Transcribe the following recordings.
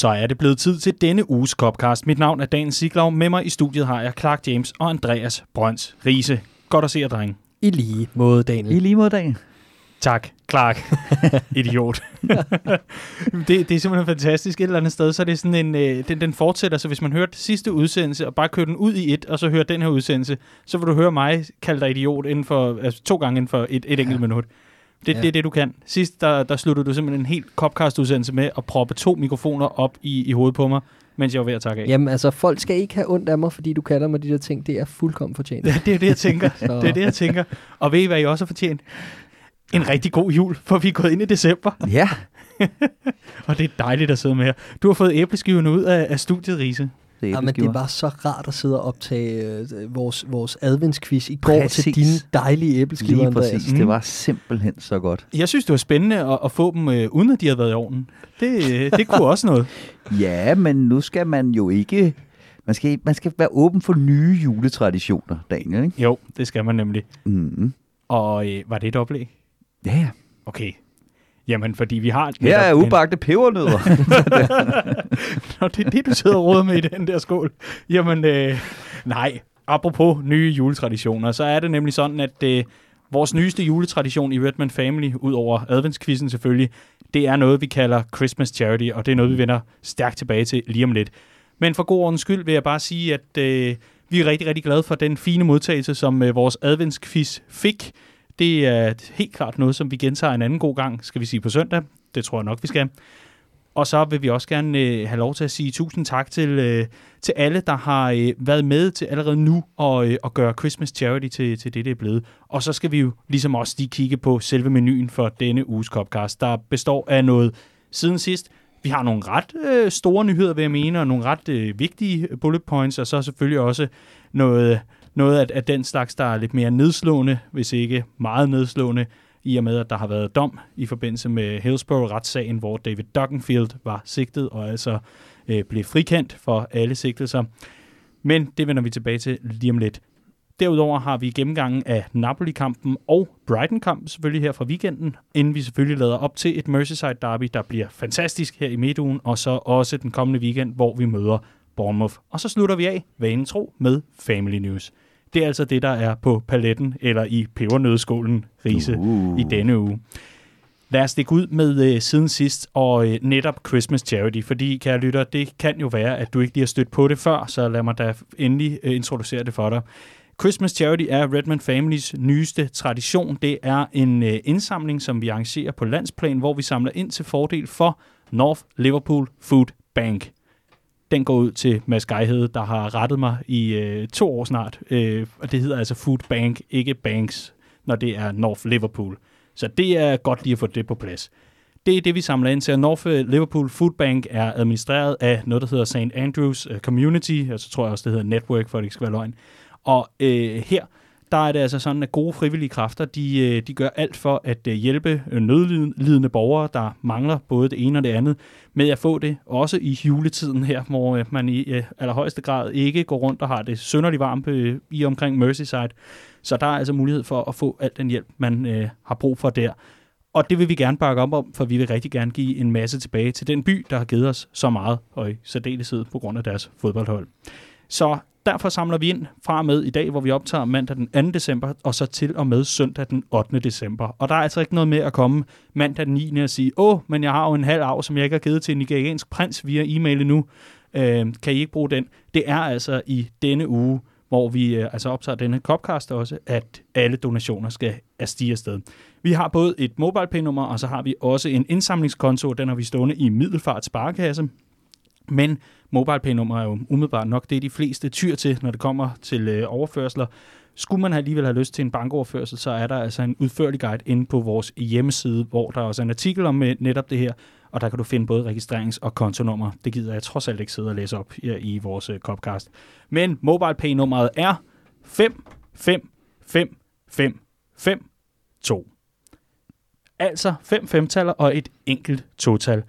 Så er det blevet tid til denne uges Copcast. Mit navn er Dan Siglov. Med mig i studiet har jeg Clark James og Andreas Brøns Riese. Godt at se jer, drenge. I lige måde, Daniel. I lige måde, Dan. Tak, Clark. Idiot. det, det er simpelthen fantastisk. Et eller andet sted, så er det sådan en, øh, den, den fortsætter. Så hvis man hørte sidste udsendelse, og bare kører den ud i et, og så hører den her udsendelse, så vil du høre mig kalde dig idiot inden for, altså, to gange inden for et, et enkelt minut. Det, Ja. det er det, du kan. Sidst, der, der sluttede du simpelthen en helt Copcast-udsendelse med at proppe to mikrofoner op i, i hovedet på mig, mens jeg var ved at takke af. Jamen altså, folk skal ikke have ondt af mig, fordi du kalder mig de der ting. Det er fuldkommen fortjent. Det, det er det, jeg tænker. Det er det, jeg tænker. Og ved I, hvad I også har fortjent? En rigtig god jul, for vi er gået ind i december, Ja, og det er dejligt at sidde med her. Du har fået æbleskiverne ud af, af studiet, Riese. Det er Ja, men det var så rart at sidde og optage øh, vores, vores adventsquiz i går Præcis. til dine dejlige æbleskiver, Lige præcis. Mm. Det var simpelthen så godt. Jeg synes, det var spændende at, at få dem, øh, uden at de havde været i ovnen. Det, øh, det kunne også noget. Ja, men nu skal man jo ikke... Man skal, man skal være åben for nye juletraditioner, Daniel, ikke? Jo, det skal man nemlig. Mm. Og øh, var det et oplæg? Ja, ja. Okay. Jamen, fordi vi har... Her er ubagte pebernødder. Nå, det er det, du sidder og råder med i den der skål. Jamen, øh, nej. Apropos nye juletraditioner, så er det nemlig sådan, at øh, vores nyeste juletradition i Redman Family, ud over adventskvisten selvfølgelig, det er noget, vi kalder Christmas Charity, og det er noget, vi vender stærkt tilbage til lige om lidt. Men for god ordens skyld vil jeg bare sige, at øh, vi er rigtig, rigtig glade for den fine modtagelse, som øh, vores adventsquiz fik. Det er helt klart noget, som vi gentager en anden god gang, skal vi sige på søndag. Det tror jeg nok, vi skal. Og så vil vi også gerne øh, have lov til at sige tusind tak til, øh, til alle, der har øh, været med til allerede nu og, øh, at gøre Christmas Charity til, til det, det er blevet. Og så skal vi jo ligesom også lige kigge på selve menuen for denne uges Copcast, der består af noget siden sidst. Vi har nogle ret øh, store nyheder, vil jeg mene, og nogle ret øh, vigtige bullet points, og så selvfølgelig også noget, noget af, af den slags, der er lidt mere nedslående, hvis ikke meget nedslående, i og med, at der har været dom i forbindelse med Hillsborough-retssagen, hvor David Duckenfield var sigtet og altså øh, blev frikendt for alle sigtelser. Men det vender vi tilbage til lige om lidt. Derudover har vi gennemgangen af Napoli-kampen og Brighton-kampen selvfølgelig her fra weekenden, inden vi selvfølgelig lader op til et Merseyside derby, der bliver fantastisk her i midtugen, og så også den kommende weekend, hvor vi møder Bournemouth. Og så slutter vi af, vanen tro, med Family News. Det er altså det, der er på paletten eller i pebernødskålen, Riese, Uh. i denne uge. Lad os stikke ud med øh, siden sidst og øh, netop Christmas Charity, fordi, kære lytter, det kan jo være, at du ikke lige har stødt på det før, så lad mig da endelig øh, introducere det for dig. Christmas Charity er Redman Families nyeste tradition. Det er en øh, indsamling, som vi arrangerer på landsplan, hvor vi samler ind til fordel for North Liverpool Food Bank. Den går ud til Mads Geihede, der har rettet mig i øh, to år snart. Øh, og det hedder altså Food Bank, ikke Banks, når det er North Liverpool. Så det er godt lige at få det på plads. Det er det, vi samler ind til. North øh, Liverpool Food Bank er administreret af noget, der hedder St. Andrews øh, Community, og så tror jeg også, det hedder Network, for at det ikke skal være løgn. Og øh, her, der er det altså sådan, at gode frivillige kræfter, de, øh, de gør alt for at øh, hjælpe øh, nødlidende borgere, der mangler både det ene og det andet, med at få det, også i juletiden her, hvor man i allerhøjeste grad ikke går rundt og har det sønderligt varmt i omkring Merseyside. Så der er altså mulighed for at få al den hjælp, man øh, har brug for der. Og det vil vi gerne bakke op om, for vi vil rigtig gerne give en masse tilbage til den by, der har givet os så meget, og i særdeleshed på grund af deres fodboldhold. Så derfor samler vi ind fra og med i dag, hvor vi optager mandag den 2. december, og så til og med søndag den 8. december. Og der er altså ikke noget med at komme mandag den 9. og sige, åh, men jeg har jo en halv arv, som jeg ikke har givet til en nigeriansk prins via e-mail endnu. Øh, kan I ikke bruge den? Det er altså i denne uge, hvor vi øh, altså optager denne Copcast også, at alle donationer skal stige afsted. Vi har både et mobile nummer og så har vi også en indsamlingskonto, den har vi stående i Middelfart Sparekasse. Men MobilePay-nummer er jo umiddelbart nok det, de fleste tyr til, når det kommer til øh, overførsler. Skulle man alligevel have lyst til en bankoverførsel, så er der altså en udførlig guide inde på vores hjemmeside, hvor der også er en artikel om øh, netop det her, og der kan du finde både registrerings- og kontonummer. Det gider jeg trods alt ikke sidde og læse op i, i vores øh, Men MobilePay-nummeret er 5 5 5 5 5 2. Altså fem femtaller og et enkelt total.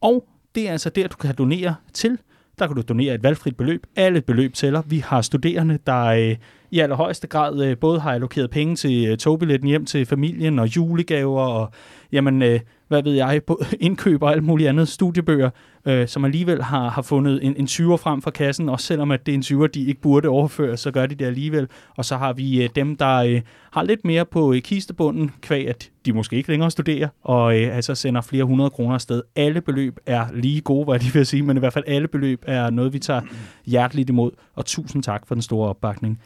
Og det er altså der, du kan donere til. Der kan du donere et valgfrit beløb. Alle beløb tæller. Vi har studerende, der øh, i allerhøjeste grad øh, både har allokeret penge til øh, togbilletten hjem til familien og julegaver og jamen, øh, hvad ved jeg, både indkøb og alt muligt andet studiebøger, øh, som alligevel har, har fundet en, en 20'er frem for kassen, og selvom at det er en 20'er, de ikke burde overføre, så gør de det alligevel. Og så har vi øh, dem, der øh, har lidt mere på øh, kistebunden, kvæg at de måske ikke længere studerer, og øh, altså sender flere hundrede kroner afsted. Alle beløb er lige gode, hvad de vil sige, men i hvert fald alle beløb er noget, vi tager hjerteligt imod, og tusind tak for den store opbakning.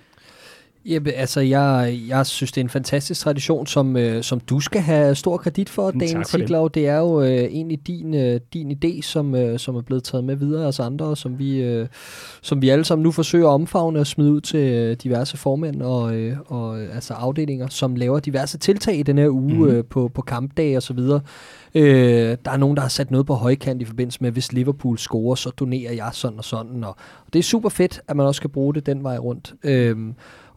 Jamen, altså, jeg, jeg synes, det er en fantastisk tradition, som, øh, som du skal have stor kredit for, Mm, Daniel for det. Er jo øh, egentlig din, øh, din idé, som, øh, som er blevet taget med videre af os andre, og som vi, øh, som vi alle sammen nu forsøger at omfavne og smide ud til øh, diverse formænd og, øh, og øh, altså afdelinger, som laver diverse tiltag i den her uge mm. øh, på, på kampdage og så videre. Øh, der er nogen, der har sat noget på højkant i forbindelse med, hvis Liverpool scorer, så donerer jeg sådan og sådan. Og, og det er super fedt, at man også kan bruge det den vej rundt. Øh,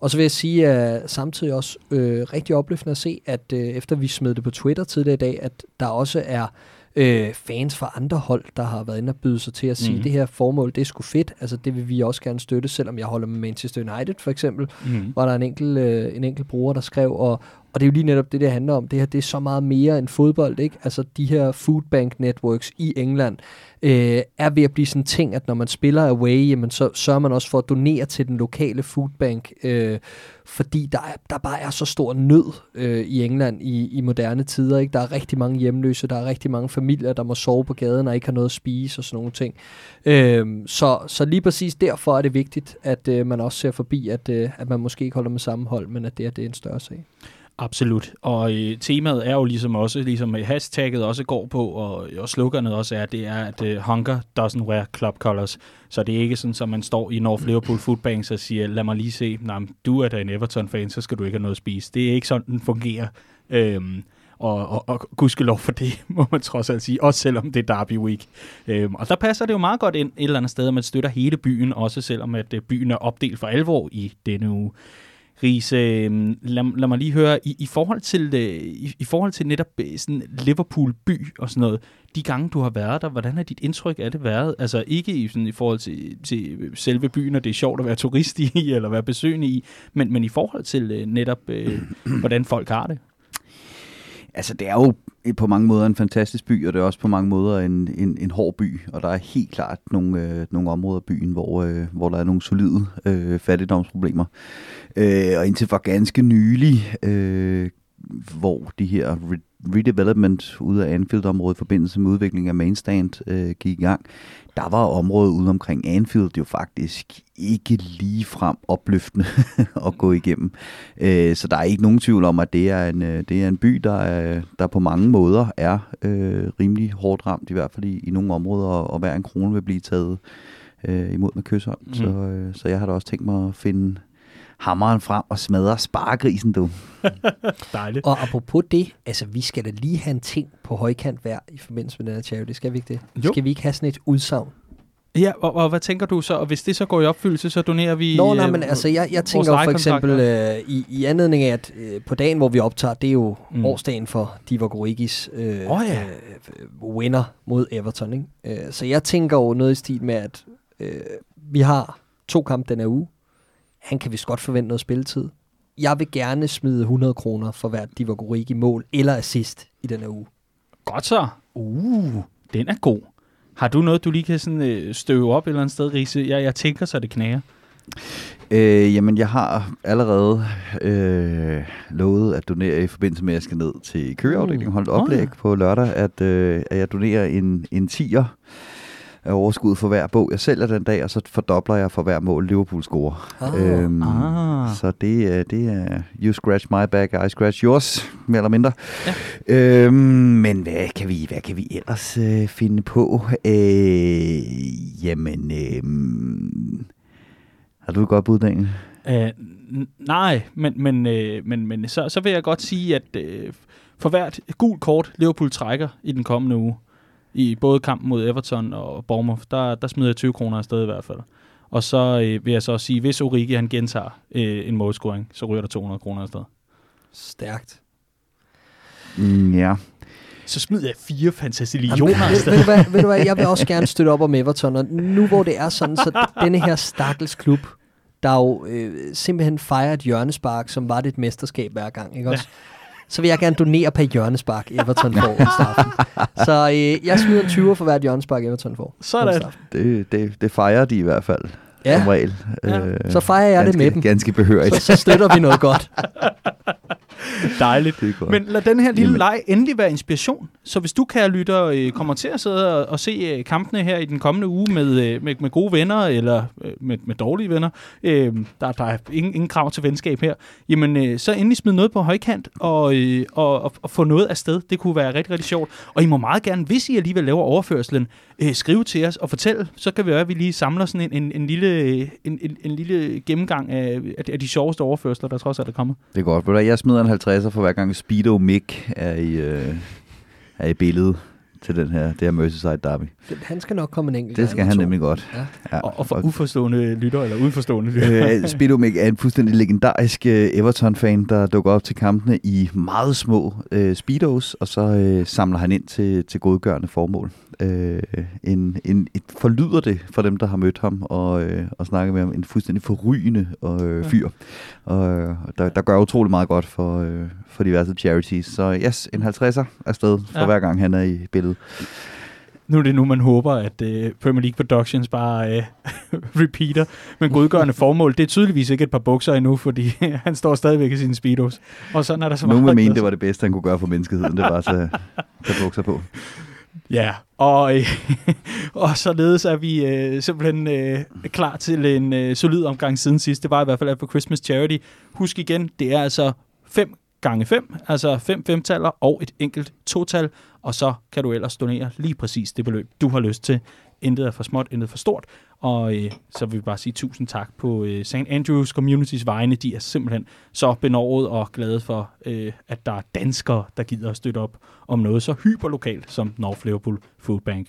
og så vil jeg sige, at samtidig også øh, rigtig opløftende at se, at øh, efter vi smed det på Twitter tidligere i dag, at der også er øh, fans fra andre hold, der har været inde og byde sig til at sige, mm-hmm. det her formål, det er sgu fedt. Altså det vil vi også gerne støtte, selvom jeg holder med Manchester United for eksempel. Mm. Var der en enkelt, øh, en enkelt bruger, der skrev, og, og det er jo lige netop det, det handler om. Det her, det er så meget mere end fodbold, ikke? Altså de her foodbank networks i England, øh, er ved at blive sådan en ting, at når man spiller away, jamen, så sørger man også for at donere til den lokale foodbank, øh, fordi der, er, der bare er så stor nød øh, i England i, i moderne tider. Ikke? Der er rigtig mange hjemløse, der er rigtig mange familier, der må sove på gaden og ikke har noget at spise og sådan nogle ting. Øh, så, så lige præcis derfor er det vigtigt, at øh, man også ser forbi, at, øh, at man måske ikke holder med samme hold, men at det, er, det er en større sag. Absolut. Og øh, temaet er jo ligesom også, ligesom øh, hashtagget også går på, og, øh, og sloganet også er, det er, at øh, hunger doesn't wear club colors. Så det er ikke sådan, at man står i North Liverpool Foodbanks og siger, lad mig lige se, nej, du er da en Everton-fan, så skal du ikke have noget at spise. Det er ikke sådan, den fungerer. Øhm, og, og, og gudskelov for det, må man trods alt sige, også selvom det er Derby Week. Øhm, og der passer det jo meget godt ind et eller andet sted, at man støtter hele byen, også selvom at øh, byen er opdelt for alvor i denne uge. Riese, øh, lad, lad mig lige høre, i, i, forhold til, øh, i, i forhold til netop øh, sådan Liverpool by og sådan noget, de gange du har været der, hvordan har dit indtryk af det været? Altså ikke i, sådan, i forhold til, til selve byen, og det er sjovt at være turist i, eller være besøgende i, men, men i forhold til øh, netop, øh, hvordan folk har det. Altså, det er jo på mange måder en fantastisk by, og det er også på mange måder en, en, en hård by. Og der er helt klart nogle, øh, nogle områder af byen, hvor, øh, hvor der er nogle solide øh, fattigdomsproblemer. Øh, og indtil for ganske nylig, øh, hvor de her redevelopment ude af Anfield-området i forbindelse med udvikling af Mainstand øh, gik i gang, der var området ude omkring Anfield jo faktisk ikke lige frem opløftende at gå igennem. Øh, så der er ikke nogen tvivl om, at det er en, øh, det er en by, der, er, der på mange måder er øh, rimelig hårdt ramt, i hvert fald i, i nogle områder, og, og hver en krone vil blive taget øh, imod med kysshånd. Mm. Så, øh, så jeg har da også tænkt mig at finde hammeren frem og smadre sparegrisen, du. Dejligt. Og apropos det, altså vi skal da lige have en ting på højkant hver i forbindelse med den her charity, skal vi ikke det? Jo. Skal vi ikke have sådan et udsagn? Ja, og, og hvad tænker du så? Og hvis det så går i opfyldelse, så donerer vi... Nå, nej, øh, men altså, jeg, jeg tænker for eksempel øh, i, i anledning af, at øh, på dagen, hvor vi optager, det er jo Mm. årsdagen for Divock Origis øh, Åh, ja. øh, winner mod Everton. Ikke? Øh, så jeg tænker jo noget i stil med, at øh, vi har to kampe den her uge. Han kan vist godt forvente noget spilletid. Jeg vil gerne smide 100 kroner for hvert Divock Origi mål eller assist i den her uge. Godt så. Uh, den er god. Har du noget, du lige kan sådan, øh, støve op et eller andet sted, Riese? Jeg, jeg tænker, så det knager. Øh, jamen, jeg har allerede øh, lovet at donere i forbindelse med, at jeg skal ned til køreafdelingen og holde et Åh, oplæg ja. på lørdag, at, øh, at jeg donerer en, en tiger af overskud for hver bog, jeg sælger den dag, og så fordobler jeg for hver mål, Liverpool scorer. Ah. Øhm, Ah. Så det, er- det er you scratch my back, I scratch yours, mere eller mindre. Ja. Øhm, men hvad kan vi, hvad kan vi ellers øh, finde på? Øh, jamen, øh, har du et godt bud, Daniel? Uh, nej, men, men, øh, men, men så, så vil jeg godt sige, at øh, for hvert gul kort, Liverpool trækker i den kommende uge, i både kampen mod Everton og Bournemouth, der, der smider jeg 20 kroner afsted i hvert fald. Og så øh, vil jeg så sige, hvis Origi han gentager øh, en målscoring, så ryger der 200 kroner afsted. Stærkt. Mm, ja. Så smider jeg fire Jamen, fantasillioner ved, afsted. ved, du hvad, ved du hvad, jeg vil også gerne støtte op om Everton, og nu hvor det er sådan, så denne her stakkels klub, der jo øh, simpelthen fejrer et hjørnespark, som var det et mesterskab hver gang, ikke også? Så vil jeg gerne donere per hjørnespark, Everton får onsdag aften. Så øh, jeg smider en 20 for hvert hjørnespark, Everton får. Sådan. Det, det, det fejrer de i hvert fald, Ja. som regel. Ja. Øh, Så fejrer jeg det ganske, med dem. Ganske behørigt. Så, så støtter vi noget godt. Dejligt. Det. Men lad den her lille Jamen. leg endelig være inspiration. Så hvis du, kære lytter, øh, kommer til at sidde og, og se øh, kampene her i den kommende uge med, øh, med, med gode venner, eller øh, med, med dårlige venner, øh, der, der er ingen, ingen krav til venskab her, jamen øh, så endelig smid noget på højkant og, øh, og, og, og få noget afsted. Det kunne være rigtig, rigtig sjovt. Og I må meget gerne, hvis I alligevel laver overførselen, øh, skrive til os og fortælle. så kan vi være, at vi lige samler sådan en, en, en, lille, en, en, en lille gennemgang af, af, de, sjoveste overførsler, der trods alt er kommet. Det er godt. Ved Jeg smider en 50'er for hver gang Speedo Mick er i, øh, er i billedet til den her, det her Merseyside Derby. Han skal nok komme en enkelt Det skal han to. nemlig godt. Ja. Ja. Og, og for uforstående lytter, eller uforstående lytter. Øh, Speedo Mick er en fuldstændig legendarisk øh, Everton-fan, der dukker op til kampene i meget små øh, speedos, og så øh, samler han ind til, til godgørende formål. Øh, en, en, et, forlyder det for dem, der har mødt ham og, øh, og snakket med ham, en fuldstændig forrygende øh, fyr, og, øh, der, der gør utrolig meget godt for, øh, for diverse charities. Så yes, en 50'er afsted for Ja. ja. hver gang han er i billedet. Nu er det nu, man håber, at øh, Premier League Productions bare øh, repeater. Men godgørende formål, det er tydeligvis ikke et par bukser endnu, fordi han står stadigvæk i sine speedos. Og sådan er der så Nogle vil meget mene, glæde. det var det bedste, han kunne gøre for menneskeheden. Det var at tage, tage bukser på. Ja, og, øh, og således er vi øh, simpelthen øh, klar til en øh, solid omgang siden sidst. Det var i hvert fald alt på Christmas Charity. Husk igen, det er altså 5 gange 5, altså 5 femtaller og et enkelt total, og så kan du ellers donere lige præcis det beløb, du har lyst til. Intet er for småt, intet for stort, og øh, så vil vi bare sige tusind tak på øh, St. Andrews Communities vegne. De er simpelthen så benovet og glade for, øh, at der er danskere, der gider at støtte op om noget så hyperlokalt som North Liverpool Food Bank.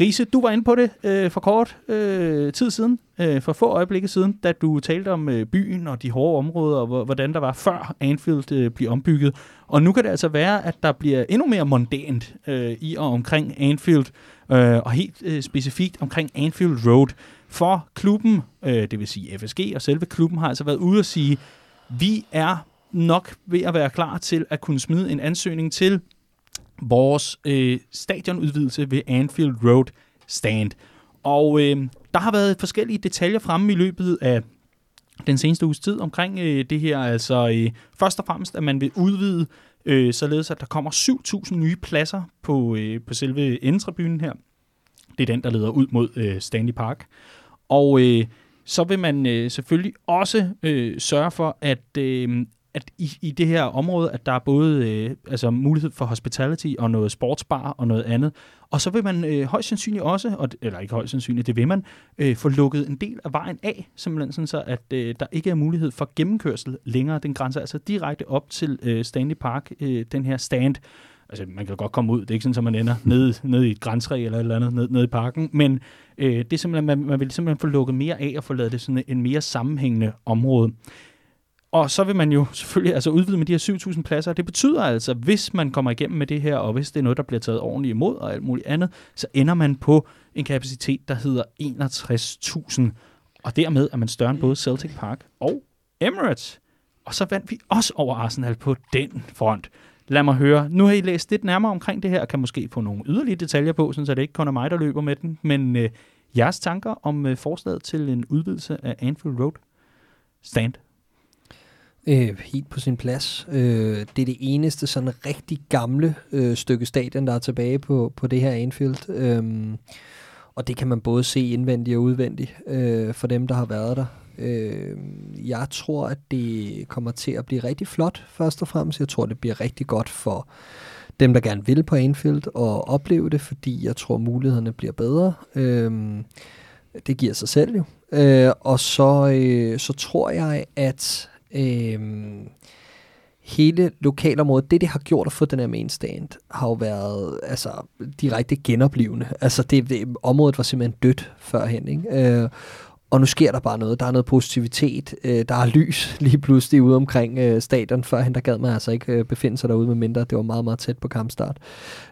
Riese, du var inde på det øh, for kort øh, tid siden, øh, for få øjeblikke siden, da du talte om øh, byen og de hårde områder, og hvordan der var før Anfield øh, blev ombygget. Og nu kan det altså være, at der bliver endnu mere mondant øh, i og omkring Anfield, øh, og helt øh, specifikt omkring Anfield Road. For klubben, øh, det vil sige FSG og selve klubben, har altså været ude at sige, vi er nok ved at være klar til at kunne smide en ansøgning til vores øh, stadionudvidelse ved Anfield Road stand. Og øh, der har været forskellige detaljer fremme i løbet af den seneste uges tid omkring øh, det her. Altså øh, først og fremmest, at man vil udvide, øh, således at der kommer 7.000 nye pladser på, øh, på selve endetribunen her. Det er den, der leder ud mod øh, Stanley Park. Og øh, så vil man øh, selvfølgelig også øh, sørge for, at, øh, at i, i det her område, at der er både øh, altså mulighed for hospitality og noget sportsbar og noget andet. Og så vil man øh, højst sandsynligt også, og, eller ikke højst sandsynligt, det vil man, øh, få lukket en del af vejen af, simpelthen sådan så, at øh, der ikke er mulighed for gennemkørsel længere. Den grænse altså direkte op til øh, Stanley Park, øh, den her stand. Altså, man kan godt komme ud. Det er ikke sådan, at man ender nede, nede i et græntræ eller et eller andet nede, nede i parken. Men øh, det er simpelthen, man, man vil simpelthen få lukket mere af og få lavet det sådan en mere sammenhængende område. Og så vil man jo selvfølgelig altså udvide med de her 7.000 pladser. Det betyder altså, hvis man kommer igennem med det her, og hvis det er noget, der bliver taget ordentligt imod og alt muligt andet, så ender man på en kapacitet, der hedder 61.000. Og dermed er man større end både Celtic Park og Emirates. Og så vandt vi også over Arsenal på den front. Lad mig høre. Nu har I læst lidt nærmere omkring det her, og kan måske få nogle yderligere detaljer på, så det ikke kun er mig, der løber med den. Men øh, jeres tanker om øh, forslaget til en udvidelse af Anfield Road stand? Øh, helt på sin plads. Øh, det er det eneste sådan rigtig gamle øh, stykke stadion, der er tilbage på, på det her Anfield. Øh, og det kan man både se indvendigt og udvendigt øh, for dem, der har været der. Øh, jeg tror, at det kommer til at blive rigtig flot, først og fremmest. Jeg tror, det bliver rigtig godt for dem, der gerne vil på Anfield og opleve det, fordi jeg tror, mulighederne bliver bedre. Øh, det giver sig selv jo. Øh, og så, øh, så tror jeg, at øh, hele lokalområdet, det det har gjort at få den her main stand, har jo været altså, direkte genoplivende. Altså det, det, området var simpelthen dødt førhen. Ikke? Øh, og nu sker der bare noget. Der er noget positivitet. Øh, der er lys lige pludselig ude omkring øh, stadion. Førhen der gad man altså ikke øh, befinde sig derude med mindre. Det var meget, meget tæt på kampstart.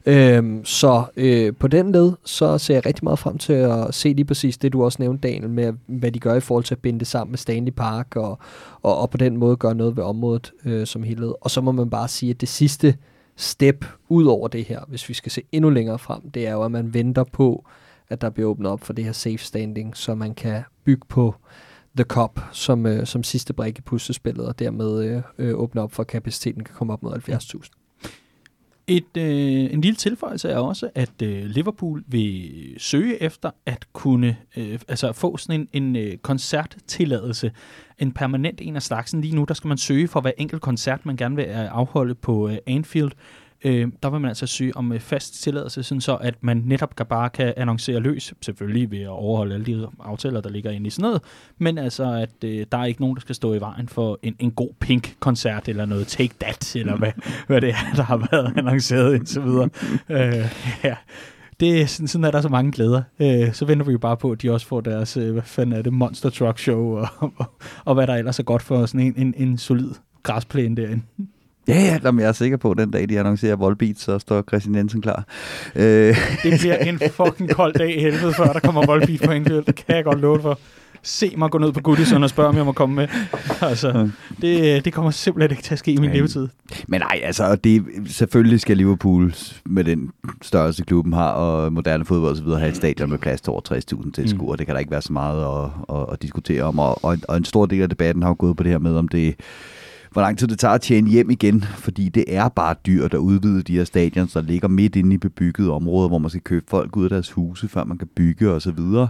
Øh, så øh, på den led, så ser jeg rigtig meget frem til at se lige præcis det, du også nævnte, Daniel, med hvad de gør i forhold til at binde det sammen med Stanley Park, og, og, og på den måde gøre noget ved området øh, som helhed. Og så må man bare sige, at det sidste step ud over det her, hvis vi skal se endnu længere frem, det er jo, at man venter på, at der bliver åbnet op for det her safe standing, så man kan bygge på The Cup som, øh, som sidste brik i puslespillet, og dermed øh, øh, åbne op for, at kapaciteten kan komme op mod 70.000. Et, øh, en lille tilføjelse er også, at øh, Liverpool vil søge efter at kunne øh, altså få sådan en, en øh, koncerttilladelse, en permanent en af slagsen. Lige nu der skal man søge for hver enkelt koncert, man gerne vil øh, afholde på øh, Anfield øh, Øh, der vil man altså søge om øh, fast tilladelse, sådan så at man netop kan bare kan annoncere løs, selvfølgelig ved at overholde alle de aftaler, der ligger inde i sådan noget, men altså, at øh, der er ikke nogen, der skal stå i vejen for en, en god Pink-koncert, eller noget Take That, eller hvad, hvad det er, der har været annonceret indtil videre. øh, ja det er sådan, sådan er der så mange glæder. Øh, så venter vi jo bare på, at de også får deres, øh, hvad fanden er det, Monster Truck Show, og, og, og hvad der ellers er godt for sådan en, en, en solid græsplæne derinde. Ja, ja, jamen, jeg er sikker på, at den dag, de annoncerer Volbeat, så står Christian Jensen klar. Øh. Det bliver en fucking kold dag i helvede, før der kommer Volbeat på Anfield. Det kan jeg godt love for. Se mig gå ned på Goodison og spørge, om jeg må komme med. Altså, det, det kommer simpelthen ikke til at ske i min ja. levetid. Men nej, altså, det, selvfølgelig skal Liverpool med den størrelse klubben har, og moderne fodbold videre, have et stadion med plads til over 60.000 tilskuere. Mm. Det kan der ikke være så meget at, at, at diskutere om. Og, og, og en stor del af debatten har jo gået på det her med, om det hvor lang tid det tager at tjene hjem igen, fordi det er bare dyrt at udvide de her stadions, der ligger midt inde i bebyggede områder, hvor man skal købe folk ud af deres huse, før man kan bygge og så videre.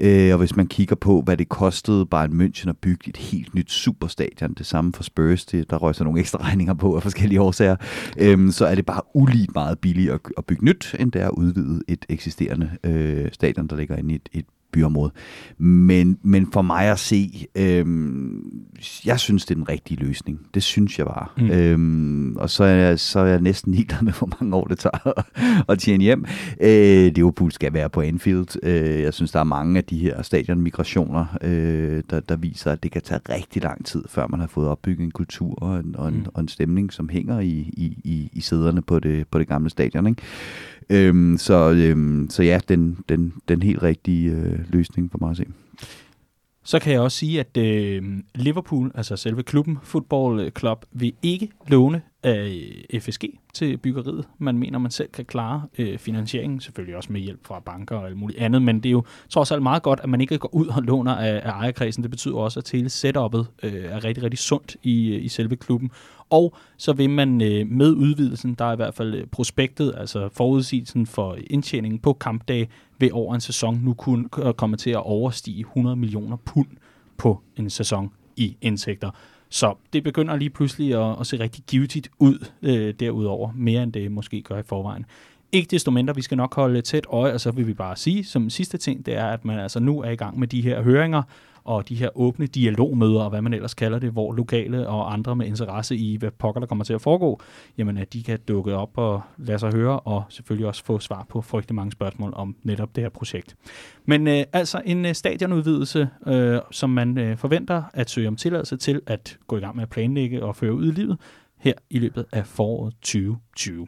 Øh, og hvis man kigger på, hvad det kostede bare en München at bygge et helt nyt superstadion, det samme for Spurs, det, der røg så nogle ekstra regninger på af forskellige årsager, øh, så er det bare uligt meget billigere at, at bygge nyt, end det er at udvide et eksisterende øh, stadion, der ligger inde i et, et byområde. Men, men for mig at se, øhm, jeg synes, det er den rigtige løsning. Det synes jeg bare. Mm. Øhm, og så er, jeg, så er jeg næsten ligeglad med, hvor mange år det tager at tjene hjem. Øh, Liverpool skal være på Anfield. Øh, jeg synes, der er mange af de her stadionmigrationer, øh, der, der viser, at det kan tage rigtig lang tid, før man har fået opbygget en kultur og en, og en, mm. og en stemning, som hænger i, i, i, i sæderne på det, på det gamle stadion. Ikke? Øhm, så, øhm, så ja, den, den, den helt rigtige øh, løsning for mig at se. Så kan jeg også sige, at øh, Liverpool, altså selve klubben, Football Club, vil ikke låne af øh, FSG til byggeriet. Man mener, man selv kan klare øh, finansieringen, selvfølgelig også med hjælp fra banker og alt muligt andet, men det er jo trods alt meget godt, at man ikke går ud og låner af, af ejerkredsen. Det betyder også, at hele setup'et øh, er rigtig, rigtig sundt i, øh, i selve klubben. Og så vil man øh, med udvidelsen, der er i hvert fald øh, prospektet, altså forudsigelsen for indtjeningen på kampdag, ved over en sæson nu kunne komme til at overstige 100 millioner pund på en sæson i indtægter. Så det begynder lige pludselig at, at se rigtig givetigt ud øh, derudover, mere end det måske gør i forvejen. Ikke desto mindre, vi skal nok holde tæt øje, og så vil vi bare sige, som sidste ting, det er, at man altså nu er i gang med de her høringer, og de her åbne dialogmøder, og hvad man ellers kalder det, hvor lokale og andre med interesse i, hvad pokker der kommer til at foregå, jamen at de kan dukke op og lade sig høre, og selvfølgelig også få svar på frygtelig mange spørgsmål om netop det her projekt. Men øh, altså en øh, stadionudvidelse, øh, som man øh, forventer at søge om tilladelse til at gå i gang med at planlægge og føre ud i livet her i løbet af foråret 2020.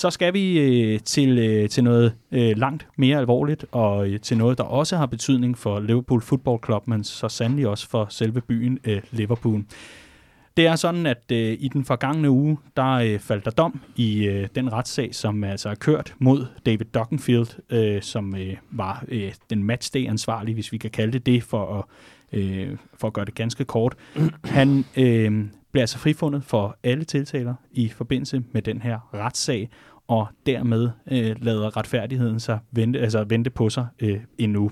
Så skal vi øh, til, øh, til noget øh, langt mere alvorligt, og øh, til noget, der også har betydning for Liverpool Football Club, men så sandelig også for selve byen øh, Liverpool. Det er sådan, at øh, i den forgangne uge, der øh, faldt der dom i øh, den retssag, som altså er kørt mod David Dockenfield, øh, som øh, var øh, den matchday ansvarlig, hvis vi kan kalde det det, for at, øh, for at gøre det ganske kort. Han øh, blev altså frifundet for alle tiltaler i forbindelse med den her retssag, og dermed øh, lader retfærdigheden sig vente, altså vente på sig øh, endnu.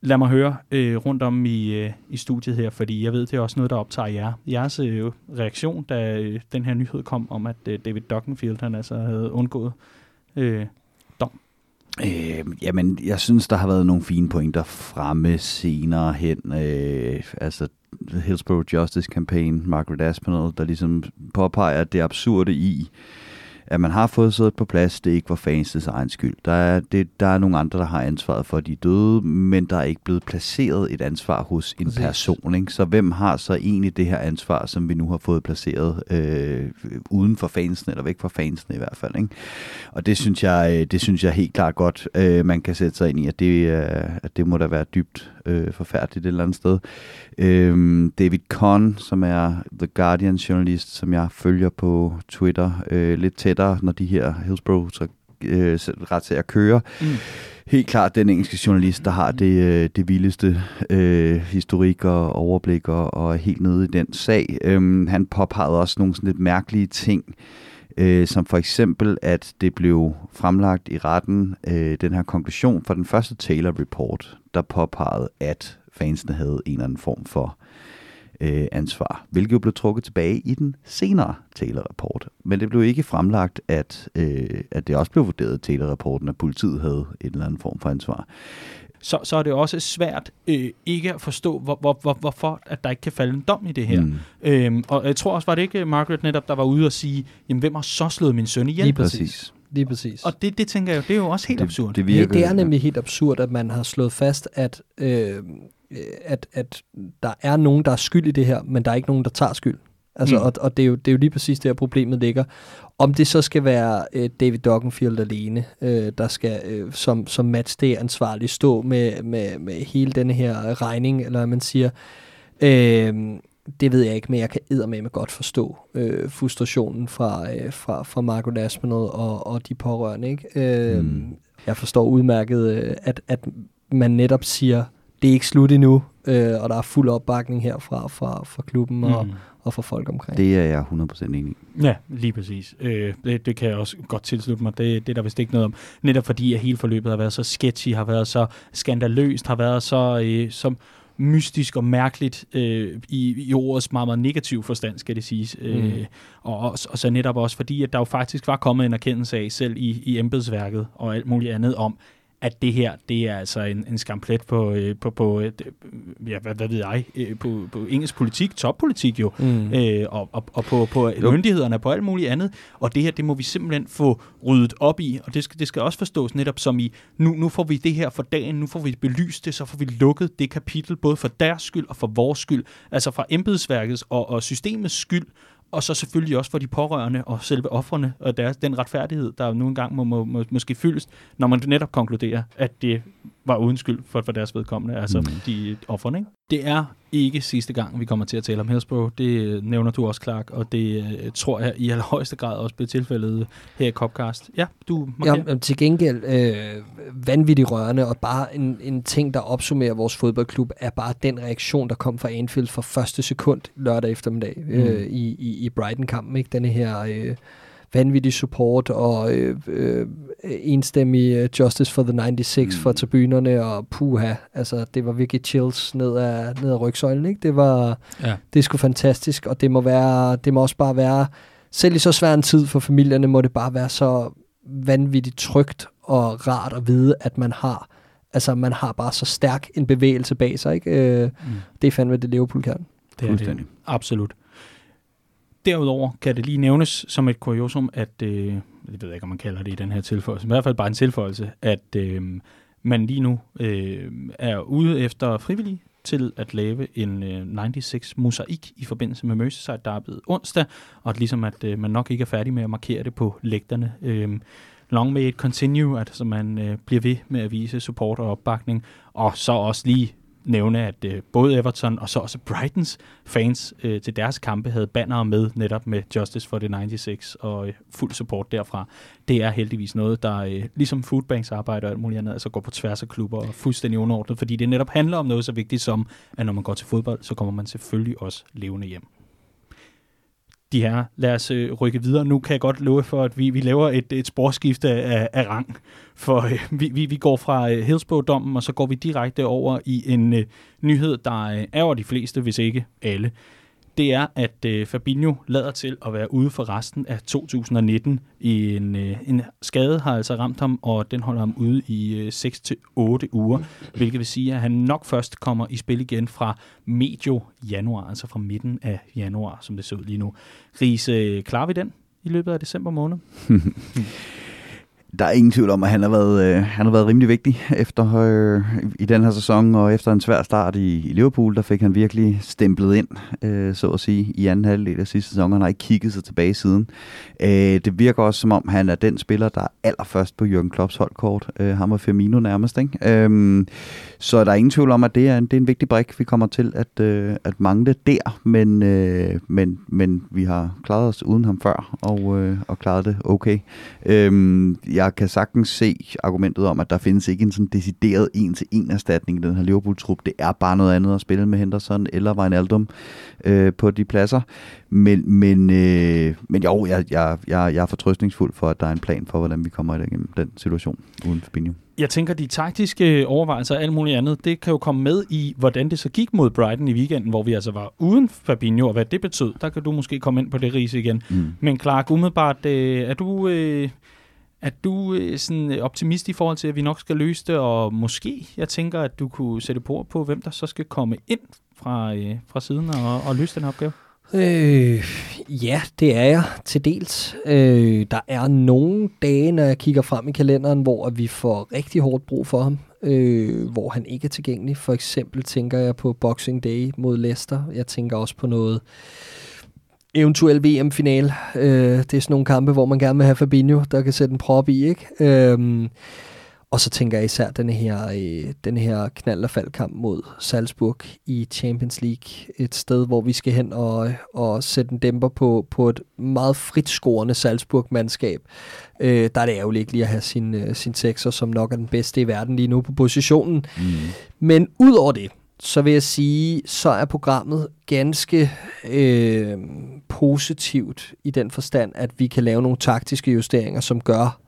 Lad mig høre øh, rundt om i, øh, i studiet her, fordi jeg ved, det er også noget, der optager jer. Jeres øh, reaktion, da øh, den her nyhed kom om, at øh, David Dockenfield han altså havde undgået øh, dom. Øh, jamen, jeg synes, der har været nogle fine pointer fremme senere hen. Øh, altså, Hillsborough Justice Campaign, Margaret Aspinall, der ligesom påpeger, at det absurde i, at man har fået siddet på plads, det ikke var fansens egen skyld. Der er, det, der er nogle andre, der har ansvaret for, at de er døde, men der er ikke blevet placeret et ansvar hos en Præcis. person. Ikke? Så hvem har så egentlig det her ansvar, som vi nu har fået placeret øh, uden for fansen, eller væk fra fansen i hvert fald. Ikke? Og det synes jeg, øh, det synes jeg helt klart godt, øh, man kan sætte sig ind i, at det, øh, at det må da være dybt øh, forfærdeligt et eller andet sted. Øh, David Conn, som er The Guardian journalist, som jeg følger på Twitter øh, lidt tættere, når de her Hillsborough så, øh, retssager kører. Mm. Helt klart den engelske journalist, der har det, øh, det vildeste øh, historik og overblik og, og helt nede i den sag. Øhm, han påpegede også nogle sådan lidt mærkelige ting, øh, Øh, som for eksempel, at det blev fremlagt i retten, øh, den her konklusion fra den første Taylor Report, der påpegede, at fansene havde en eller anden form for øh, ansvar, hvilket jo blev trukket tilbage i den senere Taylor-rapport. Men det blev ikke fremlagt, at, øh, at det også blev vurderet i Taylor-rapporten, at politiet havde en eller anden form for ansvar. Så, så er det også svært øh, ikke at forstå, hvor, hvor, hvor, hvorfor at der ikke kan falde en dom i det her. Mm. Øhm, og jeg tror også, var det ikke Margaret netop, der var ude og sige, jamen hvem har så slået min søn ihjel? Lige præcis. Lige præcis. Og det, det tænker jeg jo, det er jo også helt det, absurd. Det, Det, virker, det er nemlig helt absurd, at man har slået fast, at, øh, at, at der er nogen, der er skyld i det her, men der er ikke nogen, der tager skyld. Altså, Mm. og, og det, er jo, det er jo lige præcis der, problemet ligger. Om det så skal være øh, David Dockenfield alene, øh, der skal øh, som, som matchday ansvarlig stå med, med, med hele denne her regning, eller man siger, øh, det ved jeg ikke, men jeg kan med godt forstå øh, frustrationen fra, øh, fra, fra Margot Aspinall og, og de pårørende. Ikke? Øh, mm. Jeg forstår udmærket, øh, at, at man netop siger, det er ikke slut endnu, øh, og der er fuld opbakning herfra fra, fra klubben og, Mm. og fra folk omkring. det er jeg 100% enig i. Ja, lige præcis. Øh, det, det kan jeg også godt tilslutte mig. Det, det er der vist ikke noget om. Netop fordi, at hele forløbet har været så sketchy, har været så skandaløst, har været så, øh, så mystisk og mærkeligt øh, i, i ordets meget, meget negativ forstand, skal det siges. Mm. Øh, Mm. og, og, og så netop også fordi, at der jo faktisk var kommet en erkendelse af, selv i, i embedsværket og alt muligt andet, om, at det her, det er altså en, en skamplet på, øh, på, på øh, ja, hvad, hvad ved jeg, øh, på, på engelsk politik, toppolitik jo, Mm. øh, og, og, og på, på Jo. myndighederne på alt muligt andet. Og det her, det må vi simpelthen få ryddet op i, og det skal, det skal også forstås netop som i, nu, nu får vi det her for dagen, nu får vi belyst det, så får vi lukket det kapitel, både for deres skyld og for vores skyld, altså fra embedsværkets og, og systemets skyld, og så selvfølgelig også for de pårørende og selve offrene og deres, den retfærdighed, der nu engang må, må, må måske fyldes, når man netop konkluderer, at det var uden skyld for, for deres vedkommende, altså Mm. de offrene. Ikke? Det er ikke sidste gang, vi kommer til at tale om Hillsborough. Det øh, nævner du også, Clark, og det øh, tror jeg i allerhøjeste grad også bliver tilfældet her i Copcast. Ja, du markerer. Ja, til gengæld øh, vanvittigt rørende, og bare en, en ting, der opsummerer vores fodboldklub, er bare den reaktion, der kom fra Anfield fra første sekund lørdag eftermiddag mm. øh, i, i, i Brighton-kampen. Ikke? Denne her øh, vanvittige support og øh, øh, enstemmig øh, Justice for the 96 Mm. for tribunerne, og puha, altså det var virkelig chills ned ad, ned ad rygsøjlen. Ikke? Det var ja. det sgu fantastisk, og det må, være, det må også bare være, selv i så svær en tid for familierne, må det bare være så vanvittigt trygt og rart at vide, at man har, altså man har bare så stærk en bevægelse bag sig, ikke? Øh, Mm. det er fandme det Liverpool kan. Det er det. Absolut. Derudover kan det lige nævnes som et kuriosum, at, øh, jeg ved ikke, om man kalder det i den her tilføjelse, men i hvert fald bare en tilføjelse, at øh, man lige nu øh, er ude efter frivillige til at lave en øh, 96 mosaik i forbindelse med Merseyside Derbyet onsdag, og at ligesom at øh, man nok ikke er færdig med at markere det på lægterne. Øh, long may it continue, at altså man øh, bliver ved med at vise support og opbakning, og så også lige nævne, at øh, både Everton og så også Brightons fans øh, til deres kampe havde bannere med netop med Justice for the 96 og øh, fuld support derfra. Det er heldigvis noget, der øh, ligesom Foodbanks arbejde og alt muligt andet, altså går på tværs af klubber og fuldstændig underordnet, fordi det netop handler om noget så vigtigt som, at når man går til fodbold, så kommer man selvfølgelig også levende hjem. De her, lad os øh, rykke videre. Nu kan jeg godt love for, at vi, vi laver et, et sporskifte af, af rang. For øh, vi, vi, vi går fra øh, Hillsborough-dommen, og så går vi direkte over i en øh, nyhed, der øh, er over de fleste, hvis ikke alle. Det er, at øh, Fabinho lader til at være ude for resten af 2019. I en, øh, en skade har altså ramt ham, og den holder ham ude i øh, 6-8 uger, hvilket vil sige, at han nok først kommer i spil igen fra medio januar, altså fra midten af januar, som det ser ud lige nu. Riese, øh, klarer vi den? i løbet af december måned? Der er ingen tvivl om, at han har været, øh, han har været rimelig vigtig efter, øh, i den her sæson, og efter en svær start i, i Liverpool, der fik han virkelig stemplet ind, øh, så at sige, i anden halvdel af sidste sæson. Han har ikke kigget sig tilbage siden. Øh, det virker også, som om han er den spiller, der er allerførst på Jürgen Klopps holdkort. Øh, ham og Firmino nærmest, ikke? Øh, så der er ingen tvivl om, at det er en, det er en vigtig brik, vi kommer til at, øh, at mangle der, men, øh, men, men vi har klaret os uden ham før, og, øh, og klaret det okay. Øh, jeg kan sagtens se argumentet om, at der findes ikke en sådan decideret en-til-en erstatning i den her Liverpool-trup. Det er bare noget andet at spille med Henderson eller Wijnaldum øh, på de pladser. Men, men, øh, men jo, jeg, jeg, jeg, jeg er fortrøstningsfuld for, at der er en plan for, hvordan vi kommer igennem den situation uden Fabinho. Jeg tænker, de taktiske overvejelser og alt muligt andet, det kan jo komme med i, hvordan det så gik mod Brighton i weekenden, hvor vi altså var uden Fabinho, og hvad det betød. Der kan du måske komme ind på det rise igen. Mm. Men Clark, umiddelbart, øh, er du... Øh, er du øh, sådan øh, optimist i forhold til, at vi nok skal løse det, og måske, jeg tænker, at du kunne sætte på på, hvem der så skal komme ind fra, øh, fra siden og, og løse den opgave? Øh, ja, det er jeg til dels. Øh, der er nogle dage, når jeg kigger frem i kalenderen, hvor vi får rigtig hårdt brug for ham, øh, hvor han ikke er tilgængelig. For eksempel tænker jeg på Boxing Day mod Leicester. Jeg tænker også på noget eventuel VM-final. Øh, det er sådan nogle kampe, hvor man gerne vil have Fabinho, der kan sætte en prop i, ikke? Øh, og så tænker jeg især den her, øh, den her knald- og faldkamp mod Salzburg i Champions League. Et sted, hvor vi skal hen og, og sætte en dæmper på, på et meget fritscorende Salzburg-mandskab. Øh, der er det ærgerligt ikke lige at have sin, øh, sin sekser, som nok er den bedste i verden lige nu på positionen. Mm. Men ud over det, så vil jeg sige, så er programmet ganske øh, positivt i den forstand, at vi kan lave nogle taktiske justeringer, som gør,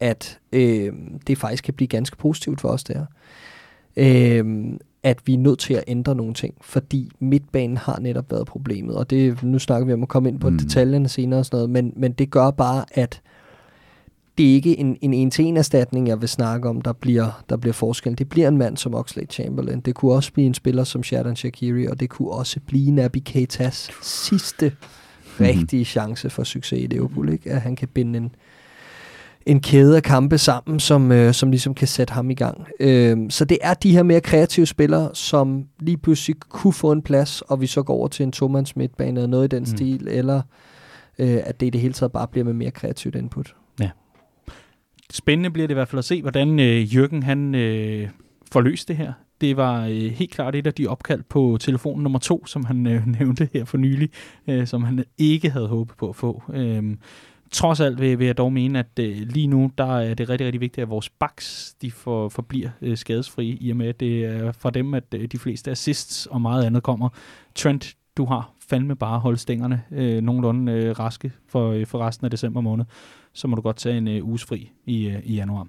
at øh, det faktisk kan blive ganske positivt for os der. Øh, at vi er nødt til at ændre nogle ting, fordi midtbanen har netop været problemet, og det, nu snakker vi om at komme ind på mm. detaljerne senere og sådan noget, men, men det gør bare, at det er ikke en, en en-til-en erstatning, jeg vil snakke om, der bliver, der bliver forskel. Det bliver en mand som Oxlade Chamberlain. Det kunne også blive en spiller som Shadon Shaqiri, og det kunne også blive Naby Keitas sidste mm. rigtige chance for succes i Liverpool. Ikke? At han kan binde en, en kæde af kampe sammen, som, øh, som ligesom kan sætte ham i gang. Øh, så det er de her mere kreative spillere, som lige pludselig kunne få en plads, og vi så går over til en tomands midtbane eller noget i den mm. stil, eller øh, at det i det hele taget bare bliver med mere kreativt input. Spændende bliver det i hvert fald at se, hvordan øh, Jørgen han øh, får løst det her. Det var øh, helt klart et af de opkald på telefon nummer to, som han øh, nævnte her for nylig, øh, som han ikke havde håbet på at få. Øh, trods alt vil, vil jeg dog mene, at øh, lige nu der er det rigtig, rigtig vigtigt, at vores backs de for, forbliver øh, skadesfri, i og med at det er fra dem, at øh, de fleste assists og meget andet kommer. Trent, du har fandme bare holde stængerne øh, nogenlunde øh, raske for, øh, for resten af december måned. Så må du godt tage en øh, uges fri i, øh, i januar.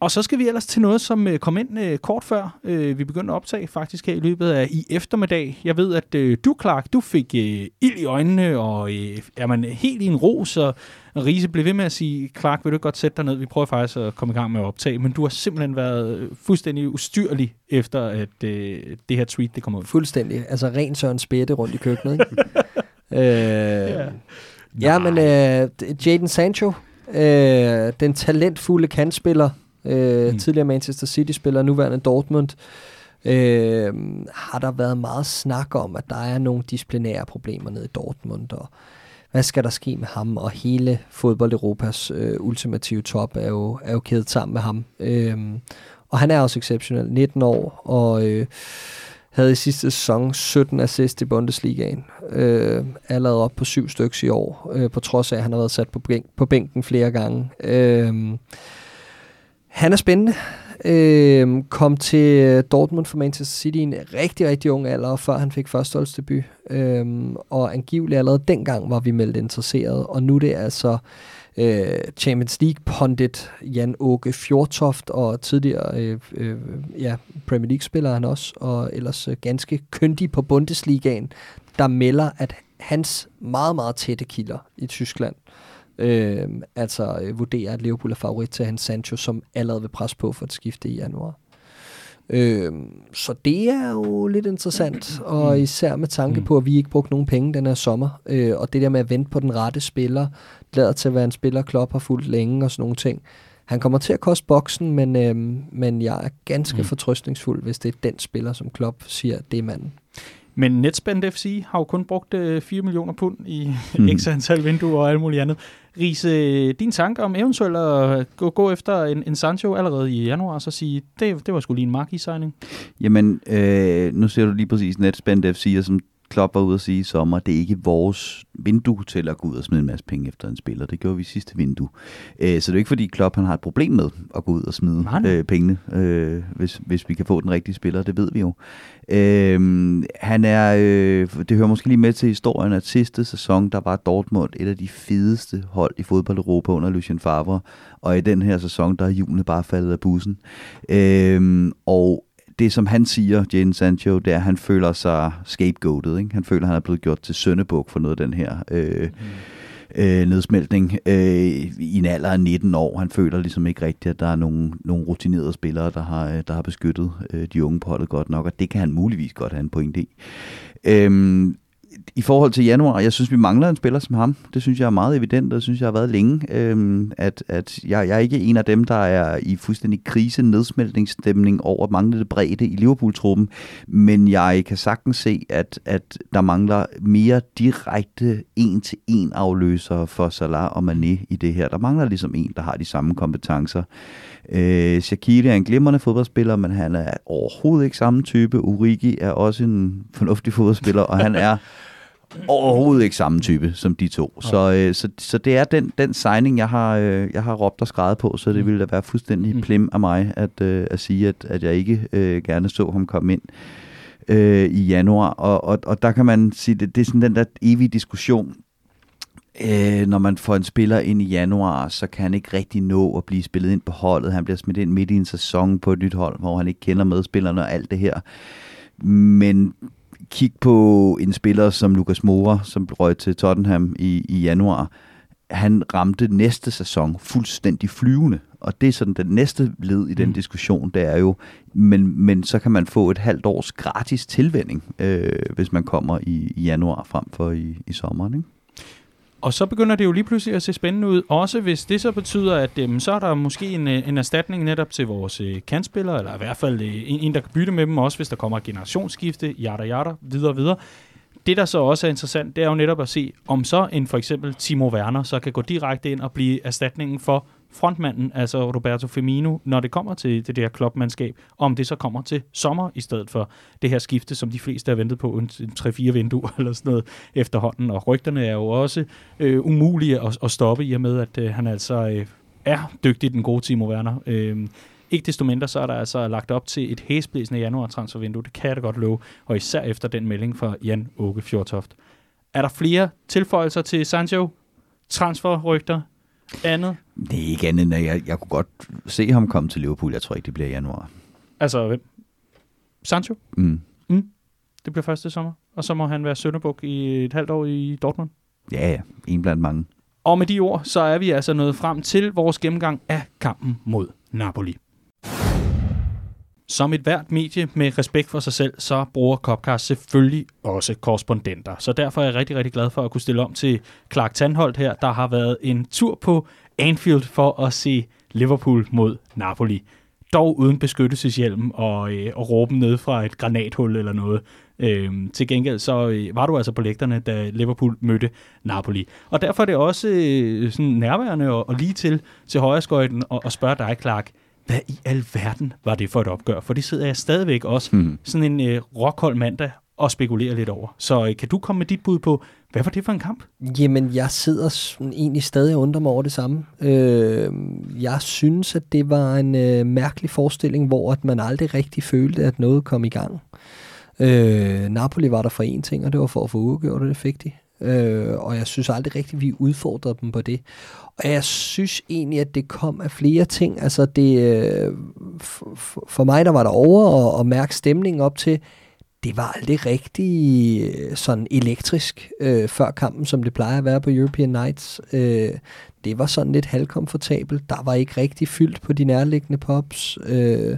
Og så skal vi ellers til noget, som øh, kom ind øh, kort før øh, vi begyndte at optage, faktisk her i løbet af i eftermiddag. Jeg ved, at øh, du, Clark, du fik øh, ild i øjnene, og øh, er man helt i en ros, og Riese blev ved med at sige, Clark, vil du godt sætte dig ned? Vi prøver faktisk at komme i gang med at optage, men du har simpelthen været øh, fuldstændig ustyrlig, efter at øh, det her tweet det kom ud. Fuldstændig. Altså ren Søren Spætte rundt i køkkenet, ikke? øh, ja. ja, men øh, Jaden Sancho, øh, den talentfulde kantspiller, øh, mm. tidligere Manchester City-spiller, nuværende Dortmund, øh, har der været meget snak om, at der er nogle disciplinære problemer nede i Dortmund, og hvad skal der ske med ham, og hele fodbold Europas øh, ultimative top er jo, er jo kædet sammen med ham. Øh, og han er også exceptionel, 19 år, og øh, havde i sidste sæson 17 assist i Bundesligaen. Øh, allerede op på syv stykker i år, øh, på trods af, at han har været sat på, bænk, på bænken flere gange. Øh, han er spændende. Øh, kom til øh, Dortmund for Manchester City i en rigtig, rigtig ung alder, før han fik førsteholdsdebut. Øh, og angiveligt allerede dengang var vi meldt interesseret, og nu er det altså øh, Champions League-pundit Jan Åke Fjortoft, og tidligere øh, øh, ja, Premier League-spiller han også, og ellers øh, ganske kyndig på Bundesligaen, der melder, at hans meget, meget tætte kilder i Tyskland Øh, altså øh, vurderer, at Liverpool er favorit til hans Sancho, som allerede vil presse på for at skifte i januar. Øh, så det er jo lidt interessant, og især med tanke på, at vi ikke brugte nogen penge den her sommer. Øh, og det der med at vente på den rette spiller, lader til at være en spiller, Klopp har fulgt længe og sådan nogle ting. Han kommer til at koste boksen, men, øh, men jeg er ganske mm. fortrøstningsfuld, hvis det er den spiller, som Klopp siger, det er manden. Men Netspend FC har jo kun brugt øh, 4 millioner pund i mm. ekstra antal vinduer og alt muligt andet. Riese, din tanke om eventuelt at gå, gå efter en, en Sancho allerede i januar, og så sige, det, det var sgu lige en mark-signing? Jamen, øh, nu ser du lige præcis Netspend FC, og som Klopp var ude at sige i sommer, det er ikke vores vindue til at gå ud og smide en masse penge efter en spiller. Det gjorde vi sidste vindue. Øh, så det er ikke fordi Klopp han har et problem med at gå ud og smide øh, pengene, øh, hvis, hvis vi kan få den rigtige spiller. Det ved vi jo. Øh, han er, øh, det hører måske lige med til historien, at sidste sæson, der var Dortmund et af de fedeste hold i fodbold Europa under Lucien Favre, og i den her sæson, der er julen bare faldet af bussen. Øh, og det, som han siger, Jane Sancho, det er, at han føler sig scapegoated. Ikke? Han føler, at han er blevet gjort til søndebuk for noget af den her øh, mm. øh, nedsmeltning øh, i en alder af 19 år. Han føler ligesom ikke rigtigt, at der er nogle, nogle rutinerede spillere, der har, der har beskyttet øh, de unge på holdet godt nok, og det kan han muligvis godt have en point i. Øh, i forhold til januar, jeg synes, vi mangler en spiller som ham. Det synes jeg er meget evident, og det synes jeg har været længe. Øhm, at, at jeg, jeg er ikke en af dem, der er i fuldstændig krise, nedsmeltningsstemning over manglende bredde i Liverpool-truppen, men jeg kan sagtens se, at, at der mangler mere direkte en-til-en afløser for Salah og Mané i det her. Der mangler ligesom en, der har de samme kompetencer. Øh, Shaqiri er en glimrende fodboldspiller, men han er overhovedet ikke samme type. Urigi er også en fornuftig fodboldspiller, og han er overhovedet ikke samme type som de to. Okay. Så, øh, så, så det er den, den signing, jeg har, øh, jeg har råbt og skrevet på, så det mm. ville da være fuldstændig mm. plim af mig at, øh, at sige, at, at jeg ikke øh, gerne så ham komme ind øh, i januar. Og, og, og der kan man sige, det, det er sådan den der evige diskussion, øh, når man får en spiller ind i januar, så kan han ikke rigtig nå at blive spillet ind på holdet. Han bliver smidt ind midt i en sæson på et nyt hold, hvor han ikke kender medspillerne og alt det her. Men kig på en spiller som Lukas Moura, som røg til Tottenham i, i januar. Han ramte næste sæson fuldstændig flyvende, og det er sådan den næste led i den mm. diskussion, det er jo, men, men så kan man få et halvt års gratis tilvænding, øh, hvis man kommer i, i januar frem for i, i sommeren, ikke? Og så begynder det jo lige pludselig at se spændende ud, også hvis det så betyder, at øhm, så er der måske en, øh, en erstatning netop til vores øh, kantspillere, eller i hvert fald øh, en, en, der kan bytte med dem, også hvis der kommer et generationsskifte, jada jada, videre videre. Det, der så også er interessant, det er jo netop at se, om så en for eksempel Timo Werner så kan gå direkte ind og blive erstatningen for frontmanden, altså Roberto Firmino, når det kommer til det der klubmandskab, om det så kommer til sommer i stedet for det her skifte, som de fleste har ventet på, en 3-4 vinduer eller sådan noget efterhånden. Og rygterne er jo også øh, umulige at, at stoppe i og med, at øh, han altså øh, er dygtig, den gode Timo Werner. Øh, ikke desto mindre, så er der altså lagt op til et hæsblæsende januar transfervindue. Det kan jeg da godt love, og især efter den melding fra Jan Åke Fjortoft. Er der flere tilføjelser til Sancho? Transferrygter? Andet? Det er ikke andet end, at jeg, jeg kunne godt se ham komme til Liverpool. Jeg tror ikke, det bliver i januar. Altså, hvem? Sancho? Mm. Mm. Det bliver første sommer. Og så må han være sønderbuk i et halvt år i Dortmund. Ja, ja. En blandt mange. Og med de ord, så er vi altså nået frem til vores gennemgang af kampen mod Napoli. Som et hvert medie med respekt for sig selv, så bruger Copcast selvfølgelig også korrespondenter. Så derfor er jeg rigtig, rigtig glad for at kunne stille om til Clark Tandholt her, der har været en tur på Anfield for at se Liverpool mod Napoli. Dog uden beskyttelseshjelm og, øh, og råben ned fra et granathul eller noget. Øhm, til gengæld så øh, var du altså på lægterne, da Liverpool mødte Napoli. Og derfor er det også øh, sådan nærværende og, og lige til til højreskøjten og, og spørge dig, Clark hvad i alverden var det for et opgør? For det sidder jeg stadigvæk også, mm. sådan en øh, rockhold mandag, og spekulerer lidt over. Så øh, kan du komme med dit bud på, hvad var det for en kamp? Jamen, jeg sidder sådan, egentlig stadig og undrer mig over det samme. Øh, jeg synes, at det var en øh, mærkelig forestilling, hvor at man aldrig rigtig følte, at noget kom i gang. Øh, Napoli var der for en ting, og det var for at få udgjort, og det fik de. Øh, og jeg synes aldrig rigtigt, vi udfordrede dem på det. Og jeg synes egentlig, at det kom af flere ting. Altså det, øh, for, for mig, der var der over og, og mærke stemningen op til, det var aldrig rigtig øh, sådan elektrisk øh, før kampen, som det plejer at være på European Nights. Øh, det var sådan lidt halvkomfortabelt. Der var ikke rigtig fyldt på de nærliggende pubs. Øh,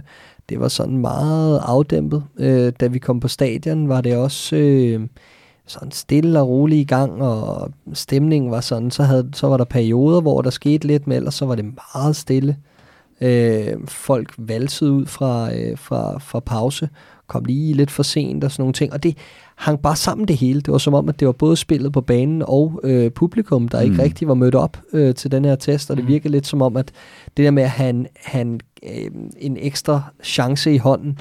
det var sådan meget afdæmpet. Øh, da vi kom på stadion, var det også øh, sådan stille og roligt i gang, og stemningen var sådan, så, havde, så var der perioder, hvor der skete lidt, men ellers så var det meget stille. Øh, folk valsede ud fra, øh, fra, fra pause, kom lige lidt for sent og sådan nogle ting, og det hang bare sammen det hele. Det var som om, at det var både spillet på banen og øh, publikum, der ikke mm. rigtig var mødt op øh, til den her test, og det mm. virkede lidt som om, at det der med at have en, have en, øh, en ekstra chance i hånden,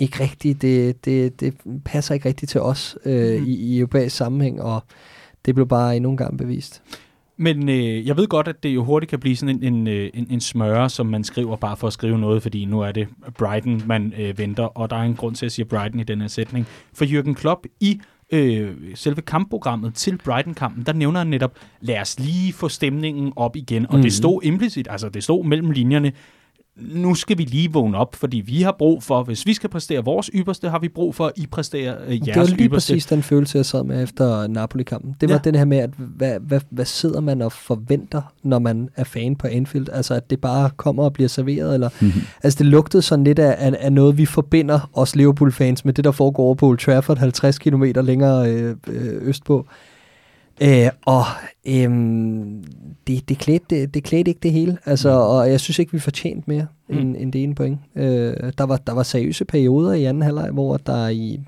ikke rigtigt, det, det, det passer ikke rigtigt til os øh, mm. i, i europæisk sammenhæng, og det blev bare endnu en gang bevist. Men øh, jeg ved godt, at det jo hurtigt kan blive sådan en, en, øh, en, en smøre, som man skriver bare for at skrive noget, fordi nu er det Brighton, man øh, venter, og der er en grund til at sige Brighton i den her sætning. For Jürgen Klopp i øh, selve kampprogrammet til Brighton-kampen, der nævner han netop, lad os lige få stemningen op igen. Og mm. det stod implicit, altså det stod mellem linjerne, nu skal vi lige vågne op, fordi vi har brug for, hvis vi skal præstere vores ypperste, har vi brug for, at I præsterer øh, jeres ypperste. Det var lige ypperste. præcis den følelse, jeg sad med efter Napoli-kampen. Det var ja. den her med, at hvad, hvad, hvad sidder man og forventer, når man er fan på Anfield? Altså, at det bare kommer og bliver serveret, eller... Mm-hmm. Altså, det lugtede sådan lidt af, af, af noget, vi forbinder os Liverpool-fans med det, der foregår på Old Trafford, 50 km længere øh, øh, østpå. Øh, og øhm, det, det, klædte, det, det klædte ikke det hele, altså, mm. og jeg synes ikke, vi fortjente mere mm. end, end det ene point. Øh, der, var, der var seriøse perioder i anden halvleg, hvor der i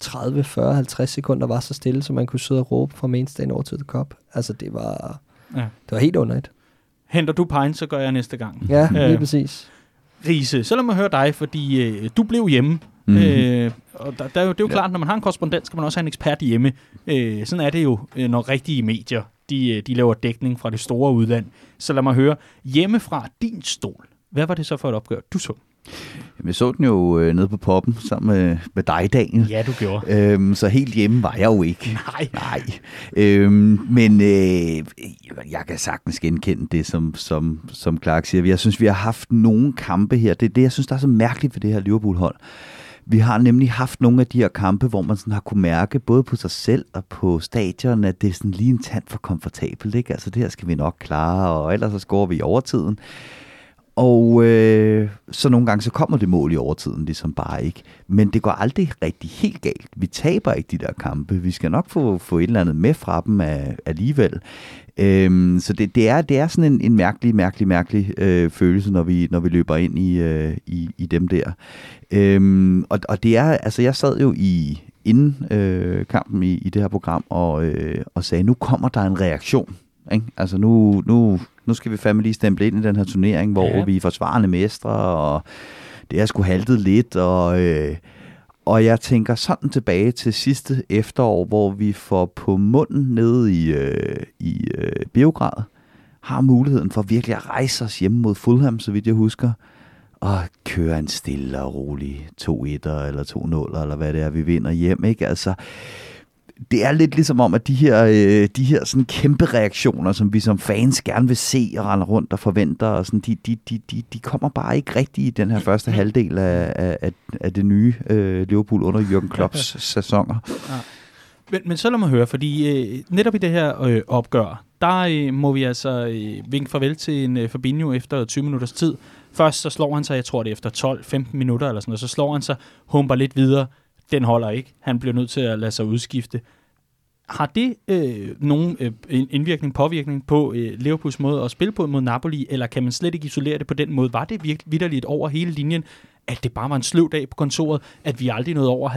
30, 40, 50 sekunder var så stille, så man kunne sidde og råbe fra mainstand over til the cup. Altså, det var, ja. det var helt underligt. Henter du pine, så gør jeg næste gang. Ja, lige øh, præcis. Rise, så lad mig høre dig, fordi øh, du blev hjemme Mm. Øh, og der, der, er det er jo ja. klart, når man har en korrespondent, skal man også have en ekspert hjemme. Øh, sådan er det jo, øh, når rigtige medier de, øh, de laver dækning fra det store udland. Så lad mig høre, hjemme fra din stol, hvad var det så for et opgør, du så? Jamen, jeg så den jo øh, nede på poppen sammen med, med dig, Daniel. Ja, du gjorde. Øhm, så helt hjemme var jeg jo ikke. Nej. Nej. Øhm, men øh, jeg kan sagtens genkende det, som, som, som Clark siger. Jeg synes, vi har haft nogle kampe her. Det er det, jeg synes, der er så mærkeligt ved det her Liverpool-hold. Vi har nemlig haft nogle af de her kampe, hvor man sådan har kunne mærke, både på sig selv og på stadion, at det er sådan lige en tand for komfortabelt. Ikke? Altså det her skal vi nok klare, og ellers så scorer vi i overtiden. Og øh, så nogle gange så kommer det mål i overtiden ligesom bare ikke. Men det går aldrig rigtig helt galt. Vi taber ikke de der kampe. Vi skal nok få, få et eller andet med fra dem af, alligevel. Øhm, så det, det, er, det er sådan en, en mærkelig, mærkelig, mærkelig øh, følelse, når vi, når vi løber ind i, øh, i, i dem der. Øhm, og, og det er, altså jeg sad jo i inden øh, kampen i, i det her program og, øh, og sagde, nu kommer der en reaktion. Ikke? Altså nu, nu, nu skal vi fandme lige stemple ind i den her turnering, hvor ja. vi er forsvarende mestre, og det er sgu haltet lidt, og, øh, og jeg tænker sådan tilbage til sidste efterår, hvor vi får på munden nede i, øh, i øh, Biograd, har muligheden for virkelig at rejse os hjem mod Fulham, så vidt jeg husker, og køre en stille og rolig 2-1 eller 2-0, eller hvad det er, vi vinder hjem. Ikke? Altså, det er lidt ligesom om, at de her, øh, de her sådan kæmpe reaktioner, som vi som fans gerne vil se og rende rundt og forventer, og sådan, de, de, de, de, de kommer bare ikke rigtigt i den her første halvdel af, af, af det nye øh, Liverpool under Jürgen Klopps sæsoner. Ja. Men, men så lad mig høre, fordi øh, netop i det her øh, opgør, der øh, må vi altså øh, vinke farvel til en øh, Fabinho efter 20 minutters tid. Først så slår han sig, jeg tror det er efter 12-15 minutter eller sådan noget, så slår han sig, humper lidt videre, den holder ikke. Han bliver nødt til at lade sig udskifte. Har det øh, nogen øh, indvirkning, påvirkning på øh, Liverpools måde at spille på mod Napoli, eller kan man slet ikke isolere det på den måde? Var det virkelig vidderligt over hele linjen, at det bare var en sløv dag på kontoret, at vi aldrig nåede over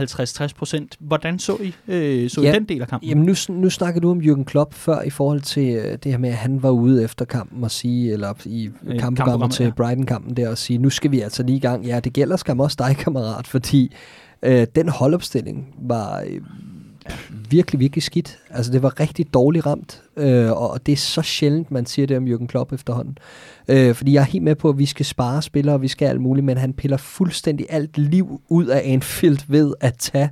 50-60 procent? Hvordan så I, øh, så ja, I den del af kampen? Jamen nu, nu snakker du om Jürgen Klopp før i forhold til øh, det her med, at han var ude efter kampen og sige, eller i øh, kampprogrammet til ja. Brighton-kampen der og sige, nu skal vi altså lige i gang. Ja, det gælder skam også dig, kammerat, fordi øh, den holdopstilling var... Øh, virkelig, virkelig skidt. Altså, det var rigtig dårligt ramt, øh, og det er så sjældent, man siger det om Jürgen Klopp efterhånden. Øh, fordi jeg er helt med på, at vi skal spare spillere, og vi skal alt muligt, men han piller fuldstændig alt liv ud af Anfield ved at tage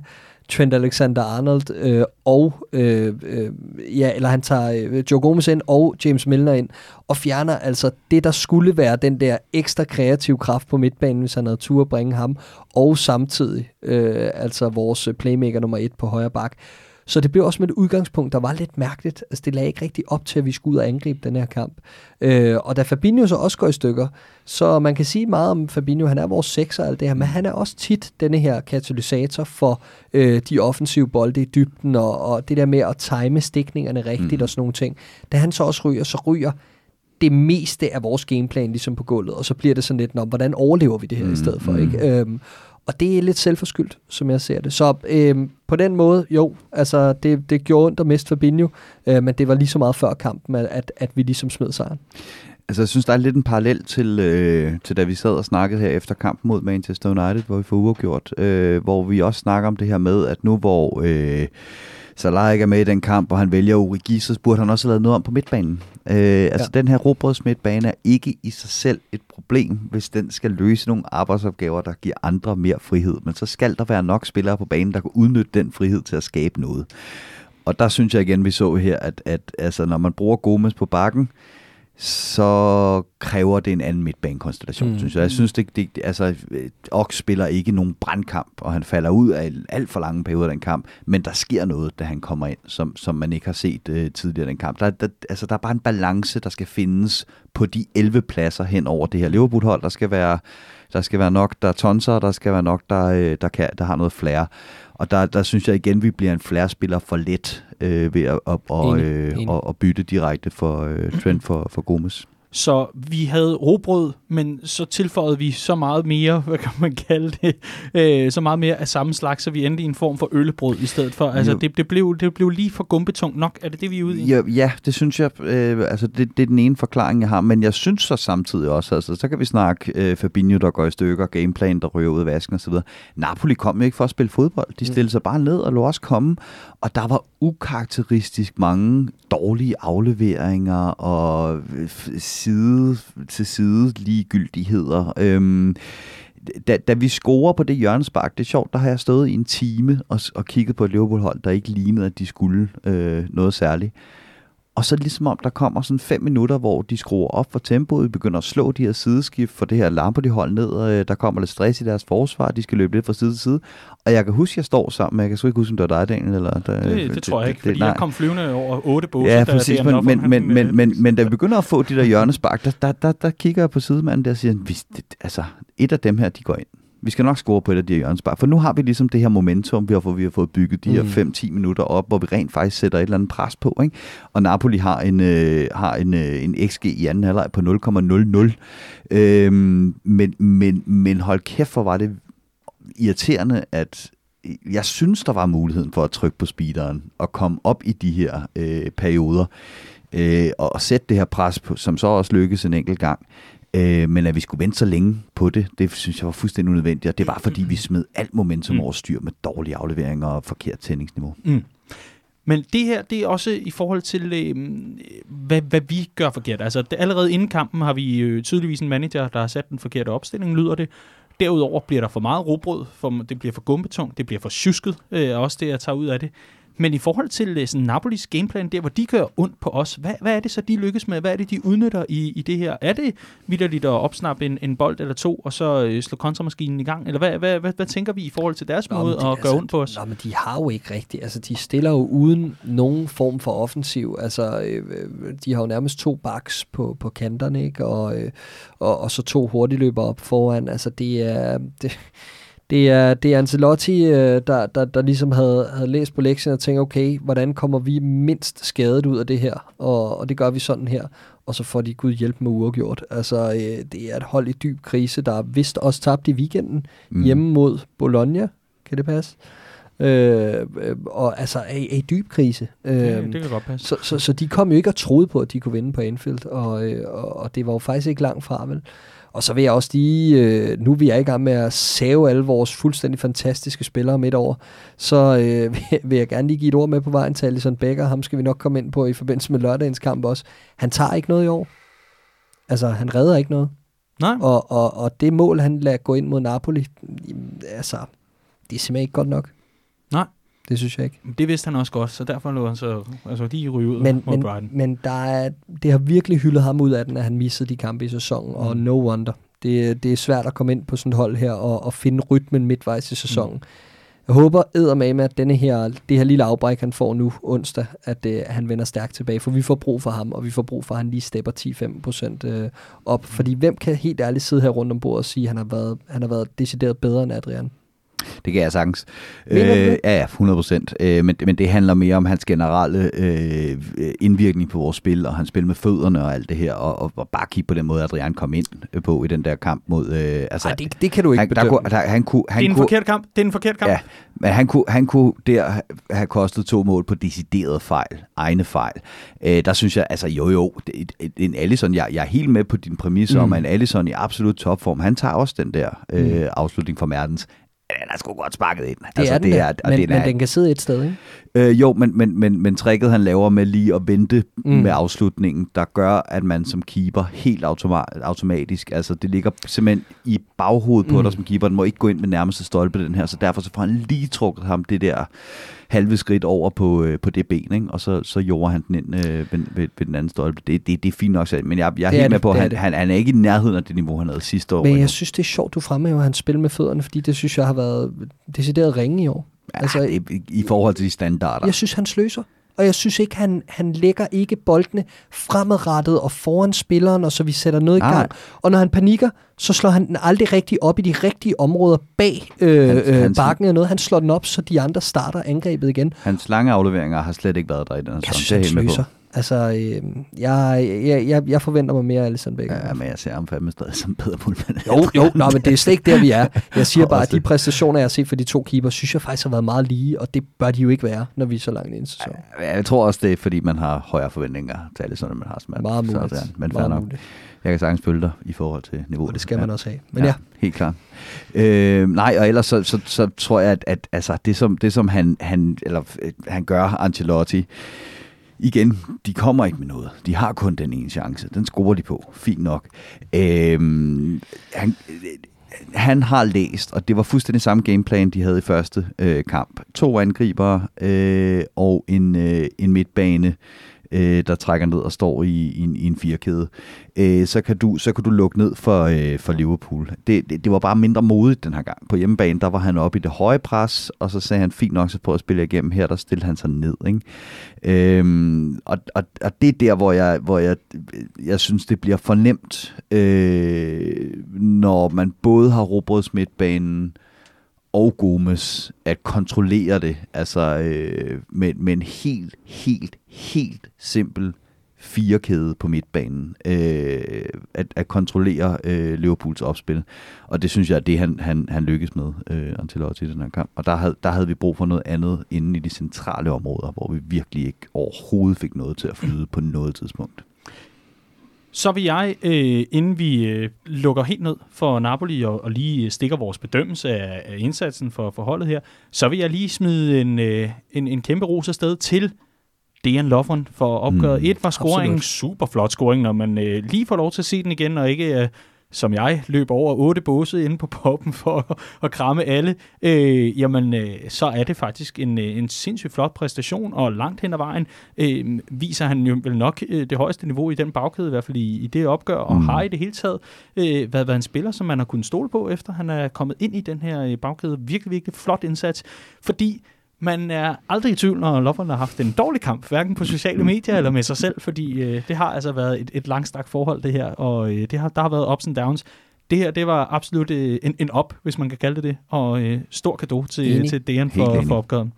Trent Alexander-Arnold øh, og, øh, øh, ja, eller han tager øh, Joe Gomez ind og James Milner ind, og fjerner altså det, der skulle være den der ekstra kreative kraft på midtbanen, hvis han havde tur at bringe ham, og samtidig øh, altså vores playmaker nummer et på højre bak. Så det blev også med et udgangspunkt, der var lidt mærkeligt. Altså, det lagde ikke rigtig op til, at vi skulle ud og angribe den her kamp. Øh, og da Fabinho så også går i stykker, så man kan sige meget om Fabinho, han er vores sekser og alt det her, men han er også tit denne her katalysator for øh, de offensive bolde i dybden, og, og det der med at time stikningerne rigtigt mm. og sådan nogle ting. Da han så også ryger, så ryger det meste af vores gameplan ligesom på gulvet, og så bliver det sådan lidt, Nå, hvordan overlever vi det her mm. i stedet for, ikke? Øhm, og det er lidt selvforskyldt, som jeg ser det. Så øh, på den måde, jo, altså det, det gjorde ondt at miste Fabinho, øh, men det var lige så meget før kampen, at, at vi ligesom smed sejren. Altså, jeg synes, der er lidt en parallel til, øh, til da vi sad og snakkede her efter kampen mod Manchester United, hvor vi får uafgjort, øh, hvor vi også snakker om det her med, at nu hvor... Øh, Salah ikke er med i den kamp, og han vælger Origi, så burde han også have lavet noget om på midtbanen. Øh, altså ja. den her robrøds midtbane er ikke i sig selv et problem, hvis den skal løse nogle arbejdsopgaver, der giver andre mere frihed. Men så skal der være nok spillere på banen, der kan udnytte den frihed til at skabe noget. Og der synes jeg igen, vi så her, at, at altså, når man bruger Gomes på bakken, øh, så kræver det en anden midtbanekonstellation, mm. synes jeg. Jeg synes, det, det altså, Ox spiller ikke nogen brandkamp, og han falder ud af alt for lange perioder af den kamp, men der sker noget, da han kommer ind, som, som man ikke har set uh, tidligere den kamp. Der, der, altså, der er bare en balance, der skal findes på de 11 pladser hen over det her Liverpool-hold. Der skal være, der skal være nok, der er tonser, der skal være nok, der, øh, der, kan, der har noget flere. Og der, der synes jeg igen, vi bliver en flere-spiller for let øh, ved at, at, og, øh, at, at bytte direkte for øh, Trent for, for Gomes. Så vi havde robrød, men så tilføjede vi så meget mere, hvad kan man kalde det, øh, så meget mere af samme slags, så vi endte i en form for øllebrød i stedet for. Altså, det, det, blev, det blev lige for gumbetung nok. Er det det, vi er ude i? Ja, ja det synes jeg. Øh, altså, det, det er den ene forklaring, jeg har. Men jeg synes så samtidig også, altså, så kan vi snakke øh, Fabinho, der går i stykker, gameplan, der ryger ud af vasken osv. Napoli kom jo ikke for at spille fodbold. De stillede sig bare ned og lå også komme. Og der var ukarakteristisk mange dårlige afleveringer og øh, side til side ligegyldigheder. Øhm, da, da vi scorer på det hjørnespark, det er sjovt, der har jeg stået i en time og, og kigget på et Liverpool-hold, der ikke lignede, at de skulle øh, noget særligt. Og så det ligesom om, der kommer sådan fem minutter, hvor de skruer op for tempoet, begynder at slå de her sideskift, for det her lamper de hold ned, og øh, der kommer lidt stress i deres forsvar, de skal løbe lidt fra side til side. Og jeg kan huske, jeg står sammen med, jeg kan sgu ikke huske, om det var dig, Daniel, eller... Der, det, det, det, tror jeg ikke, det, fordi nej. jeg kom flyvende over otte båse. Ja, præcis, der, men, men, men, men, men, men da vi begynder at få de der hjørnespark, der, der, der, der kigger jeg på sidemanden der og siger, altså, et af dem her, de går ind vi skal nok score på et af de her hjørnespark, for nu har vi ligesom det her momentum, vi har, fået, vi har fået bygget de her 5-10 mm. minutter op, hvor vi rent faktisk sætter et eller andet pres på. Ikke? Og Napoli har en, øh, har en, øh, en XG i anden halvleg på 0,00. Øhm, men, men, men hold kæft, hvor var det irriterende, at jeg synes, der var muligheden for at trykke på speederen og komme op i de her øh, perioder øh, og sætte det her pres på, som så også lykkes en enkelt gang. Øh, men at vi skulle vente så længe på det, det synes jeg var fuldstændig unødvendigt, og det var fordi, vi smed alt momentum mm. over styr med dårlige afleveringer og forkert tændingsniveau. Mm. Men det her, det er også i forhold til, øh, hvad, hvad vi gør forkert. Altså det, allerede inden kampen har vi øh, tydeligvis en manager, der har sat den forkerte opstilling, lyder det. Derudover bliver der for meget robrød, for, det bliver for gumbetungt, det bliver for tjusket, øh, også det, jeg tager ud af det. Men i forhold til øh, sådan, Napolis gameplan, der hvor de gør ondt på os, hvad, hvad er det så, de lykkes med? Hvad er det, de udnytter i, i det her? Er det vidderligt at opsnappe en, en bold eller to, og så øh, slå kontramaskinen i gang? Eller hvad, hvad, hvad, hvad tænker vi i forhold til deres nå, måde at altså, gøre ondt på os? Nå, men de har jo ikke rigtigt. Altså, de stiller jo uden nogen form for offensiv. Altså, øh, de har jo nærmest to backs på, på kanterne, ikke? Og, øh, og, og så to hurtigløbere op foran. Altså, det er... Det, det er, det er Ancelotti, øh, der, der, der ligesom havde, havde læst på lektien og tænkt, okay, hvordan kommer vi mindst skadet ud af det her? Og, og det gør vi sådan her. Og så får de Gud hjælp med uafgjort. Altså, øh, det er et hold i dyb krise, der er vist også tabt i weekenden mm. hjemme mod Bologna. Kan det passe? Øh, øh, og altså er, er i dyb krise. Øh, det, det kan godt passe. Så, så, så de kom jo ikke og troede på, at de kunne vinde på Anfield, og, og, og det var jo faktisk ikke langt fra, vel? Og så vil jeg også lige, øh, nu vi er i gang med at save alle vores fuldstændig fantastiske spillere midt over, så øh, vil jeg gerne lige give et ord med på vejen til Alisson Becker. Ham skal vi nok komme ind på i forbindelse med lørdagens kamp også. Han tager ikke noget i år. Altså, han redder ikke noget. Nej. Og, og, og det mål, han lader gå ind mod Napoli, altså, det er simpelthen ikke godt nok. Nej. Det synes jeg ikke. Det vidste han også godt, så derfor lå han så altså, lige ryge ud Men, mod men, Brighton. men der er, det har virkelig hyldet ham ud af den, at han missede de kampe i sæsonen, mm. og no wonder. Det, det er svært at komme ind på sådan et hold her og, og finde rytmen midtvejs i sæsonen. Mm. Jeg håber eddermame, at denne her, det her lille afbræk, han får nu onsdag, at, øh, han vender stærkt tilbage, for vi får brug for ham, og vi får brug for, at han lige stepper 10-15 procent øh, op. Fordi hvem kan helt ærligt sidde her rundt om bordet og sige, at han har været, han har været decideret bedre end Adrian? Det kan jeg sagtens. Øh, ja, ja, 100 procent. Øh, men, men det handler mere om hans generelle øh, indvirkning på vores spil, og hans spil med fødderne og alt det her, og, og, og bare kigge på den måde, Adrian kom ind øh, på i den der kamp mod... Øh, altså, Nej, det, det kan du ikke han, der, bedømme. kunne, der, han kunne, han det er en kunne, forkert kamp. Det er en forkert kamp. Ja, men han kunne, han kunne der ha- have kostet to mål på decideret fejl, egne fejl. Øh, der synes jeg, altså jo jo, det, det, en Allison, jeg, jeg er helt med på din præmis mm. om, at en Allison i absolut topform, han tager også den der øh, mm. afslutning fra Mertens. Den er sgu godt sparket ind. Det er den, det er, og men, den men er, den kan sidde et sted, ikke? Øh, jo, men, men, men, men tricket, han laver med lige at vente mm. med afslutningen, der gør, at man som keeper helt automa- automatisk, altså det ligger simpelthen i baghovedet på Mm. dig som keeper, den må ikke gå ind med nærmeste stolpe den her, så derfor så får han lige trukket ham det der halve skridt over på, øh, på det ben, ikke? og så, så jorder han den ind øh, ved, ved, ved den anden stolpe. Det, det, det er fint nok, men jeg, jeg er er helt med på, at han, han, han er ikke i nærheden af det niveau, han havde sidste år. Men endnu. jeg synes, det er sjovt, du fremhæver hans spil med fødderne, fordi det synes jeg har været decideret ringe i år. ja, altså- det, i forhold til de standarder. Jeg synes, han sløser. Og jeg synes ikke, han, han lægger ikke boldene fremadrettet og foran spilleren, og så vi sætter noget i gang. Og når han panikker, så slår han den aldrig rigtig op i de rigtige områder bag øh, Han- øh, bakken eller noget. Han slår den op, så de andre starter angrebet igen. Hans lange afleveringer har slet ikke været der i den her Jeg synes, Det er han med på. Altså, øh, jeg, jeg, jeg, jeg forventer mig mere af Alisson Becker. Ja, men jeg ser ham fandme stadig som bedre målmand. Jo, jo, nå, men det er slet ikke der, vi er. Jeg siger bare, at de præstationer, jeg har set for de to keeper, synes jeg faktisk har været meget lige, og det bør de jo ikke være, når vi er så langt ind i en sæson. Jeg tror også, det er, fordi man har højere forventninger til Alisson, end man har som Meget muligt. Så, men meget nok. muligt. Jeg kan sagtens følge dig i forhold til niveauet. Og det skal man ja. også have. Men ja, Helt klart. Øh, nej, og ellers så, så, så tror jeg, at, at altså, det, som, det som han, han, eller, øh, han gør, Ancelotti, igen, de kommer ikke med noget. De har kun den ene chance. Den scorer de på. Fint nok. Øhm, han, han har læst, og det var fuldstændig samme gameplan, de havde i første øh, kamp. To angribere øh, og en, øh, en midtbane, øh, der trækker ned og står i, i, en, i en firkæde. Øh, så, kan du, så kan du lukke ned for, øh, for Liverpool. Det, det, det var bare mindre modigt den her gang. På hjemmebane, der var han oppe i det høje pres, og så sagde han fint nok så på at spille igennem. Her, der stillede han sig ned. Ikke? Øhm, og, og, og det er der, hvor jeg, hvor jeg, jeg synes, det bliver fornemt, øh, når man både har robrødsmidtbanen, midtbanen og Gomes at kontrollere det, altså øh, med, med en helt, helt, helt simpel firekæde på midtbanen, øh, at, at kontrollere øh, Liverpools opspil. Og det synes jeg er det, han, han, han lykkes med, øh, Ancelotti i den her kamp. Og der havde, der havde vi brug for noget andet inde i de centrale områder, hvor vi virkelig ikke overhovedet fik noget til at flyde på noget tidspunkt. Så vil jeg, øh, inden vi øh, lukker helt ned for Napoli og, og lige stikker vores bedømmelse af, af indsatsen for, for holdet her, så vil jeg lige smide en, øh, en, en kæmpe ros afsted til Dejan Lovren for opgøret. Mm, Mm, Et var scoringen, absolut. super flot scoring, når man øh, lige får lov til at se den igen, og ikke... Øh, som jeg løber over otte båse inde på poppen for at, at kramme alle, øh, jamen øh, så er det faktisk en, øh, en sindssygt flot præstation, og langt hen ad vejen øh, viser han jo vel nok øh, det højeste niveau i den bagkæde, i hvert fald i, i det opgør, og Mm. har i det hele taget øh, været, været en spiller, som man har kunnet stole på, efter han er kommet ind i den her øh, bagkæde. Virkelig, virkelig flot indsats, fordi man er aldrig i tvivl, når Lovren har haft en dårlig kamp, hverken på sociale medier eller med sig selv, fordi øh, det har altså været et, et langstrakt forhold, det her, og øh, det har, der har været ups and downs. Det her, det var absolut øh, en, en op, hvis man kan kalde det det, og øh, stor gave til, Enig. til Helt for, for opgaven.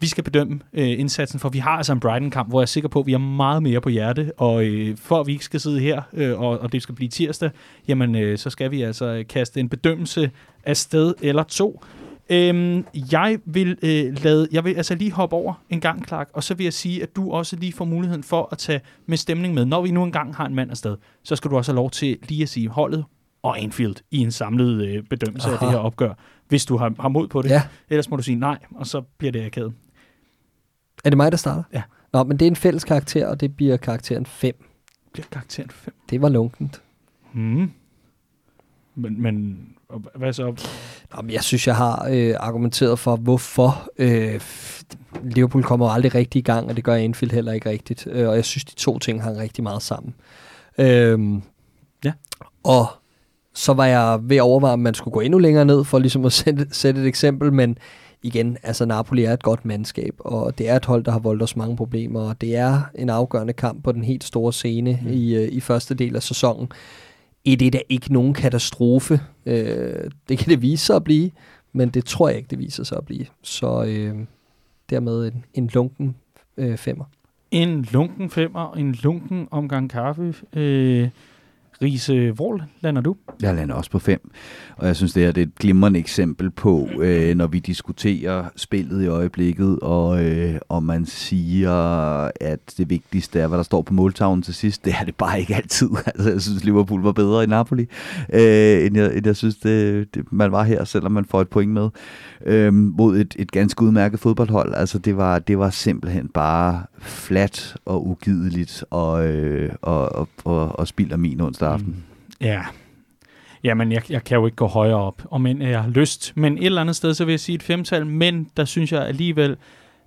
Vi skal bedømme øh, indsatsen, for vi har altså en Brighton-kamp, hvor jeg er sikker på, at vi har meget mere på hjerte, og øh, for at vi ikke skal sidde her, øh, og, og det skal blive tirsdag, jamen øh, så skal vi altså kaste en bedømmelse af sted eller to. Øhm, jeg vil øh, lade, jeg vil altså lige hoppe over en gang, Clark, og så vil jeg sige, at du også lige får muligheden for at tage med stemning med. Når vi nu engang har en mand afsted, så skal du også have lov til lige at sige holdet og Anfield i en samlet øh, bedømmelse Aha. af det her opgør, hvis du har, har mod på det. Ja. Ellers må du sige nej, og så bliver det akavet. Er det mig, der starter? Ja. Nå, men det er en fælles karakter, og det bliver karakteren 5. Bliver karakteren 5. Det var lunkent. Hmm. Men, men hvad så? Jamen, jeg synes, jeg har øh, argumenteret for, hvorfor øh, Liverpool kommer aldrig rigtig i gang, og det gør Anfield heller ikke rigtigt. Øh, og jeg synes, de to ting hang rigtig meget sammen. Øh, ja. Og så var jeg ved at overveje, om man skulle gå endnu længere ned, for ligesom at sætte, sætte et eksempel, men igen, altså Napoli er et godt mandskab, og det er et hold, der har voldt os mange problemer, og det er en afgørende kamp på den helt store scene mm. i, øh, i første del af sæsonen. Et er ikke nogen katastrofe. Øh, det kan det vise sig at blive, men det tror jeg ikke, det viser sig at blive. Så øh, dermed en, en lunken øh, femmer. En lunken femmer, en lunken omgang kaffe. Øh, Riese, hvor lander du? Jeg lander også på 5, og jeg synes, det her det er et glimrende eksempel på, øh, når vi diskuterer spillet i øjeblikket, og, øh, og man siger, at det vigtigste er, hvad der står på måltavlen til sidst. Det er det bare ikke altid. Altså, jeg synes, Liverpool var bedre i Napoli, øh, end, jeg, end jeg synes, det, det, man var her, selvom man får et point med, øh, mod et, et ganske udmærket fodboldhold. Altså, det var, det var simpelthen bare flat og ugideligt, og, øh, og, og, og, og spild af min onsdag aften. Mm. Ja, Jamen, jeg, jeg kan jo ikke gå højere op, om end jeg har lyst. Men et eller andet sted, så vil jeg sige et femtal, men der synes jeg alligevel,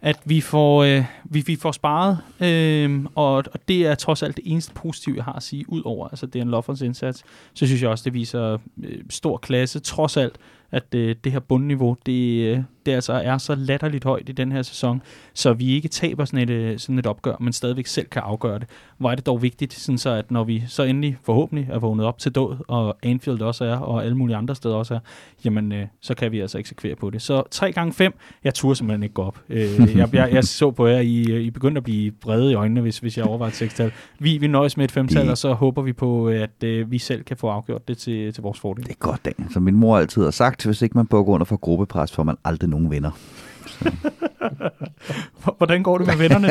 at vi får, øh, vi, vi får sparet, øh, og, og det er trods alt det eneste positive, jeg har at sige, ud over, altså det er en Loffers indsats, så synes jeg også, det viser øh, stor klasse, trods alt, at øh, det her bundniveau, det, øh, det altså er så latterligt højt i den her sæson, så vi ikke taber sådan et, øh, sådan et opgør, men stadigvæk selv kan afgøre det. Hvor er det dog vigtigt, sådan så at når vi så endelig forhåbentlig er vågnet op til død, og Anfield også er, og alle mulige andre steder også er, jamen øh, så kan vi altså eksekvere på det. Så 3 gange 5 jeg turde simpelthen ikke gå op. Øh, jeg, jeg, jeg, så på jer, I, I begyndte at blive brede i øjnene, hvis, hvis jeg overvejer et sekstal. Vi, vi nøjes med et femtal, og så håber vi på, at øh, vi selv kan få afgjort det til, til vores fordel. Det er godt, Dan. Som min mor altid har sagt, hvis ikke man bukker under for gruppepres, får man aldrig nogen venner. Hvordan går det med vennerne?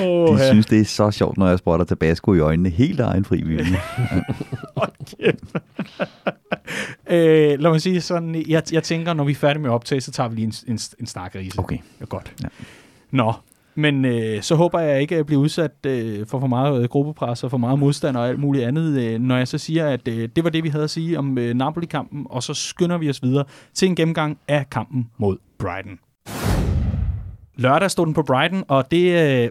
oh, De ja. synes, det er så sjovt, når jeg spotter Tabasco i øjnene. Helt egen fri vilje. okay. øh, lad mig sige sådan, jeg, jeg tænker, når vi er færdige med optag, så tager vi lige en, en, en snak, Riese. Okay. Ja, godt. Ja. Nå, men øh, så håber jeg ikke at blive udsat øh, for for meget øh, gruppepres og for meget modstand og alt muligt andet, øh, når jeg så siger, at øh, det var det, vi havde at sige om øh, Napoli-kampen, og så skynder vi os videre til en gennemgang af kampen mod Brighton. Lørdag stod den på Brighton, og det øh,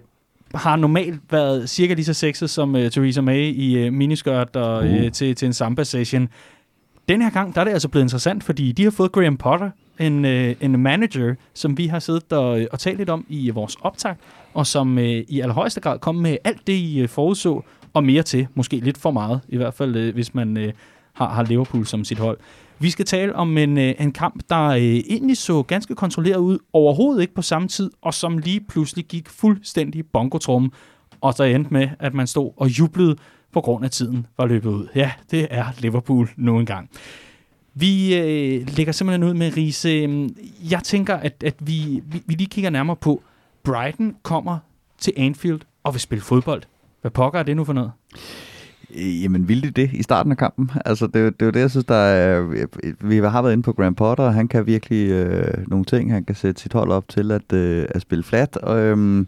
har normalt været cirka lige så sexet som øh, Theresa May i øh, miniskørt og, uh. øh, til, til en samba-session. Den her gang, der er det altså blevet interessant, fordi de har fået Graham Potter, en, øh, en manager, som vi har siddet og, øh, og talt lidt om i vores optag, og som øh, i allerhøjeste grad kom med alt det, I øh, forudså, og mere til. Måske lidt for meget, i hvert fald øh, hvis man øh, har, har Liverpool som sit hold. Vi skal tale om en, øh, en kamp, der øh, egentlig så ganske kontrolleret ud, overhovedet ikke på samme tid, og som lige pludselig gik fuldstændig bongotrum, og så endte med, at man stod og jublede på grund af tiden var løbet ud. Ja, det er Liverpool nu engang. Vi øh, lægger simpelthen ud med Riese. Øhm, jeg tænker, at, at vi, vi, vi lige kigger nærmere på, Brighton kommer til Anfield og vil spille fodbold. Hvad pokker er det nu for noget? Øh, jamen, ville det det i starten af kampen? Altså, det, det er jo det, jeg synes, der er... Øh, vi har været inde på Graham Potter, og han kan virkelig øh, nogle ting. Han kan sætte sit hold op til at, øh, at spille flat. Og, øh,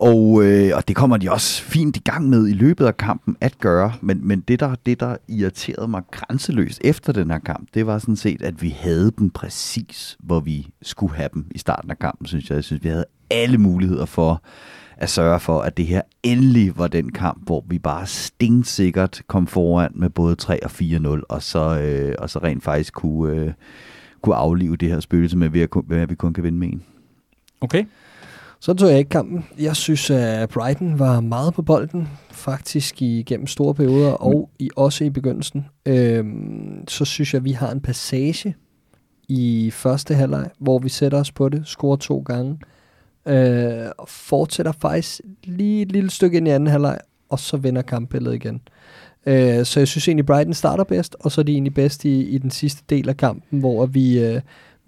og, øh, og det kommer de også fint i gang med i løbet af kampen at gøre. Men, men det, der, det, der irriterede mig grænseløst efter den her kamp, det var sådan set, at vi havde dem præcis, hvor vi skulle have dem i starten af kampen, synes jeg. Jeg synes, vi havde alle muligheder for at sørge for, at det her endelig var den kamp, hvor vi bare stingsikkert kom foran med både 3 og 4-0, og så, øh, og så rent faktisk kunne, øh, kunne aflive det her spøgelse med, at vi kun kan vinde med en. Okay. Så tog jeg ikke kampen. Jeg synes, at Brighton var meget på bolden, faktisk igennem store perioder, og i, også i begyndelsen. Øhm, så synes jeg, at vi har en passage i første halvleg, hvor vi sætter os på det, scorer to gange, øh, og fortsætter faktisk lige et lille stykke ind i anden halvleg, og så vinder kampbilledet igen. Øh, så jeg synes egentlig, Brighton starter bedst, og så er de egentlig bedst i, i den sidste del af kampen, hvor vi... Øh,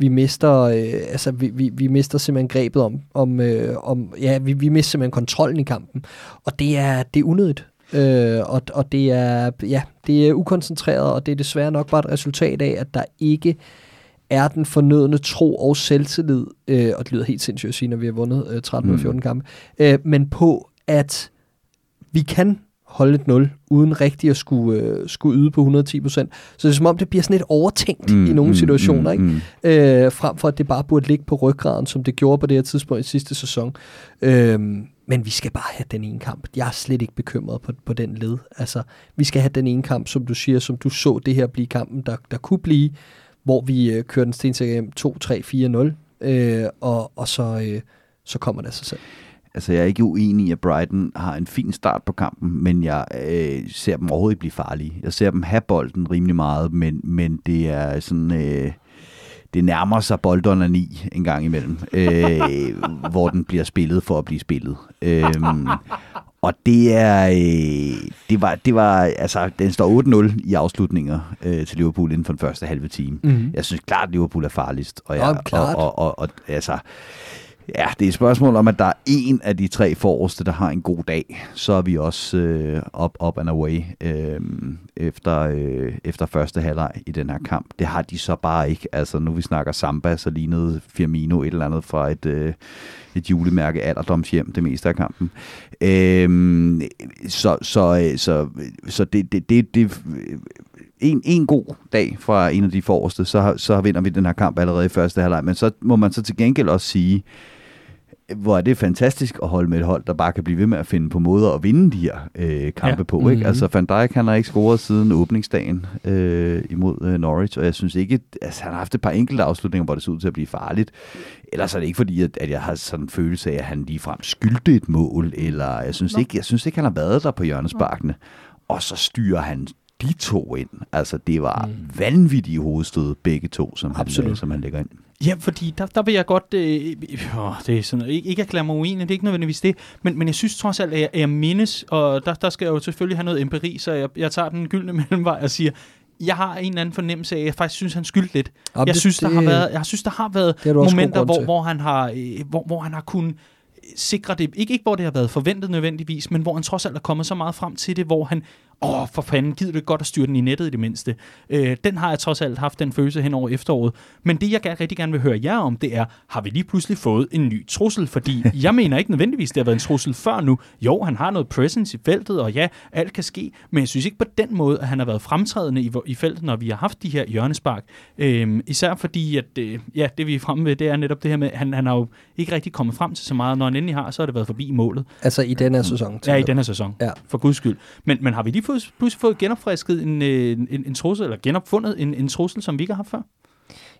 vi mister, øh, altså vi, vi, vi mister simpelthen grebet om, om, øh, om ja, vi, vi mister simpelthen kontrollen i kampen, og det er, det er unødigt. Øh, og, og det er, ja, det er ukoncentreret, og det er desværre nok bare et resultat af, at der ikke er den fornødne tro og selvtillid, øh, og det lyder helt sindssygt at sige, når vi har vundet øh, 13 mm. 14 kampe, øh, men på, at vi kan holde et 0, uden rigtig at skulle, øh, skulle yde på 110%. Så det er som om, det bliver sådan lidt overtænkt mm, i nogle mm, situationer, mm, ikke? Øh, frem for at det bare burde ligge på ryggraden, som det gjorde på det her tidspunkt i sidste sæson. Øh, men vi skal bare have den ene kamp. Jeg er slet ikke bekymret på, på den led. Altså, vi skal have den ene kamp, som du siger, som du så det her blive kampen, der, der kunne blive, hvor vi øh, kører den stensikker hjem 2-3-4-0, øh, og, og så, øh, så kommer det af sig selv. Altså, jeg er ikke uenig i, at Brighton har en fin start på kampen, men jeg øh, ser dem overhovedet ikke blive farlige. Jeg ser dem have bolden rimelig meget, men, men det er sådan... Øh, det nærmer sig bolden 9 en gang imellem, øh, hvor den bliver spillet for at blive spillet. Øh, og det er, øh, det var, det var, altså, den står 8-0 i afslutninger øh, til Liverpool inden for den første halve time. Mm-hmm. Jeg synes klart, at Liverpool er farligst. Og, jeg, ja, og, og, og, og, altså, Ja, det er et spørgsmål om, at der er en af de tre forreste, der har en god dag. Så er vi også øh, op, and away øh, efter, øh, efter første halvleg i den her kamp. Det har de så bare ikke. Altså, nu vi snakker Samba, så lignede Firmino et eller andet fra et, øh, et julemærke alderdomshjem det meste af kampen. Øh, så så, øh, så, så det, det, det, det en, en god dag fra en af de forreste, så, så vinder vi den her kamp allerede i første halvleg. Men så må man så til gengæld også sige, hvor er det fantastisk at holde med et hold, der bare kan blive ved med at finde på måder at vinde de her øh, kampe ja. på. Ikke? Mm-hmm. Altså Van Dijk, han har ikke scoret siden åbningsdagen øh, imod øh, Norwich, og jeg synes ikke, altså han har haft et par enkelte afslutninger, hvor det ser ud til at blive farligt. Ellers er det ikke fordi, at, at jeg har sådan en følelse af, at han ligefrem skyldte et mål, eller jeg synes, ikke, jeg synes ikke, han har været der på hjørnesparkene. Og så styrer han de to ind. Altså, det var mm. vanvittige hovedstød, begge to, som, Absolut. han, som han lægger ind. Ja, fordi der, der vil jeg godt, øh, øh, det er sådan, ikke, ikke erklære mig uenig, det er ikke nødvendigvis det, men, men jeg synes trods alt, at jeg, at jeg mindes, og der, der skal jeg jo selvfølgelig have noget empiri, så jeg, jeg tager den gyldne mellemvej og siger, jeg har en eller anden fornemmelse af, at jeg faktisk synes, han skyldte lidt. Jamen, jeg, det, synes, der det, har været, jeg synes, der har været momenter, hvor, hvor, han har, øh, hvor, hvor han har kunnet sikre det. Ikke, ikke hvor det har været forventet nødvendigvis, men hvor han trods alt er kommet så meget frem til det, hvor han åh, for fanden, gider det godt at styre den i nettet i det mindste. Øh, den har jeg trods alt haft den følelse hen over efteråret. Men det, jeg rigtig gerne vil høre jer om, det er, har vi lige pludselig fået en ny trussel? Fordi jeg mener ikke nødvendigvis, det har været en trussel før nu. Jo, han har noget presence i feltet, og ja, alt kan ske, men jeg synes ikke på den måde, at han har været fremtrædende i, i feltet, når vi har haft de her hjørnespark. Øh, især fordi, at øh, ja, det vi er fremme ved, det er netop det her med, at han, han har jo ikke rigtig kommet frem til så meget. Når han endelig har, så har det været forbi målet. Altså i denne sæson? Ja, i denne sæson. Ja. For guds skyld. Men, men har vi lige pludselig fået genopfrisket en, øh, en, en, en trussel, eller genopfundet en, en trussel, som vi ikke har haft før?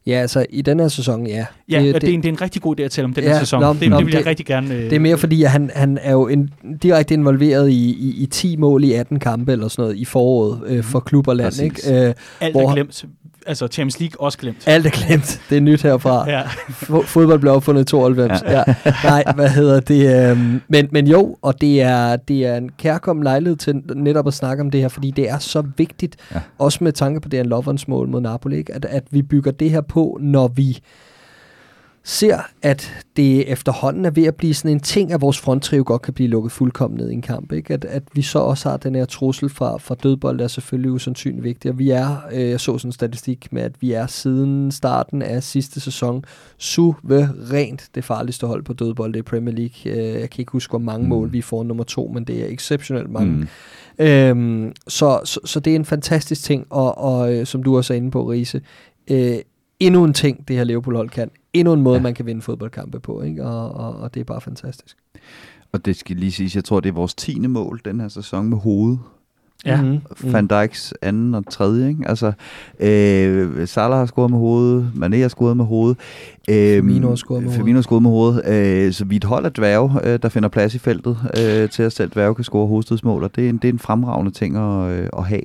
Ja, altså i den her sæson, ja. Ja, det, det, det, er, en, det er en rigtig god idé at tale om den ja, her sæson. Nå, det, nå, det vil jeg det, rigtig gerne... Øh, det er mere fordi, at han, han er jo en, direkte involveret i, i, i 10 mål i 18 kampe eller sådan noget i foråret øh, for klub og land. Ikke? Øh, Alt hvor, er glemt altså Champions League også glemt. Alt er glemt. Det er nyt herfra. ja. Fodbold blev opfundet i 92. Ja. ja. Nej, hvad hedder det? Øhm, men, men jo, og det er, det er en kærkommen lejlighed til netop at snakke om det her, fordi det er så vigtigt, ja. også med tanke på det her Loverens mål mod Napoli, ikke? At, at vi bygger det her på, når vi ser, at det efterhånden er ved at blive sådan en ting, at vores fronttrio godt kan blive lukket fuldkommen ned i en kamp. Ikke? At, at vi så også har den her trussel fra, fra dødbold, er selvfølgelig usandsynligt vigtigt. Og vi er, øh, jeg så sådan en statistik med, at vi er siden starten af sidste sæson suverænt det farligste hold på dødbold i Premier League. Øh, jeg kan ikke huske, hvor mange mm. mål vi får nummer to, men det er exceptionelt mange. Mm. Øhm, så, så, så det er en fantastisk ting, og, og øh, som du også er inde på, Riese, øh, endnu en ting, det her Liverpool-hold kan. Endnu en måde, ja. man kan vinde fodboldkampe på, ikke? Og, og, og det er bare fantastisk. Og det skal lige siges, jeg tror, det er vores tiende mål den her sæson med hovedet. Ja. Mm-hmm. Van Dijks anden og tredje, ikke? Altså, øh, Salah har scoret med hovedet, Mané har scoret med hovedet. Øh, Firmino har scoret med hovedet. Firmino har scoret med hovedet. Øh, så vi er et hold af dværge, øh, der finder plads i feltet øh, til at selv dværge kan score hovedstødsmål, og det er en, det er en fremragende ting at, øh, at have.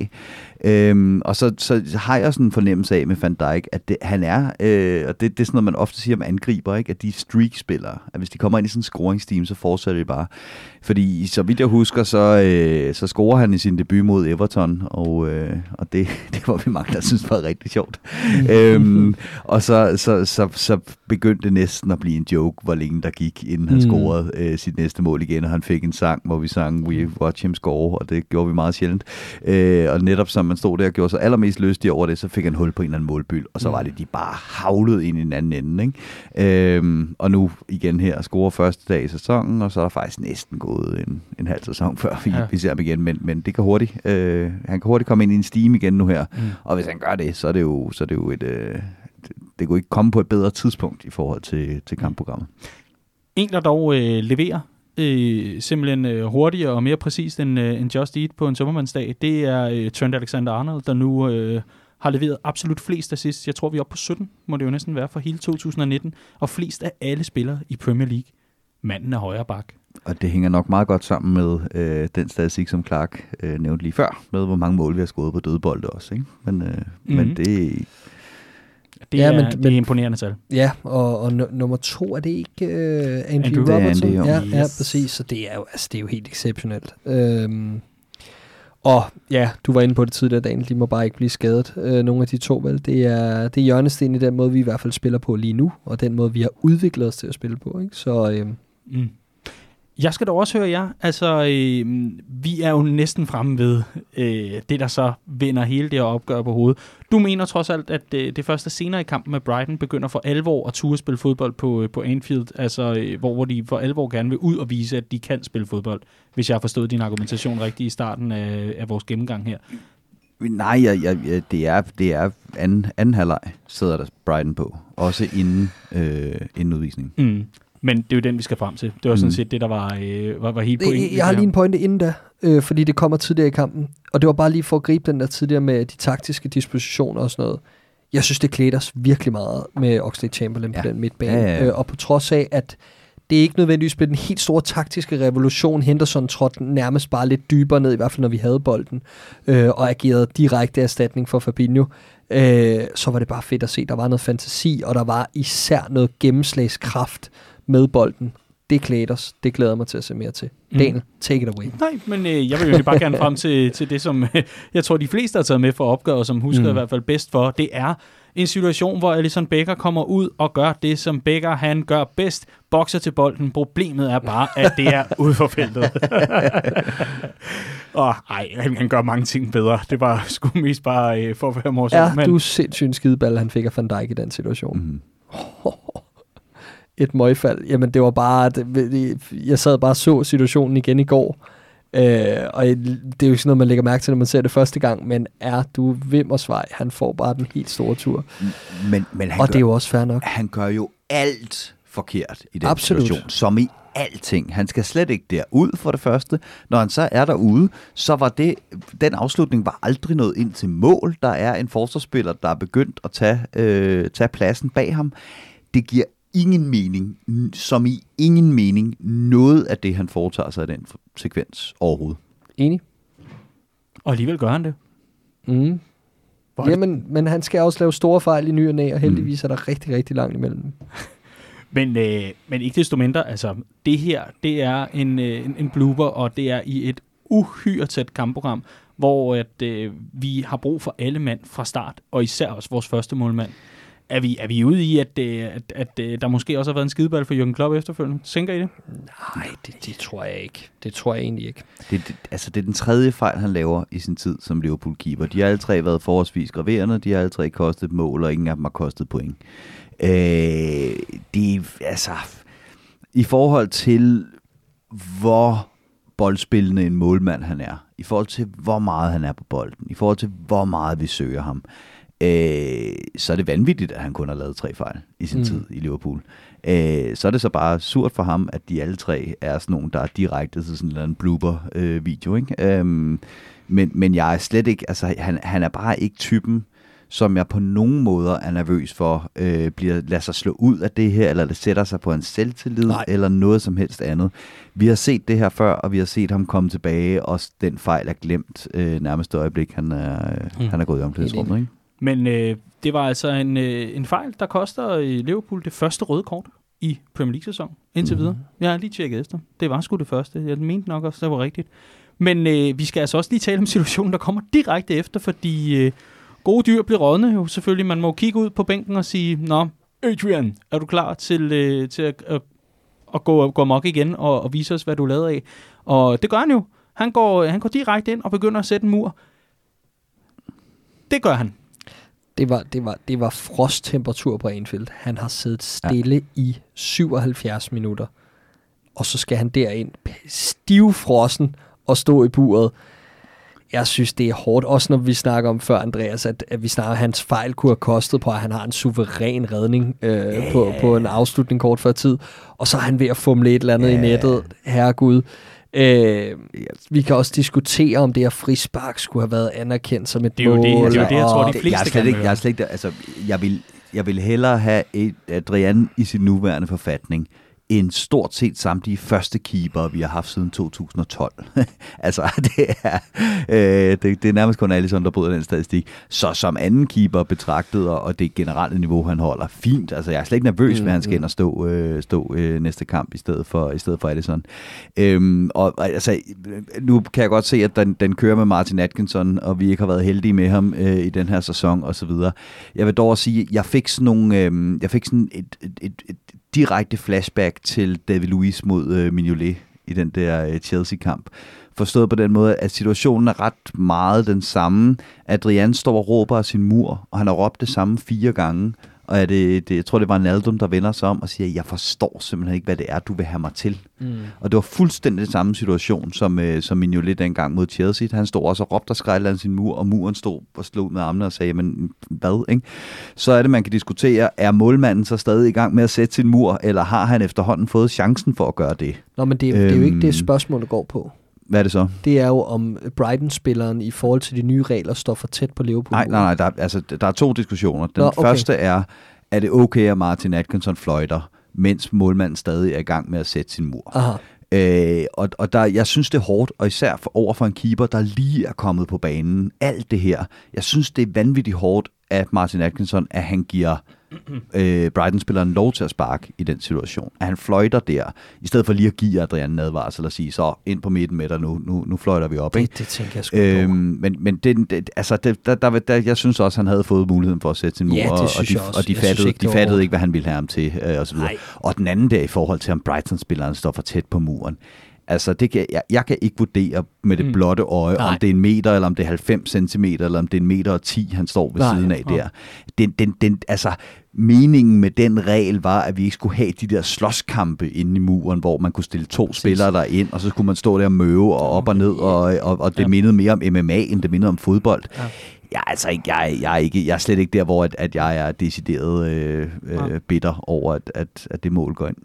Øhm, og så, så har jeg sådan en fornemmelse af med Van Dijk, at det, han er, øh, og det, det er sådan noget, man ofte siger om angriber, ikke? at de streak-spillere, at hvis de kommer ind i sådan en scoringsteam, så fortsætter de bare. Fordi så vidt jeg husker, så, øh, så scorer han i sin debut mod Everton, og, øh, og det, det var vi mange, der synes var rigtig sjovt. øhm, og så, så, så, så begyndte det næsten at blive en joke, hvor længe der gik, inden han mm. scorede øh, sit næste mål igen, og han fik en sang, hvor vi sang We Watch Him Score, og det gjorde vi meget sjældent. Øh, og netop som man stod der og gjorde sig allermest lystig over det, så fik han hul på en eller anden målbyld, og så var det, de bare havlede ind i den anden ende. Ikke? Øhm, og nu igen her, score første dag i sæsonen, og så er der faktisk næsten gået en, en halv sæson, før vi, ja. vi ser ham igen, men, men det kan hurtigt, øh, han kan hurtigt komme ind i en steam igen nu her, mm. og hvis han gør det, så er det jo, så er det jo et... Øh, det, det kunne ikke komme på et bedre tidspunkt i forhold til, til kampprogrammet. En, der dog øh, leverer øh, simpelthen øh, hurtigere og mere præcist end, øh, end Just Eat på en sommermandsdag, det er øh, Trent Alexander-Arnold, der nu øh, har leveret absolut flest assist. Jeg tror, vi er oppe på 17, må det jo næsten være for hele 2019, og flest af alle spillere i Premier League. Manden er højre bak. Og det hænger nok meget godt sammen med øh, den statistik, som Clark øh, nævnte lige før, med hvor mange mål vi har skåret på dødbolde også. Ikke? Men, øh, mm-hmm. men det det, ja, er, men, det er imponerende tal. Ja, og, og n- nummer to, er det ikke uh, Andrew, Andrew Robertson? Andy, ja, yes. ja, præcis. Så det er jo, altså, det er jo helt exceptionelt. Øhm, og ja, du var inde på det tidligere, Daniel, de må bare ikke blive skadet, øh, nogle af de to, vel? Det er, det er hjørnesten i den måde, vi i hvert fald spiller på lige nu, og den måde, vi har udviklet os til at spille på, ikke? Så øh, Mm. Jeg skal da også høre jer. Altså, øh, vi er jo næsten fremme ved øh, det, der så vinder hele det her opgør på hovedet. Du mener trods alt, at øh, det første senere i kampen med Brighton begynder for alvor at ture spille fodbold på, øh, på Anfield, altså øh, hvor, hvor de for alvor gerne vil ud og vise, at de kan spille fodbold, hvis jeg har forstået din argumentation rigtigt i starten af, af vores gennemgang her. Nej, jeg, jeg, jeg, det er, det er anden, anden halvleg, sidder der Brighton på. Også inden, øh, inden udvisningen. Mm. Men det er jo den, vi skal frem til. Det var sådan Mm. set det, der var, øh, var, var helt det, pointen. jeg har lige en pointe inden da, øh, fordi det kommer tidligere i kampen, og det var bare lige for at gribe den der tidligere med de taktiske dispositioner og sådan noget. Jeg synes, det klæder os virkelig meget med Oxley Chamberlain ja. på den midtbane. Ja, ja, ja. Øh, og på trods af, at det ikke nødvendigvis blev den helt store taktiske revolution. Henderson trådte nærmest bare lidt dybere ned, i hvert fald når vi havde bolden, øh, og agerede direkte erstatning for Fabinho. Øh, så var det bare fedt at se, der var noget fantasi, og der var især noget gennemslagskraft med bolden. Det klæder os. Det glæder jeg mig til at se mere til. Mm. Daniel, take it away. Nej, men øh, jeg vil jo bare gerne frem til, til det, som øh, jeg tror, de fleste har taget med for opgave, og som husker mm. I hvert fald bedst for. Det er en situation, hvor Alisson Becker kommer ud og gør det, som Becker han gør bedst. Bokser til bolden. Problemet er bare, at det er ude for feltet. og ej, han, han gør mange ting bedre. Det var sgu mest bare øh, for at være morsom. Ja, du er sindssygt en skideball, han fik af Van Dijk i den situation. Mm. Et møgfald. Jamen, det var bare... Det, det, jeg sad bare og så situationen igen i går. Øh, og det er jo sådan noget, man lægger mærke til, når man ser det første gang, men er du vimmersvej, han får bare den helt store tur. Men, men han, og gør, det er jo også fair nok. han gør jo alt forkert i den Absolut. situation, som i alting. Han skal slet ikke derud for det første. Når han så er derude, så var det, den afslutning var aldrig nået ind til mål. Der er en forsvarsspiller, der er begyndt at tage, øh, tage pladsen bag ham. Det giver ingen mening, som i ingen mening, noget af det, han foretager sig i den sekvens overhovedet. Enig? Og alligevel gør han det. Mm. Hvor det- Jamen, men han skal også lave store fejl i ny og næ, og heldigvis er der rigtig, rigtig langt imellem. Men, øh, men ikke desto mindre, altså, det her, det er en, øh, en, en blooper, og det er i et uhyre tæt kampprogram, hvor at, øh, vi har brug for alle mand fra start, og især også vores første målmand. Er vi, er vi ude i, at, øh, at, at øh, der måske også har været en skideball for Jürgen Klopp efterfølgende? Tænker I det? Nej, det, det tror jeg ikke. Det tror jeg egentlig ikke. Det, det, altså, det er den tredje fejl, han laver i sin tid som Liverpool-keeper. De har alle tre været forholdsvis graverende, de har alle tre kostet mål, og ingen af dem har kostet point. Øh, det er, altså, i forhold til, hvor boldspillende en målmand han er, i forhold til, hvor meget han er på bolden, i forhold til, hvor meget vi søger ham, øh, så er det vanvittigt, at han kun har lavet tre fejl i sin Mm. tid i Liverpool. Øh, så er det så bare surt for ham, at de alle tre er sådan nogle, der er direkte til sådan en eller anden blooper-video. ikke? Øhm, men, men jeg er slet ikke, altså han, han er bare ikke typen, som jeg på nogen måder er nervøs for, øh, bliver lader sig slå ud af det her, eller det sætter sig på en selvtillid, Nej. Eller noget som helst andet. Vi har set det her før, og vi har set ham komme tilbage, og den fejl er glemt øh, nærmeste øjeblik, han er, øh, Mm. han er gået i omklædningsrummet. Ikke? Men øh, det var altså en, øh, en fejl, der koster øh, Liverpool det første røde kort i Premier League-sæson indtil Mhm. videre. Jeg har lige tjekket efter. Det var sgu det første. Jeg mente nok også, det var rigtigt. Men øh, vi skal altså også lige tale om situationen, der kommer direkte efter, fordi øh, gode dyr bliver rådne jo selvfølgelig. Man må kigge ud på bænken og sige, Nå, Adrian, er du klar til, øh, til at, at, at gå, gå amok igen og, og vise os, hvad du er lavet af? Og det gør han jo. Han går, han går direkte ind og begynder at sætte en mur. Det gør han. Det var, det var, det var frosttemperatur på Anfield. Han har siddet stille ja. i 77 minutter. Og så skal han derind stivfrossen og stå i buret. Jeg synes, det er hårdt. Også når vi snakker om før, Andreas, at, at vi snakker, at hans fejl kunne have kostet på, at han har en suveræn redning øh, yeah. på, på en afslutning kort før tid. Og så er han ved at fumle et eller andet yeah. i nettet. Herregud. Øh, vi kan også diskutere, om det her frispark skulle have været anerkendt som et det er mål. Jo det, det er jo det, jeg tror, de fleste jeg er slet ikke, jeg er slet ikke, altså, jeg vil, jeg vil hellere have et Adrian i sin nuværende forfatning, end stort set samtlige første keeper, vi har haft siden 2012. altså, det er, øh, det, det er nærmest kun Alisson, der bryder den statistik. Så som anden keeper betragtet, og, det generelle niveau, han holder, fint. Altså, jeg er slet ikke nervøs, mm, at han skal mm. ind og stå, øh, stå øh, næste kamp i stedet for, i stedet for Alisson. Øhm, og altså, nu kan jeg godt se, at den, den kører med Martin Atkinson, og vi ikke har været heldige med ham øh, i den her sæson, og så videre. Jeg vil dog sige, jeg fik sådan nogle, øh, jeg fik sådan et, et, et, et direkte flashback til David Luiz mod øh, Mignolet i den der øh, Chelsea-kamp. Forstået på den måde, at situationen er ret meget den samme. Adrian står og råber af sin mur, og han har råbt det samme fire gange. Og er det, det, jeg tror, det var en Aldum, der vender sig om og siger, jeg forstår simpelthen ikke, hvad det er, du vil have mig til. Mm. Og det var fuldstændig den samme situation, som, øh, som Mignolet dengang mod Chelsea. Han stod også og råbte og skreg sin mur, og muren stod og slog med armene og sagde, men hvad? Ikke? Så er det, man kan diskutere, er målmanden så stadig i gang med at sætte sin mur, eller har han efterhånden fået chancen for at gøre det? Nå, men det, øhm, det er jo ikke det øhm. spørgsmål, der går på. Hvad er det så? Det er jo, om Brighton-spilleren i forhold til de nye regler står for tæt på Liverpool. Nej, nej, nej. Der, altså, der er to diskussioner. Den Nå, okay. første er, er det okay, at Martin Atkinson fløjter, mens målmanden stadig er i gang med at sætte sin mur. Aha. Øh, og og der, jeg synes, det er hårdt, og især for, over for en keeper, der lige er kommet på banen. Alt det her. Jeg synes, det er vanvittigt hårdt af Martin Atkinson, at han giver øh, Brighton-spilleren lov til at sparke i den situation. At han fløjter der, i stedet for lige at give Adrian en advarsel og sige, så ind på midten med dig nu, nu, nu fløjter vi op. Ikke? Det, det tænker jeg sgu øhm, Men, men det, det, altså, det, der, der, der, jeg synes også, han havde fået muligheden for at sætte sin mur, ja, og, og de, og de, fattede, ikke, de fattede ikke, hvad han ville have ham til, øh, og så videre. Og den anden der i forhold til, om Brighton-spilleren står for tæt på muren. Altså, det kan, jeg, jeg kan ikke vurdere med det mm. blotte øje, Nej. om det er en meter, eller om det er 90 cm, eller om det er en meter og 10, han står ved Nej. siden af der. Den, den, den, altså, meningen med den regel var, at vi ikke skulle have de der slåskampe inde i muren, hvor man kunne stille to Præcis. spillere der ind, og så skulle man stå der og møve og op og ned, og, og, og det ja. mindede mere om MMA, end det mindede om fodbold. Ja. Jeg er, altså ikke, jeg, jeg, er ikke, jeg er slet ikke der, hvor at, at jeg er decideret øh, øh, bitter over, at, at, at det mål går ind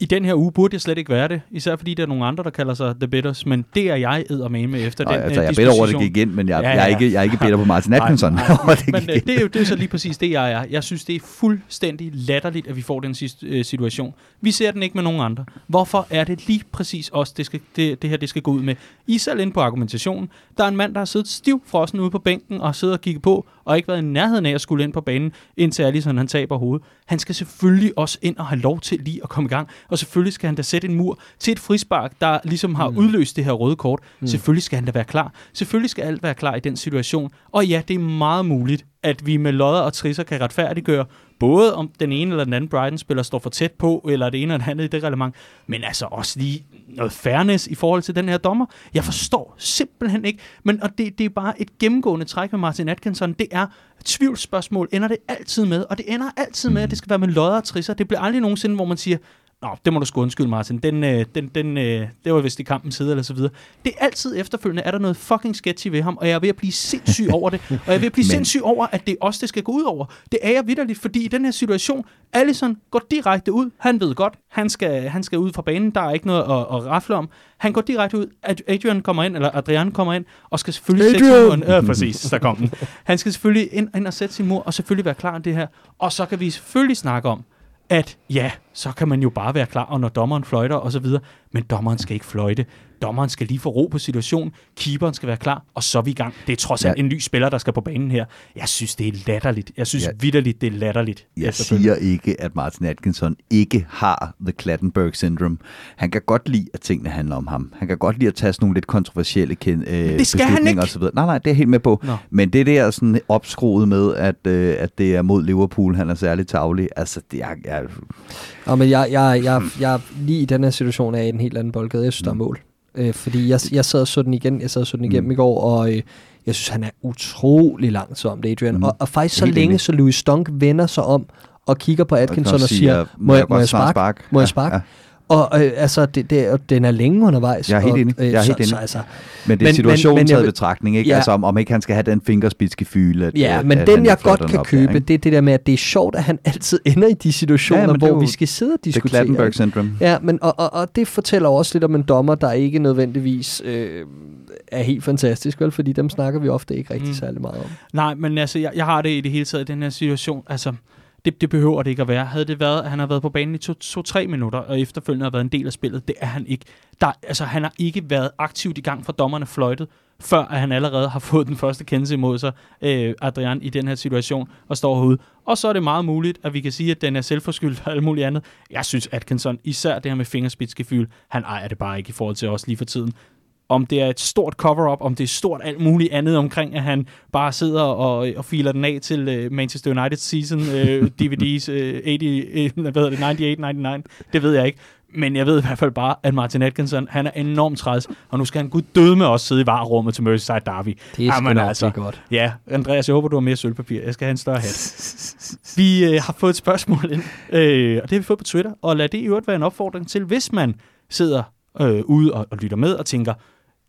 i den her uge burde jeg slet ikke være det, især fordi der er nogle andre, der kalder sig The Bitters, men det er jeg med efter Nå, den altså, jeg er bedre over, at det gik ind, men jeg, ja, ja, ja. jeg, er, ikke, jeg er ikke bitter på Martin Atkinson. Nej, nej, det men det, er jo det er så lige præcis det, jeg er. Jeg synes, det er fuldstændig latterligt, at vi får den sidste øh, situation. Vi ser den ikke med nogen andre. Hvorfor er det lige præcis os, det, skal, det, det her det skal gå ud med? I selv ind på argumentationen. Der er en mand, der har siddet stiv frossen ude på bænken og sidder og kigger på, og ikke været i nærheden af at skulle ind på banen, indtil Alisson han taber hovedet. Han skal selvfølgelig også ind og have lov til lige at komme i gang, og selvfølgelig skal han da sætte en mur til et frispark, der ligesom har mm. udløst det her røde kort. Mm. Selvfølgelig skal han da være klar. Selvfølgelig skal alt være klar i den situation. Og ja, det er meget muligt, at vi med lodder og trisser kan retfærdiggøre, både om den ene eller den anden Brighton-spiller står for tæt på, eller det ene eller det andet i det relevant, men altså også lige noget fairness i forhold til den her dommer. Jeg forstår simpelthen ikke, men og det, det er bare et gennemgående træk med Martin Atkinson, det er tvivlsspørgsmål, ender det altid med, og det ender altid med, at det skal være med lodder og trisser. Det bliver aldrig nogensinde, hvor man siger, Nå, det må du sgu undskylde, Martin. Den, øh, den, den, øh, det var vist i kampens side, eller så videre. Det er altid efterfølgende, er der noget fucking sketchy ved ham, og jeg er ved at blive sindssyg over det. Og jeg er ved at blive Men... sindssyg over, at det er os, det skal gå ud over. Det er jeg vidderligt, fordi i den her situation, Allison går direkte ud. Han ved godt, han skal, han skal ud fra banen. Der er ikke noget at, at rafle om. Han går direkte ud. Adrian kommer ind, eller Adrian kommer ind, og skal selvfølgelig Adrian! sætte sin mur. Ja, præcis, der kom den. Han skal selvfølgelig ind, ind og sætte sin mur, og selvfølgelig være klar til det her. Og så kan vi selvfølgelig snakke om, at ja, så kan man jo bare være klar, og når dommeren fløjter og så videre, men dommeren skal ikke fløjte dommeren skal lige få ro på situationen, keeperen skal være klar, og så er vi i gang. Det er trods alt ja. en ny spiller, der skal på banen her. Jeg synes, det er latterligt. Jeg synes ja. vidderligt, det er latterligt. Jeg siger ikke, at Martin Atkinson ikke har The Clattenburg Syndrome. Han kan godt lide, at tingene handler om ham. Han kan godt lide at tage sådan nogle lidt kontroversielle kend, øh, det skal han så videre. Nej, nej, det er helt med på. Nå. Men det der sådan opskruet med, at, øh, at det er mod Liverpool, han er særlig tavlig, altså det er... Jeg... Ja, men jeg, jeg, jeg, jeg, lige i den her situation er i en helt anden boldgade. Jeg synes, der er mm. mål. Øh, fordi jeg, jeg sad og så den igen, jeg sad og så den igennem mm. i går, og øh, Jeg synes, han er utrolig langsom, Adrian. Mm. Og, og faktisk så Helt længe, enig. så Louis Dunk vender sig om og kigger på Atkinson og, også siger, må jeg, må jeg godt snart sparke? Må jeg sparke? Ja, Og øh, altså, det, det, og den er længe undervejs. Jeg er helt og, enig. Jeg er så, helt enig. Så, altså, Men det er situationen taget i betragtning, ikke? Ja. Altså om, om ikke han skal have den fingerspidsgefyle. At, ja, at, men at den han jeg godt den kan op der, købe, ikke? det er det der med, at det er sjovt, at han altid ender i de situationer, Ja, hvor jo- vi skal sidde og Det er diskutere. Clattenburg syndrome. Ja, men, og, og, og det fortæller også lidt om en dommer, der ikke nødvendigvis øh, er helt fantastisk, vel? Fordi dem snakker vi ofte ikke rigtig Mm. særlig meget om. Nej, men altså, jeg, jeg har det i det hele taget den her situation. Altså, det, det behøver det ikke at være. Havde det været, at han har været på banen i 2-3 minutter, og efterfølgende har været en del af spillet, det er han ikke. Der, altså, han har ikke været aktivt i gang fra dommerne fløjtet, før at han allerede har fået den første kendelse imod sig, øh, Adrian, i den her situation, og står herude. Og så er det meget muligt, at vi kan sige, at den er selvforskyldt og alt muligt andet. Jeg synes, Atkinson, især det her med fingerspidsgefyld, han ejer det bare ikke i forhold til os lige for tiden om det er et stort cover-up, om det er stort alt muligt andet omkring, at han bare sidder og, og filer den af til uh, Manchester United season uh, DVD's uh, 80, uh, hvad hedder det, 98-99. Det ved jeg ikke. Men jeg ved i hvert fald bare, at Martin Atkinson, han er enormt træls, og nu skal han gud døde med os sidde i varerummet til Merseyside Derby. Det er Jamen altså. godt. Ja, Andreas, jeg håber, du har mere sølvpapir. Jeg skal have en større hat. Vi øh, har fået et spørgsmål ind, øh, og det har vi fået på Twitter, og lad det i øvrigt være en opfordring til, hvis man sidder øh, ude og, og lytter med og tænker,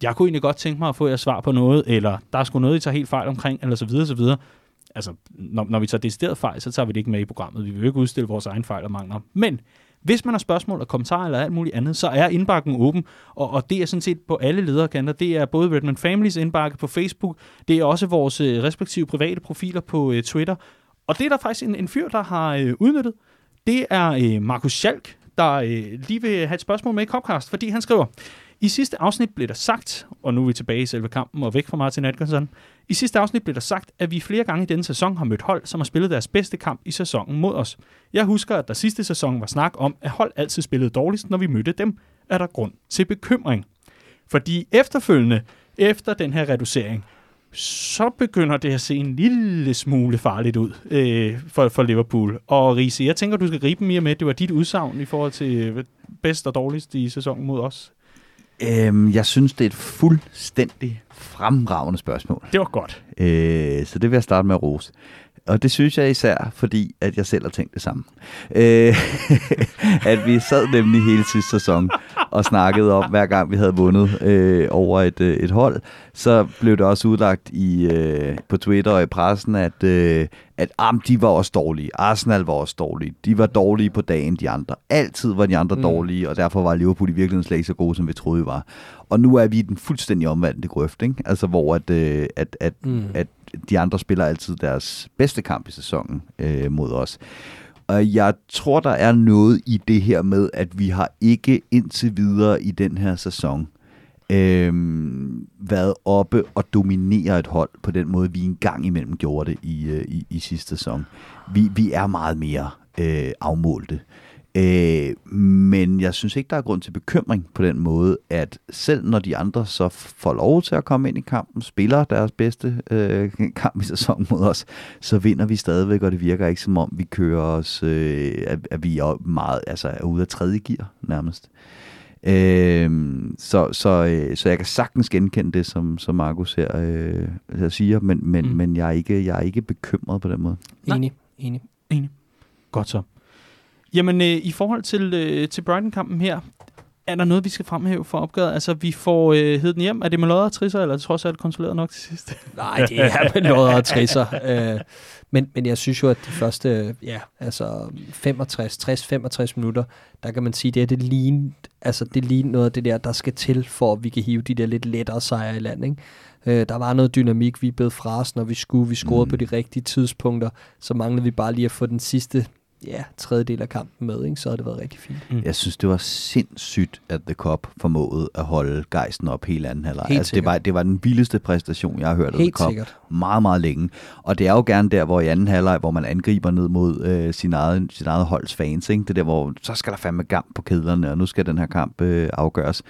jeg kunne egentlig godt tænke mig at få jer svar på noget, eller der er sgu noget, I tager helt fejl omkring, eller så videre, så videre. Altså, når, når vi tager decideret fejl, så tager vi det ikke med i programmet. Vi vil jo ikke udstille vores egen fejl og mangler. Men hvis man har spørgsmål og kommentarer eller alt muligt andet, så er indbakken åben, og, og det er sådan set på alle lederkanter. Det er både Redmond Families indbakke på Facebook, det er også vores øh, respektive private profiler på øh, Twitter, og det er der faktisk en, en fyr, der har øh, udnyttet. Det er øh, Markus Schalk, der øh, lige vil have et spørgsmål med i Copcast, fordi han skriver, i sidste afsnit blev der sagt, og nu er vi tilbage i selve kampen og væk fra Martin Atkinson, i sidste afsnit blev der sagt, at vi flere gange i denne sæson har mødt hold, som har spillet deres bedste kamp i sæsonen mod os. Jeg husker, at der sidste sæson var snak om, at hold altid spillede dårligst, når vi mødte dem. Er der grund til bekymring? Fordi efterfølgende, efter den her reducering, så begynder det at se en lille smule farligt ud øh, for, for Liverpool. Og Riese, jeg tænker, du skal gribe mere med. Det var dit udsagn i forhold til øh, bedst og dårligst i sæsonen mod os. Øhm, jeg synes, det er et fuldstændig fremragende spørgsmål. Det var godt. Øh, så det vil jeg starte med at rose. Og det synes jeg især, fordi at jeg selv har tænkt det samme. Øh, at vi sad nemlig hele sidste sæson og snakkede om, hver gang vi havde vundet øh, over et, øh, et hold, så blev det også udlagt i, øh, på Twitter og i pressen, at, øh, at am, de var også dårlige. Arsenal var også dårlige. De var dårlige på dagen, de andre. Altid var de andre mm. Dårlige, og derfor var Liverpool i virkeligheden slet ikke så gode, som vi troede, vi var. Og nu er vi i den fuldstændig omvandte grøft, ikke? Altså, hvor at, øh, at, at. Mm. at de andre spiller altid deres bedste kamp i sæsonen øh, mod os. Og jeg tror, der er noget i det her med, at vi har ikke indtil videre i den her sæson øh, været oppe og dominere et hold på den måde, vi engang imellem gjorde det i, øh, i, i sidste sæson. Vi, vi er meget mere øh, afmålte. Øh, men jeg synes ikke, der er grund til bekymring på den måde, at selv når de andre så får lov til at komme ind i kampen, spiller deres bedste øh, kamp i sæsonen mod os, så vinder vi stadigvæk, og det virker ikke som om, vi kører os, øh, at, at vi er meget, altså er ude af tredje gear nærmest. Øh, så, så, øh, så jeg kan sagtens genkende det, som, som Markus her, øh, her siger, men, men, Mm. men jeg, er ikke, jeg er ikke bekymret på den måde. Nej. Enig, enig. Godt så. Jamen, øh, i forhold til, øh, til Brighton-kampen her, er der noget, vi skal fremhæve for opgøret? Altså, vi får øh, hed den hjem. Er det med lodder og trisser, eller er det trods alt kontrolleret nok til sidst? Nej, det er med noget og trisser. Øh, men, men jeg synes jo, at de første ja, altså 65, 60-65 minutter, der kan man sige, det er det lige, altså det er lige noget af det der, der skal til, for at vi kan hive de der lidt lettere sejre i land. Ikke? Øh, der var noget dynamik, vi blev fra os, når vi skulle. Vi scorede mm. på de rigtige tidspunkter. Så manglede vi bare lige at få den sidste ja, tredjedel af kampen med, ikke? så havde det været rigtig fint. Mm. Jeg synes, det var sindssygt, at The Cop formåede at holde gejsten op hele anden halvleg. Helt Altså, det, var, det var den vildeste præstation, jeg har hørt af The Helt Cop sikkert. meget, meget længe. Og det er jo gerne der, hvor i anden halvleg, hvor man angriber ned mod øh, sin, eget, sin eget holds fans. Ikke? Det er der, hvor så skal der fandme kamp på kedlerne, og nu skal den her kamp øh, afgøres.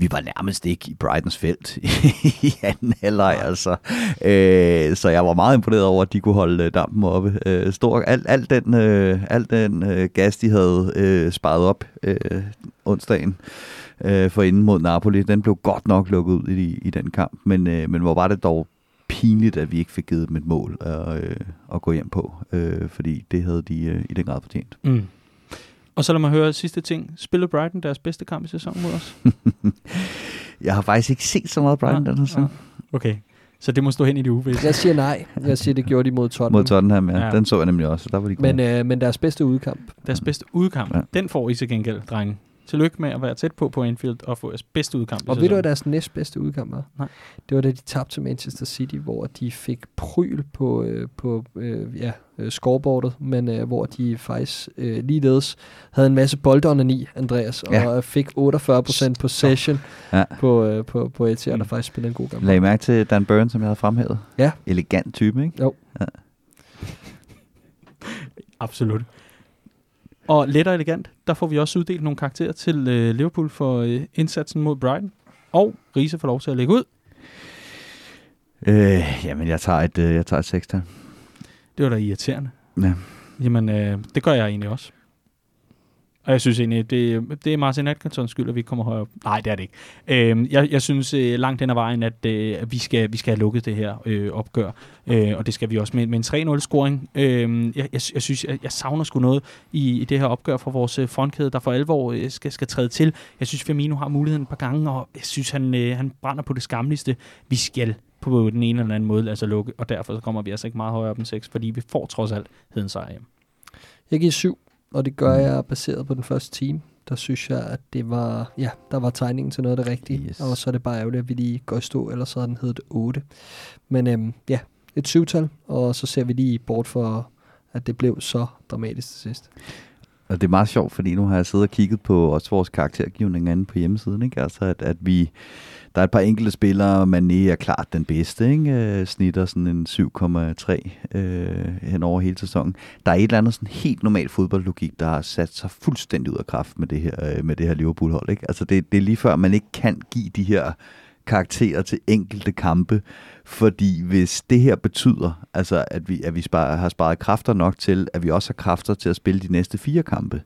Vi var nærmest ikke i Brightons felt i anden halvleg, altså. Øh, så jeg var meget imponeret over, at de kunne holde øh, dampen oppe. Øh, stor, alt, alt den, øh, alt den øh, gas, de havde øh, sparet op øh, onsdagen øh, for inden mod Napoli, den blev godt nok lukket ud i, i den kamp. Men, øh, men hvor var det dog pinligt, at vi ikke fik givet dem et mål at, øh, at gå hjem på, øh, fordi det havde de øh, i den grad fortjent. Mm. Og så lad mig høre sidste ting. Spillede Brighton deres bedste kamp i sæsonen mod os? Jeg har faktisk ikke set så meget Brighton Ja, den her sæson. Okay. Så det må stå hen i det uvisse. Jeg siger nej. Jeg siger, det gjorde de mod Tottenham. Mod Tottenham, ja. Ja. ja. Den så jeg nemlig også, så der var de gode. Men, øh, men deres bedste udkamp. Deres bedste udkamp, Ja. den får I til gengæld, drenge. Tillykke med at være tæt på på Anfield og få jeres bedste udkamp. i Og ved du, hvad deres næstbedste udkamp var? Nej. Det var da de tabte til Manchester City, hvor de fik pryl på, øh, på øh, ja, øh, scoreboardet, men øh, hvor de faktisk øh, ligeledes havde en masse boldonani, Andreas, og Ja. fik 48% possession Ja. på, øh, på, på Etihad, Mm. der faktisk spillede en god kamp. Lag mærke til Dan Burn, som jeg havde fremhævet? Ja. Elegant type, ikke? Absolut. Og let og elegant, der får vi også uddelt nogle karakterer til øh, Liverpool for øh, indsatsen mod Brighton. Og Riese får lov til at lægge ud. Øh, jamen, jeg tager et, øh, jeg tager et sekstal. Det var da irriterende. Ja. Jamen, øh, det gør jeg egentlig også. Og jeg synes egentlig, det, det er Martin Atkinsons skyld, at vi kommer højere op. Nej, det er det ikke. Øh, jeg, jeg synes øh, langt den ad vejen, at, øh, vi, skal, vi skal have lukket det her øh, opgør. Øh, og det skal vi også med, med en 3-0-scoring. Øh, jeg, jeg, jeg synes, jeg, jeg savner sgu noget i, i det her opgør fra vores øh, frontkæde, der for alvor øh, skal, skal træde til. Jeg synes, Firmino har muligheden et par gange, og jeg synes, han, øh, han brænder på det skamligste. Vi skal på den ene eller anden måde altså lukke, og derfor så kommer vi altså ikke meget højere op end 6, fordi vi får trods alt heden sejr hjem. Jeg giver 7 og det gør jeg baseret på den første time. Der synes jeg, at det var, ja, der var tegningen til noget af det rigtige. Yes. Og så er det bare ærgerligt, at vi lige går i stå, ellers så havde den heddet 8. Men øhm, ja, et syvtal, og så ser vi lige bort for, at det blev så dramatisk til sidst. Og det er meget sjovt, fordi nu har jeg siddet og kigget på også vores karaktergivning inde på hjemmesiden, ikke? Altså, at, at vi, der er et par enkelte spillere, Mané er klart den bedste, ikke? Øh, snitter sådan en 7,3 øh, hen over hele sæsonen. Der er et eller andet sådan helt normal fodboldlogik, der har sat sig fuldstændig ud af kraft med det her, øh, med det her Liverpool-hold, ikke? Altså, det, det er lige før, man ikke kan give de her karakterer til enkelte kampe, fordi hvis det her betyder, altså at vi, at vi sparer, har sparet kræfter nok til, at vi også har kræfter til at spille de næste fire kampe,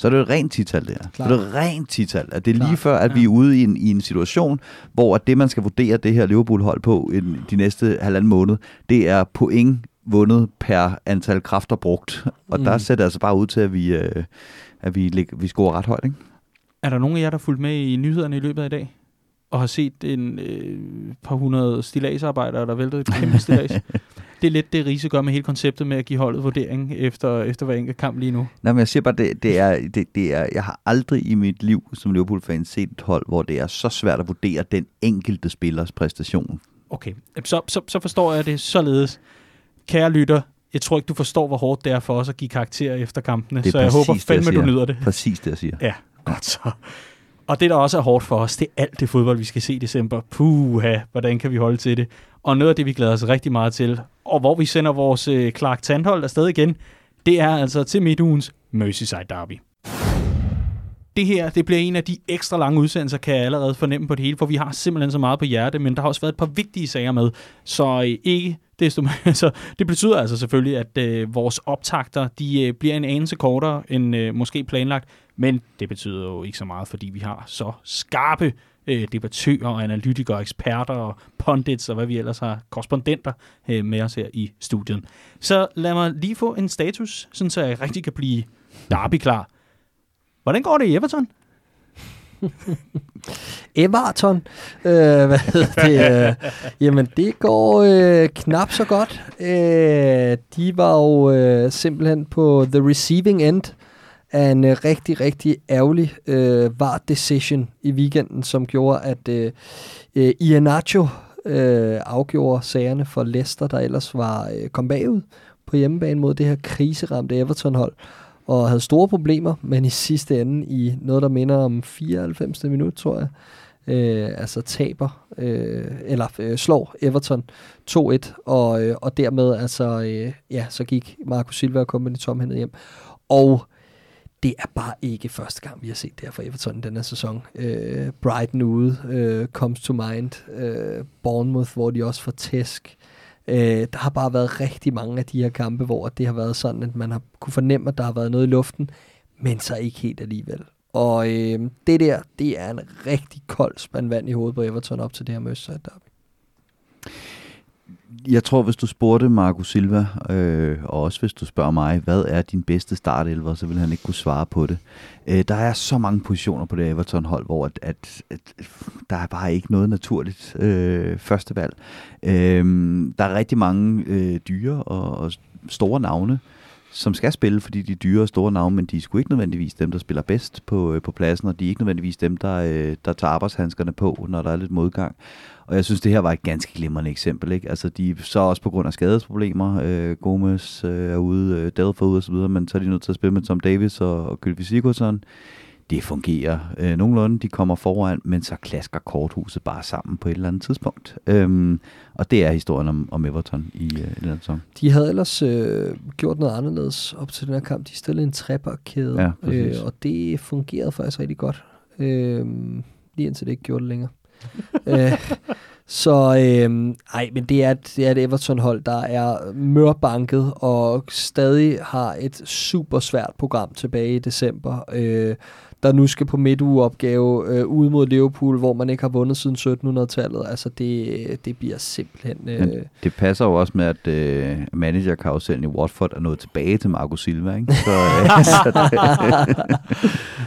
så er det jo et rent tital det her. Klart. Så er det et rent tital. At det er lige før, at vi ja. er ude i en, i en situation, hvor at det, man skal vurdere det her Liverpool-hold på i de næste halvanden måned, det er point vundet per antal kræfter brugt. Og Mm. der ser det altså bare ud til, at vi, øh, at vi, lig, vi scorer ret højt, ikke? Er der nogen af jer, der har fulgt med i nyhederne i løbet af i dag? Og har set en øh, par hundrede stilagsarbejdere, der væltede et kæmpe stilags? det er lidt det, Riese gør med hele konceptet med at give holdet vurdering efter, efter hver enkelt kamp lige nu. Nej, men jeg siger bare, det, det, er, det, det er, jeg har aldrig i mit liv som Liverpool-fan set et hold, hvor det er så svært at vurdere den enkelte spillers præstation. Okay, så, så, så forstår jeg det således. Kære lytter, jeg tror ikke, du forstår, hvor hårdt det er for os at give karakterer efter kampene, Det så jeg håber jeg fandme, du nyder det. Præcis det, jeg siger. Ja, godt så. Og det, der også er hårdt for os, det er alt det fodbold, vi skal se i december. Puha, hvordan kan vi holde til det? Og noget af det, vi glæder os rigtig meget til, og hvor vi sender vores øh, Clark Tandhold afsted igen, det er altså til midtugens Merseyside Derby. Det her, det bliver en af de ekstra lange udsendelser, kan jeg allerede fornemme på det hele, for vi har simpelthen så meget på hjerte, men der har også været et par vigtige sager med, så øh, ikke desto så det betyder altså selvfølgelig, at øh, vores optagter, de øh, bliver en anelse kortere end øh, måske planlagt, men det betyder jo ikke så meget, fordi vi har så skarpe øh, debattører og analytikere, eksperter og pundits og hvad vi ellers har, korrespondenter øh, med os her i studiet. Så lad mig lige få en status, sådan så jeg rigtig kan blive derby klar. Hvordan går det i Everton? Everton, øh, hvad hedder det? Øh, jamen, det går øh, knap så godt. Øh, de var jo øh, simpelthen på the receiving end af en øh, rigtig, rigtig ærgerlig øh, var decision i weekenden, som gjorde, at øh, øh, Iheanacho øh, afgjorde sagerne for Leicester, der ellers var øh, kom bagud på hjemmebane mod det her kriseramte Everton-hold og havde store problemer, men i sidste ende i noget, der minder om 94. minut, tror jeg, øh, altså taber, øh, eller øh, slår Everton 2-1, og, øh, og dermed altså, øh, ja, så gik Marco Silva og kompagni tomhændet hjem. Og det er bare ikke første gang, vi har set det her for Everton i den her sæson. Øh, Brighton ude, øh, comes to mind, øh, Bournemouth, hvor de også får tæsk. Øh, der har bare været rigtig mange af de her kampe, hvor det har været sådan, at man har kunne fornemme, at der har været noget i luften, men så ikke helt alligevel. Og øh, det der, det er en rigtig kold spand vand i hovedet på Everton op til det her Merseyside derby. Jeg tror, hvis du spurgte Marco Silva, øh, og også hvis du spørger mig, hvad er din bedste startelver, så vil han ikke kunne svare på det. Øh, der er så mange positioner på det Everton-hold, hvor at, at, at, der er bare ikke noget naturligt øh, førstevalg. Øh, der er rigtig mange øh, dyre og, og store navne, som skal spille, fordi de er dyre og store navne, men de er sgu ikke nødvendigvis dem, der spiller bedst på, øh, på pladsen, og de er ikke nødvendigvis dem, der, øh, der tager arbejdshandskerne på, når der er lidt modgang. Og jeg synes, det her var et ganske glimrende eksempel. Ikke? Altså, de så også på grund af skadesproblemer. Øh, Gomes øh, er ude, øh, Delph ude osv., men så er de nødt til at spille med Tom Davis og, og Gylfi Sigurdsson. Det fungerer øh, nogenlunde. De kommer foran, men så klasker korthuset bare sammen på et eller andet tidspunkt. Øhm, og det er historien om, om Everton i, øh, i den sæson. De havde ellers øh, gjort noget anderledes op til den her kamp. De stillede en trebakkæde, Ja, øh, og det fungerede faktisk rigtig godt. Øh, lige indtil det ikke gjorde det længere. øh, så øh, ej, men det er, det er et Everton-hold, der er mørbanket og stadig har et super svært program tilbage i december. Øh, der nu skal på midtugeopgave øh, ude mod Liverpool, hvor man ikke har vundet siden 1700-tallet. Altså det, det bliver simpelthen... Øh, Men det passer jo også med, at øh, managerkarusellen i Watford er nået tilbage til Marco Silva. Ikke? Så, øh, så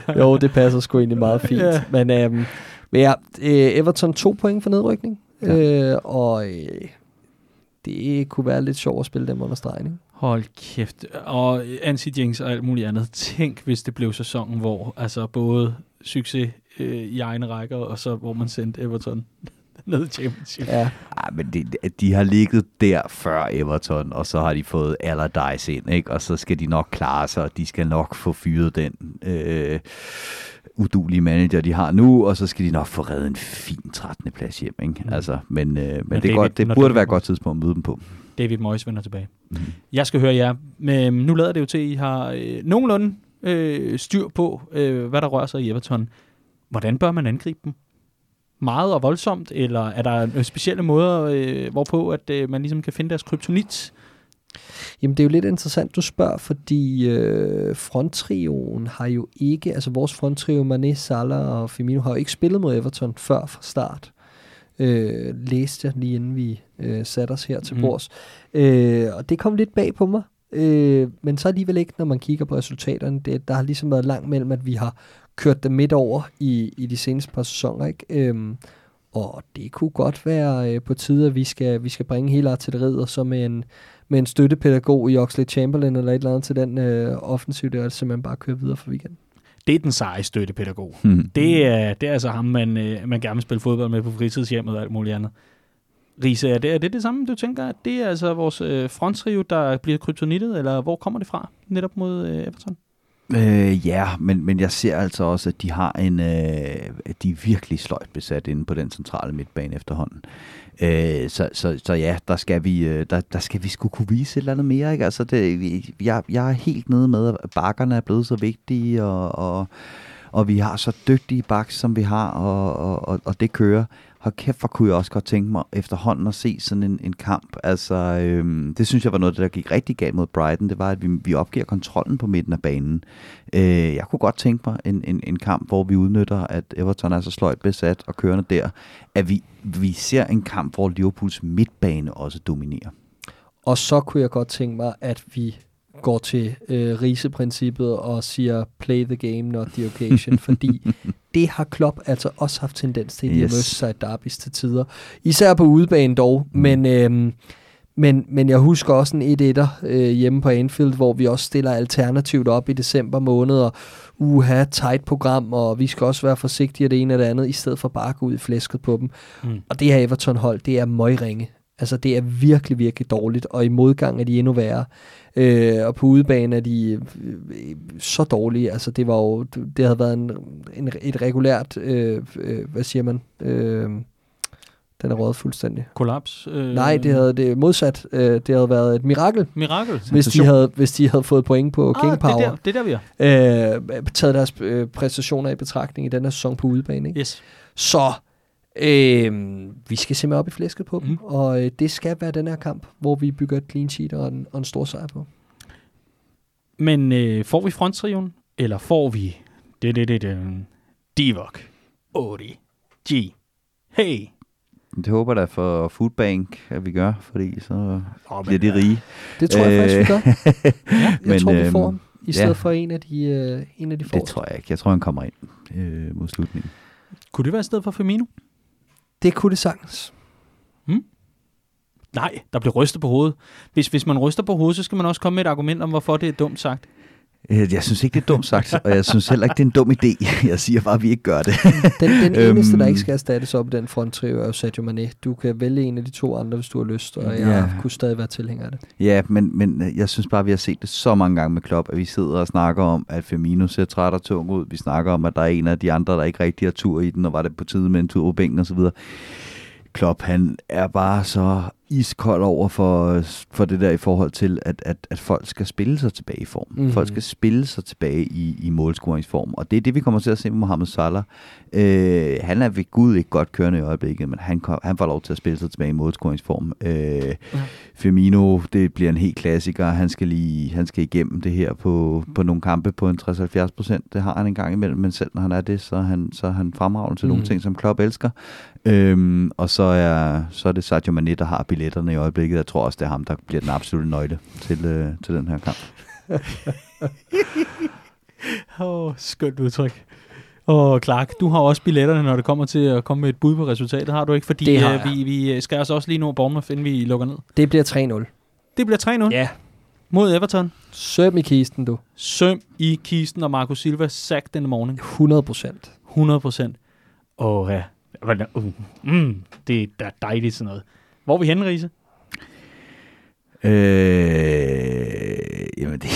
det, jo, det passer sgu egentlig meget fint. Ja. Men, øhm, men ja, øh, Everton to point for nedrykning. Ja. Ja. Øh, og øh, det kunne være lidt sjovt at spille dem under stregen. Ikke? Hold kæft. Og Ansi Jenks og alt muligt andet. Tænk, hvis det blev sæsonen, hvor altså både succes øh, i egne rækker, og så hvor man sendte Everton ned i championship. Ja. ej, men de, de har ligget der før Everton, og så har de fået Allardyce ind, ikke? og så skal de nok klare sig, og de skal nok få fyret den øh, udulige manager, de har nu, og så skal de nok få reddet en fin 13. plads hjem. Ikke? Mm. Altså, men men, men det, er godt, det burde være et godt tidspunkt at møde dem på. David Moyes vender tilbage. Mm. Jeg skal høre jer. Men øhm, nu lader det jo til, at I har øh, nogenlunde øh, styr på, øh, hvad der rører sig i Everton. Hvordan bør man angribe dem? Meget og voldsomt, eller er der øh, specielle måder, øh, hvorpå at øh, man ligesom kan finde deres kryptonit? Jamen det er jo lidt interessant, du spørger, fordi øh, fronttrioen har jo ikke, altså vores fronttrio, Mané, Salah og Firmino, har jo ikke spillet mod Everton før fra start. Øh, læste jeg lige inden vi øh, satte os her til Mhm. bords. Øh, og det kom lidt bag på mig. Øh, men så alligevel ikke, når man kigger på resultaterne. Det, der har ligesom været langt mellem, at vi har kørt dem midt over i, i de seneste par sæsoner. Ikke? Øhm, og det kunne godt være øh, på tide, at vi skal, vi skal bringe hele artilleriet, og så med en, med en støttepædagog i Oxley Chamberlain eller et eller andet til den øh, offensiv, der simpelthen bare køre videre for weekenden. Det er den seje støttepædagog. Mm. Det er, det er altså ham, man, øh, man gerne vil spille fodbold med på fritidshjemmet og alt muligt andet. Riese, er det, er det det samme, du tænker? At det er altså vores øh, fronttrio, der bliver kryptonittet, eller hvor kommer det fra netop mod øh, Everton? Øh, ja, men, men jeg ser altså også, at de har en, øh, at de er virkelig sløjt besat inde på den centrale midtbane efterhånden. Øh, så, så, så ja, der skal vi, øh, der, der skal vi sgu kunne vise et eller andet mere. Ikke? Altså det, vi- jeg, jeg er helt nede med, at bakkerne er blevet så vigtige, og, og, og vi har så dygtige baks, som vi har, og, og, og, og det kører. Hold kæft, hvor kunne jeg også godt tænke mig efterhånden at se sådan en, en kamp. Altså, øhm, det synes jeg var noget, der gik rigtig galt mod Brighton. Det var, at vi, vi opgiver kontrollen på midten af banen. Øh, jeg kunne godt tænke mig en, en, en kamp, hvor vi udnytter, at Everton er så sløjt besat og kørende der, at vi, vi ser en kamp, hvor Liverpools midtbane også dominerer. Og så kunne jeg godt tænke mig, at vi går til øh, riseprincippet og siger play the game, not the occasion, fordi det har Klopp altså også haft tendens til i de Yes. Merseyside derbys til tider. Især på udebane dog, Mm. men, øhm, men, men jeg husker også en 1-1'er øh, hjemme på Anfield, hvor vi også stiller alternativt op i december måned, og uha, tight program, og vi skal også være forsigtige af det ene og det andet, i stedet for bare at gå ud i flæsket på dem. Mm. Og det her Everton-hold, det er møgringe. Altså, det er virkelig, virkelig dårligt, og i modgang er de endnu værre. Øh, og på udebane er de øh, øh, så dårlige. Altså, det var jo, det havde været en, en, et regulært, øh, øh, hvad siger man, øh, den er røget fuldstændig. Kollaps? Øh, Nej, det havde det modsat. Øh, det havde været et mirakel, Mirakel? hvis de, havde, hvis de havde fået point på King ah, Power. det, er der, det er der, vi er. Øh, taget deres øh, præstationer i betragtning i den her sæson på udebane. Ikke? Yes. Så øh, vi skal simpelthen op i flæsket på dem, Mm. mm. og øh, det skal være den her kamp, hvor vi bygger et clean sheet og en, og en stor sejr på. Men øh, får vi fronttrion, eller får vi det, det, det, det, Divok, Odi, G, Hey, det håber jeg da for Foodbank, at vi gør, fordi så Oh, bliver de rige. Det tror jeg faktisk, vi gør. Jeg Men, tror, vi øhm, får ham, i stedet ja. for en af de, øh, en af de Det forreste. tror jeg ikke. Jeg tror, han kommer ind øh, mod slutningen. Kunne det være i stedet for Firmino? Det kunne det sagtens. Hmm? Nej, der bliver rystet på hovedet. Hvis, hvis man ryster på hovedet, så skal man også komme med et argument om, hvorfor det er dumt sagt. Øh, Jeg synes ikke, det er dumt sagt, og jeg synes heller ikke, det er en dum idé. Jeg siger bare, at vi ikke gør det. Den, den Øhm. eneste, der ikke skal erstattes op i den fronttrio, er jo Sadio Mane. Du kan vælge en af de to andre, hvis du har lyst, og jeg Ja. kunne stadig være tilhænger af det. Ja, men, men øh, jeg synes bare, at vi har set det så mange gange med Klopp, at vi sidder og snakker om, at Firmino ser træt og tung ud. Vi snakker om, at der er en af de andre, der ikke rigtig har tur i den, og var det på tide med en tur på bænken osv. Klopp, han er bare så iskold over for, for det der i forhold til, at, at, at folk skal spille sig tilbage i form. Mm. Folk skal spille sig tilbage i, i målscoringsform. Og det er det, vi kommer til at se med Mohamed Salah. Øh, han er ved Gud ikke godt kørende i øjeblikket, men han, kom, han får lov til at spille sig tilbage i målscoringsform. Øh, ja. Firmino, det bliver en helt klassiker. Han skal lige han skal igennem det her på, på nogle kampe på en 60-70 procent. Det har han en gang imellem, men selv når han er det, så er han, så er han fremragende til mm. nogle Mhm. ting, som Klopp elsker. Øhm, og så er, så er det Sadio Mane, der har billetterne i øjeblikket. Jeg tror også, det er ham, der bliver den absolutte nøgle til, øh, til den her kamp. Åh, oh, skønt udtryk. Og Clark, du har også billetterne, når det kommer til at komme med et bud på resultatet, har du ikke? Fordi Det har øh, jeg. vi, vi skal altså også lige nå Bournemouth, inden vi lukker ned. Det bliver 3-0. Det bliver 3-0 Ja. mod Everton. Søm i kisten, du. Søm i kisten, og Marco Silva sacked in the morning. 100 procent. 100 procent. Åh, ja. Uh, Mm, det er dejligt sådan noget. Hvor er vi henne, Riese? Øh, jamen det...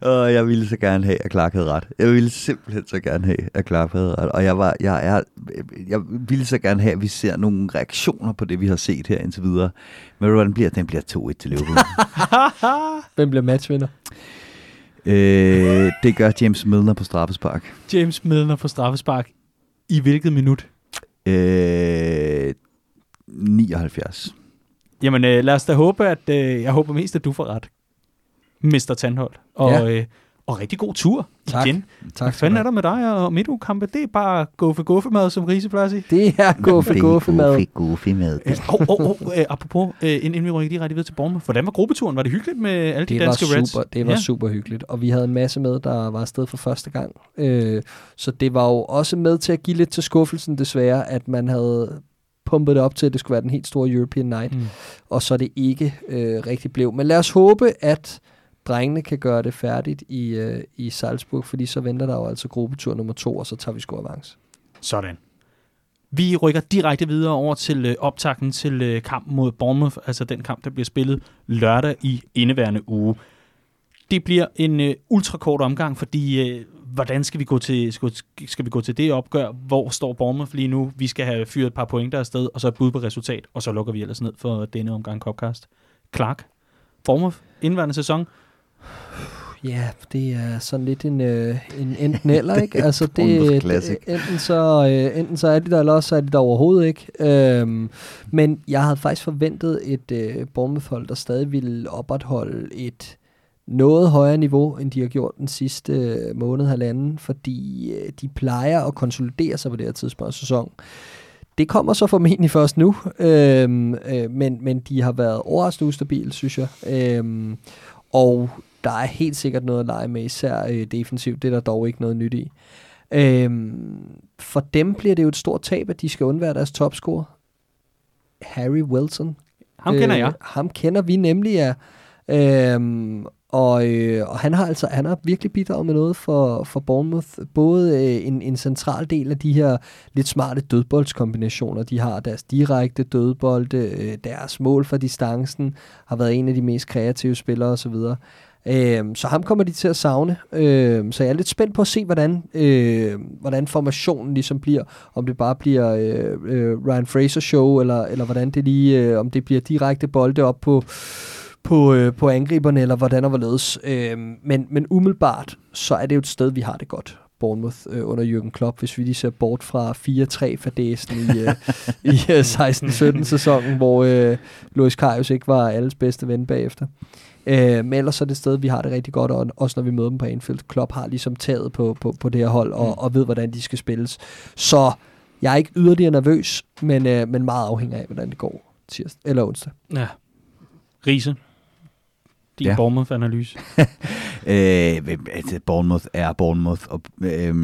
og jeg ville så gerne have, at Clark havde ret. Jeg ville simpelthen så gerne have, at Clark havde ret. Og jeg, var, jeg, er, jeg ville så gerne have, at vi ser nogle reaktioner på det, vi har set her indtil videre. Men den bliver? Den bliver 2-1 til Liverpool. Hvem bliver matchvinder? øh, det gør James Milner på straffespark. James Milner på straffespark. I hvilket minut? Øh, 79. Jamen, øh, lad os da håbe, at øh, jeg håber mest, at du får ret. Mr. Tandholt. Og, Ja. øh, og rigtig god tur Tak. igen. Tak Hvad fanden er der med dig og midtugkampe? Det er bare guffe guffe mad, som Riese plejer at sige. Det er guffe guffe mad. Goofy mad. Åh, åh, åh, øh, apropos, øh, inden vi rykker direkte videre til Bournemouth. Hvordan var gruppeturen? Var det hyggeligt med alle de Det var, danske Reds? super, det var ja. super hyggeligt, og vi havde en masse med, der var afsted for første gang. Øh, så det var jo også med til at give lidt til skuffelsen desværre, at man havde pumpet det op til, at det skulle være den helt store European Night, Mm. og så det ikke øh, rigtig blev. Men lad os håbe, at drengene kan gøre det færdigt i, øh, i Salzburg, fordi så venter der jo altså gruppetur nummer to, og så tager vi sgu avance. Sådan. Vi rykker direkte videre over til øh, optakten til øh, kampen mod Bournemouth, altså den kamp, der bliver spillet lørdag i indeværende uge. Det bliver en øh, ultrakort omgang, fordi øh, hvordan skal vi, gå til, skal, skal vi gå til det opgør? Hvor står Bournemouth lige nu? Vi skal have fyret et par pointer afsted, og så et bud på resultat, og så lukker vi ellers ned for denne omgang Copcast. Clark, Bournemouth, indværende sæson. Ja, det er sådan lidt en, øh, en enten eller, ikke? Altså det, det enten så øh, enten så er de der, eller også så er de der overhovedet ikke. Øhm, men jeg havde faktisk forventet et øh, Bournemouth-hold, der stadig ville opretholde et noget højere niveau, end de har gjort den sidste øh, måned, halvanden, fordi øh, de plejer at konsolidere sig på det her tidspunkt af sæsonen. Det kommer så formentlig først nu, øhm, øh, men, men de har været overraskende ustabile, synes jeg. Øhm, og der er helt sikkert noget at lege med, især øh, defensivt. Det er der dog ikke noget nyt i. Øhm, for dem bliver det jo et stort tab, at de skal undvære deres topscorer. Harry Wilson. Ham kender jeg. Øh, ham kender vi nemlig, ja. Øhm, og, øh, og han har altså han har virkelig bidraget med noget for, for Bournemouth. Både øh, en, en central del af de her lidt smarte dødboldskombinationer, de har. Deres direkte dødbolde, øh, deres mål for distancen, har været en af de mest kreative spillere osv. Øh, så ham kommer de til at savne. Øh, så jeg er lidt spændt på at se, hvordan, øh, hvordan formationen ligesom bliver. Om det bare bliver øh, øh, Ryan Fraser show, eller, eller hvordan det lige, øh, om det bliver direkte bolde op på, på, øh, på angriberne, eller hvordan og hvorledes. Øhm, men, men umiddelbart, så er det jo et sted, vi har det godt. Bournemouth øh, under Jürgen Klopp, hvis vi lige ser bort fra 4-3-fadæsen i, øh, i øh, 16-17 sæsonen, hvor øh, Luis Karius ikke var alles bedste ven bagefter. Øh, men ellers er det et sted, vi har det rigtig godt, og også når vi møder dem på Anfield. Klopp har ligesom taget på, på, på det her hold, og, Mm. og ved, hvordan de skal spilles. Så Jeg er ikke yderligere nervøs, men, øh, men meget afhængig af, hvordan det går tirsdag eller onsdag. Ja. Riese, din ja. Bournemouth-analyse. Øh, altså, Bournemouth er Bournemouth, og øh,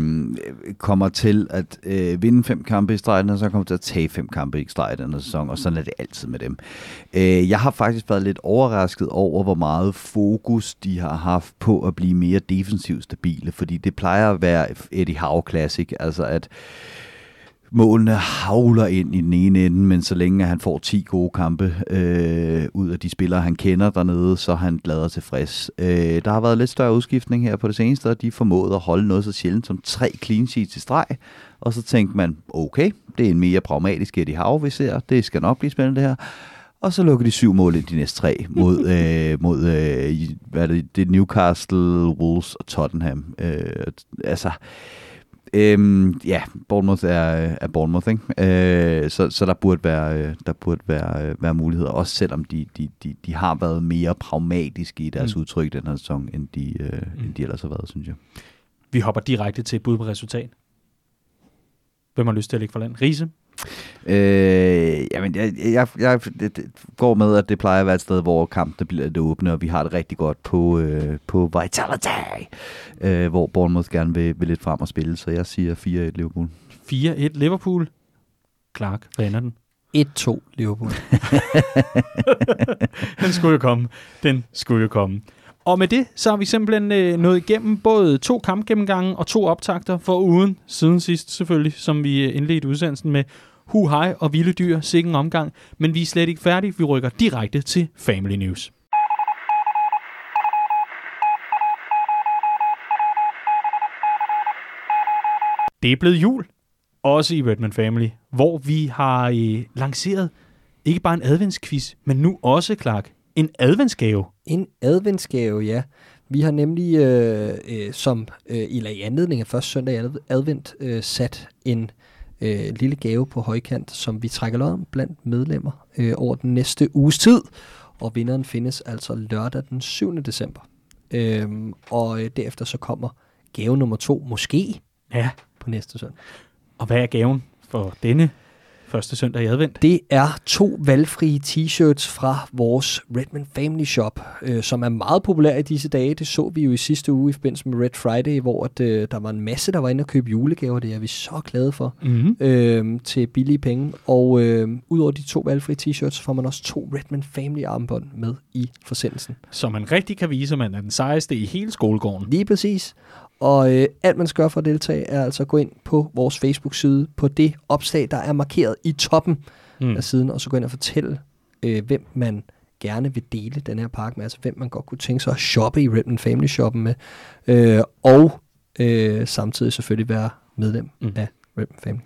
kommer til at øh, vinde fem kampe i streg, og så kommer til at tage fem kampe i streg i denne sæson, og sådan er det altid med dem. Øh, jeg har faktisk været lidt overrasket over, hvor meget fokus de har haft på at blive mere defensivt stabile, fordi det plejer at være Eddie Howe Classic, altså at målene havler ind i den ene ende, men så længe han får 10 gode kampe øh, ud af de spillere, han kender dernede, så er han glad og tilfreds. Øh, der har været lidt større udskiftning her på det seneste, og de formåede at holde noget så sjældent som tre clean sheets i streg, og så tænkte man, okay, det er en mere pragmatisk Eddie Howe, vi ser, det skal nok blive spændende det her. Og så lukker de syv mål ind de næste tre mod, øh, mod øh, hvad er det, det er Newcastle, Wolves og Tottenham. Øh, altså, Øhm, ja, Bournemouth er, er Bournemouth, ikke? Øh, så, så der burde være, øh, der burde være, øh, være muligheder, også selvom de, de, de, de har været mere pragmatiske i deres Mm. mm. udtryk den her sæson, end de, øh, Mm. end de ellers har været, synes jeg. Vi hopper direkte til et bud på resultat. Hvem har lyst til at lægge for land? Riese? Øh, jamen, jeg, jeg, jeg det, det går med, at det plejer at være et sted, hvor kampene bliver det åbne, og vi har det rigtig godt på, øh, på Vitality, øh, hvor Bournemouth gerne vil, vil lidt frem og spille, så jeg siger 4-1 Liverpool. 4-1 Liverpool. Clark, hvad ender den? 1-2 Liverpool. Den skulle jo komme. Den skulle jo komme. Og med det, så har vi simpelthen øh, nået igennem både to kampgennemgange og to optakter for ugen siden sidst selvfølgelig, som vi øh, indledte udsendelsen med. Hu hej og vilde dyr, sikken omgang. Men vi er slet ikke færdige. Vi rykker direkte til Family News. Det er blevet jul, også i Redman Family, hvor vi har øh, lanceret ikke bare en adventsquiz, men nu også, Clark, en adventsgave. En adventsgave, ja. Vi har nemlig øh, øh, som øh, eller i anledning af første søndag i advent øh, sat en øh, lille gave på højkant, som vi trækker lod om blandt medlemmer øh, over den næste uges tid. Og vinderen findes altså lørdag den 7. december. Øhm, og øh, derefter så kommer gave nummer to, måske Ja, på næste søndag. og hvad er gaven for denne første søndag i advent? Det er to valgfrie t-shirts fra vores Redman Family Shop, øh, som er meget populær i disse dage. Det så vi jo i sidste uge i forbindelse med Red Friday, hvor at, øh, der var en masse, der var inde og købe julegaver. Det er vi så glade for Mm-hmm. øh, til billige penge. Og øh, udover de to valgfrie t-shirts, får man også to Redman Family armbånd med i forsendelsen. Så man rigtig kan vise, at man er den sejeste i hele skolegården. Lige præcis. Og øh, alt man skal gøre for at deltage, er altså at gå ind på vores Facebook-side, på det opslag, der er markeret i toppen Mm. af siden, og så gå ind og fortælle, øh, hvem man gerne vil dele den her pakke med, altså hvem man godt kunne tænke sig at shoppe i Redman Family Shoppen med, øh, og øh, samtidig selvfølgelig være medlem Mm. af Redman Family.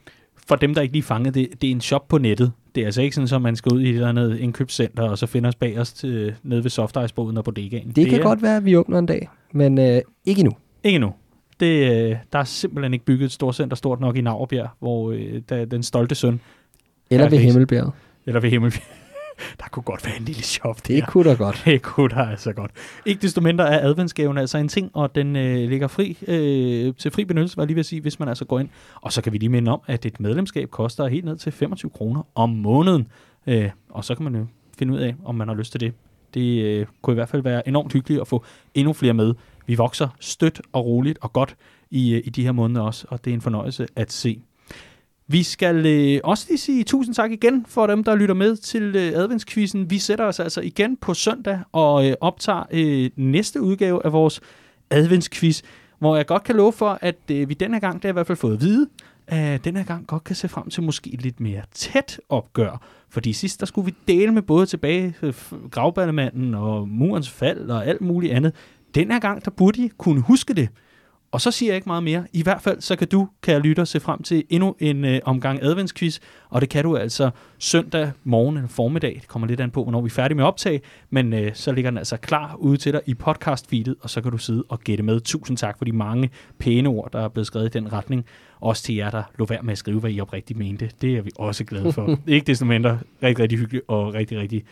For dem, der ikke lige fangede det, det er en shop på nettet. Det er altså ikke sådan, at man skal ud i et eller andet indkøbscenter, og så finder os bag os til, nede ved softice-båden og bodegaen. Det, det kan er, godt være, at vi åbner en dag, men øh, ikke endnu. Ikke nu. Det, øh, der er simpelthen ikke bygget et storcenter stort nok i Navrebjerg, hvor øh, der, den stolte søn, Eller ved det er- Himmelbjerget. eller ved Himmel, der kunne godt være en lille shop Det der. kunne da godt. Det kunne der altså godt. Ikke desto mindre er adventsgaven altså en ting, og den øh, ligger fri øh, til fri benyttelse, var jeg lige ved at sige, hvis man altså går ind. Og så kan vi lige minde om, at et medlemskab koster helt ned til 25 kroner om måneden. Øh, og så kan man jo finde ud af, om man har lyst til det. Det øh, kunne i hvert fald være enormt hyggeligt at få endnu flere med. Vi vokser stødt og roligt og godt i, øh, i de her måneder også, og det er en fornøjelse at se. Vi skal øh, også lige sige tusind tak igen for dem, der lytter med til øh, adventskvisten. Vi sætter os altså igen på søndag og øh, optager øh, næste udgave af vores adventsquiz, hvor jeg godt kan love for, at øh, vi denne gang, det har jeg i hvert fald fået at vide, at her gang godt kan se frem til måske lidt mere tæt opgør. Fordi sidst, der skulle vi dele med både tilbage øh, gravballemanden og murens fald og alt muligt andet. Den her gang, der burde I kunne huske det. Og så siger jeg ikke meget mere. I hvert fald, så kan du, kære lytter, se frem til endnu en øh, omgang adventsquiz. Og det kan du altså søndag morgen eller formiddag. Det kommer lidt an på, hvornår vi er færdige med optag. Men øh, så ligger den altså klar ude til dig i podcast-feedet, og så kan du sidde og gætte med. Tusind tak for de mange pæne ord, der er blevet skrevet i den retning. Også til jer, der lå være med at skrive, hvad I oprigtigt mente. Det er vi også glade for. ikke desto mindre rigtig, rigtig hyggeligt og rigtig, rigtig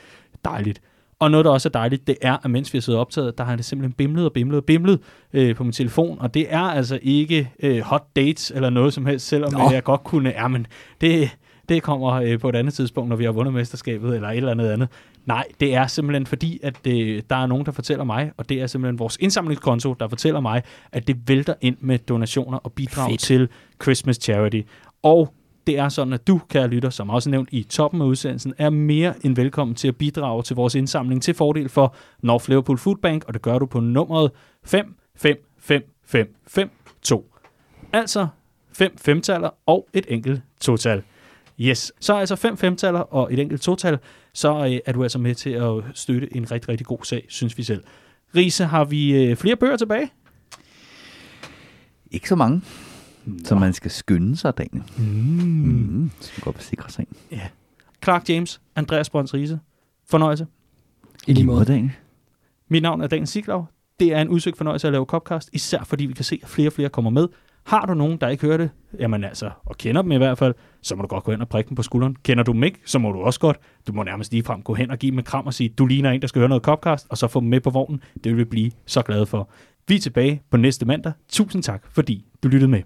dejligt. Og noget, der også er dejligt, det er, at mens vi har siddet optaget, der har det simpelthen bimlet og bimlet og bimlet øh, på min telefon. Og det er altså ikke øh, hot dates eller noget som helst, selvom Nå. jeg godt kunne... Ja, men det, det kommer øh, på et andet tidspunkt, når vi har vundet mesterskabet eller et eller andet andet. Nej, det er simpelthen fordi, at øh, der er nogen, der fortæller mig, og det er simpelthen vores indsamlingskonto, der fortæller mig, at det vælter ind med donationer og bidrag Fedt. til Christmas Charity. Og det er sådan, at du, kære lytter, som også nævnt i toppen af udsendelsen, er mere end velkommen til at bidrage til vores indsamling til fordel for North Liverpool Food Bank, og det gør du på nummeret 555552. Altså fem femtaller og et enkelt total. Yes, så altså fem femtaller og et enkelt total, så øh, er du altså med til at støtte en rigtig, rigtig god sag, synes vi selv. Riese, har vi øh, flere bøger tilbage? Ikke så mange, så man skal skynde sig, Daniel. Mm. Mm. Så man godt besikre sig. Clark James, Andreas Brøns Riese. Fornøjelse. I lige måde. Daniel. Mit navn er Daniel Siglaug. Det er en udsøgt fornøjelse at lave Copcast, især fordi vi kan se, at flere og flere kommer med. Har du nogen, der ikke hører det, jamen altså, og kender dem i hvert fald, så må du godt gå hen og prikke dem på skulderen. Kender du dem ikke, så må du også godt. Du må nærmest lige frem gå hen og give dem et kram og sige, du ligner en, der skal høre noget Copcast, og så få dem med på vognen. Det vil vi blive så glade for. Vi er tilbage på næste mandag. Tusind tak, fordi du lyttede med.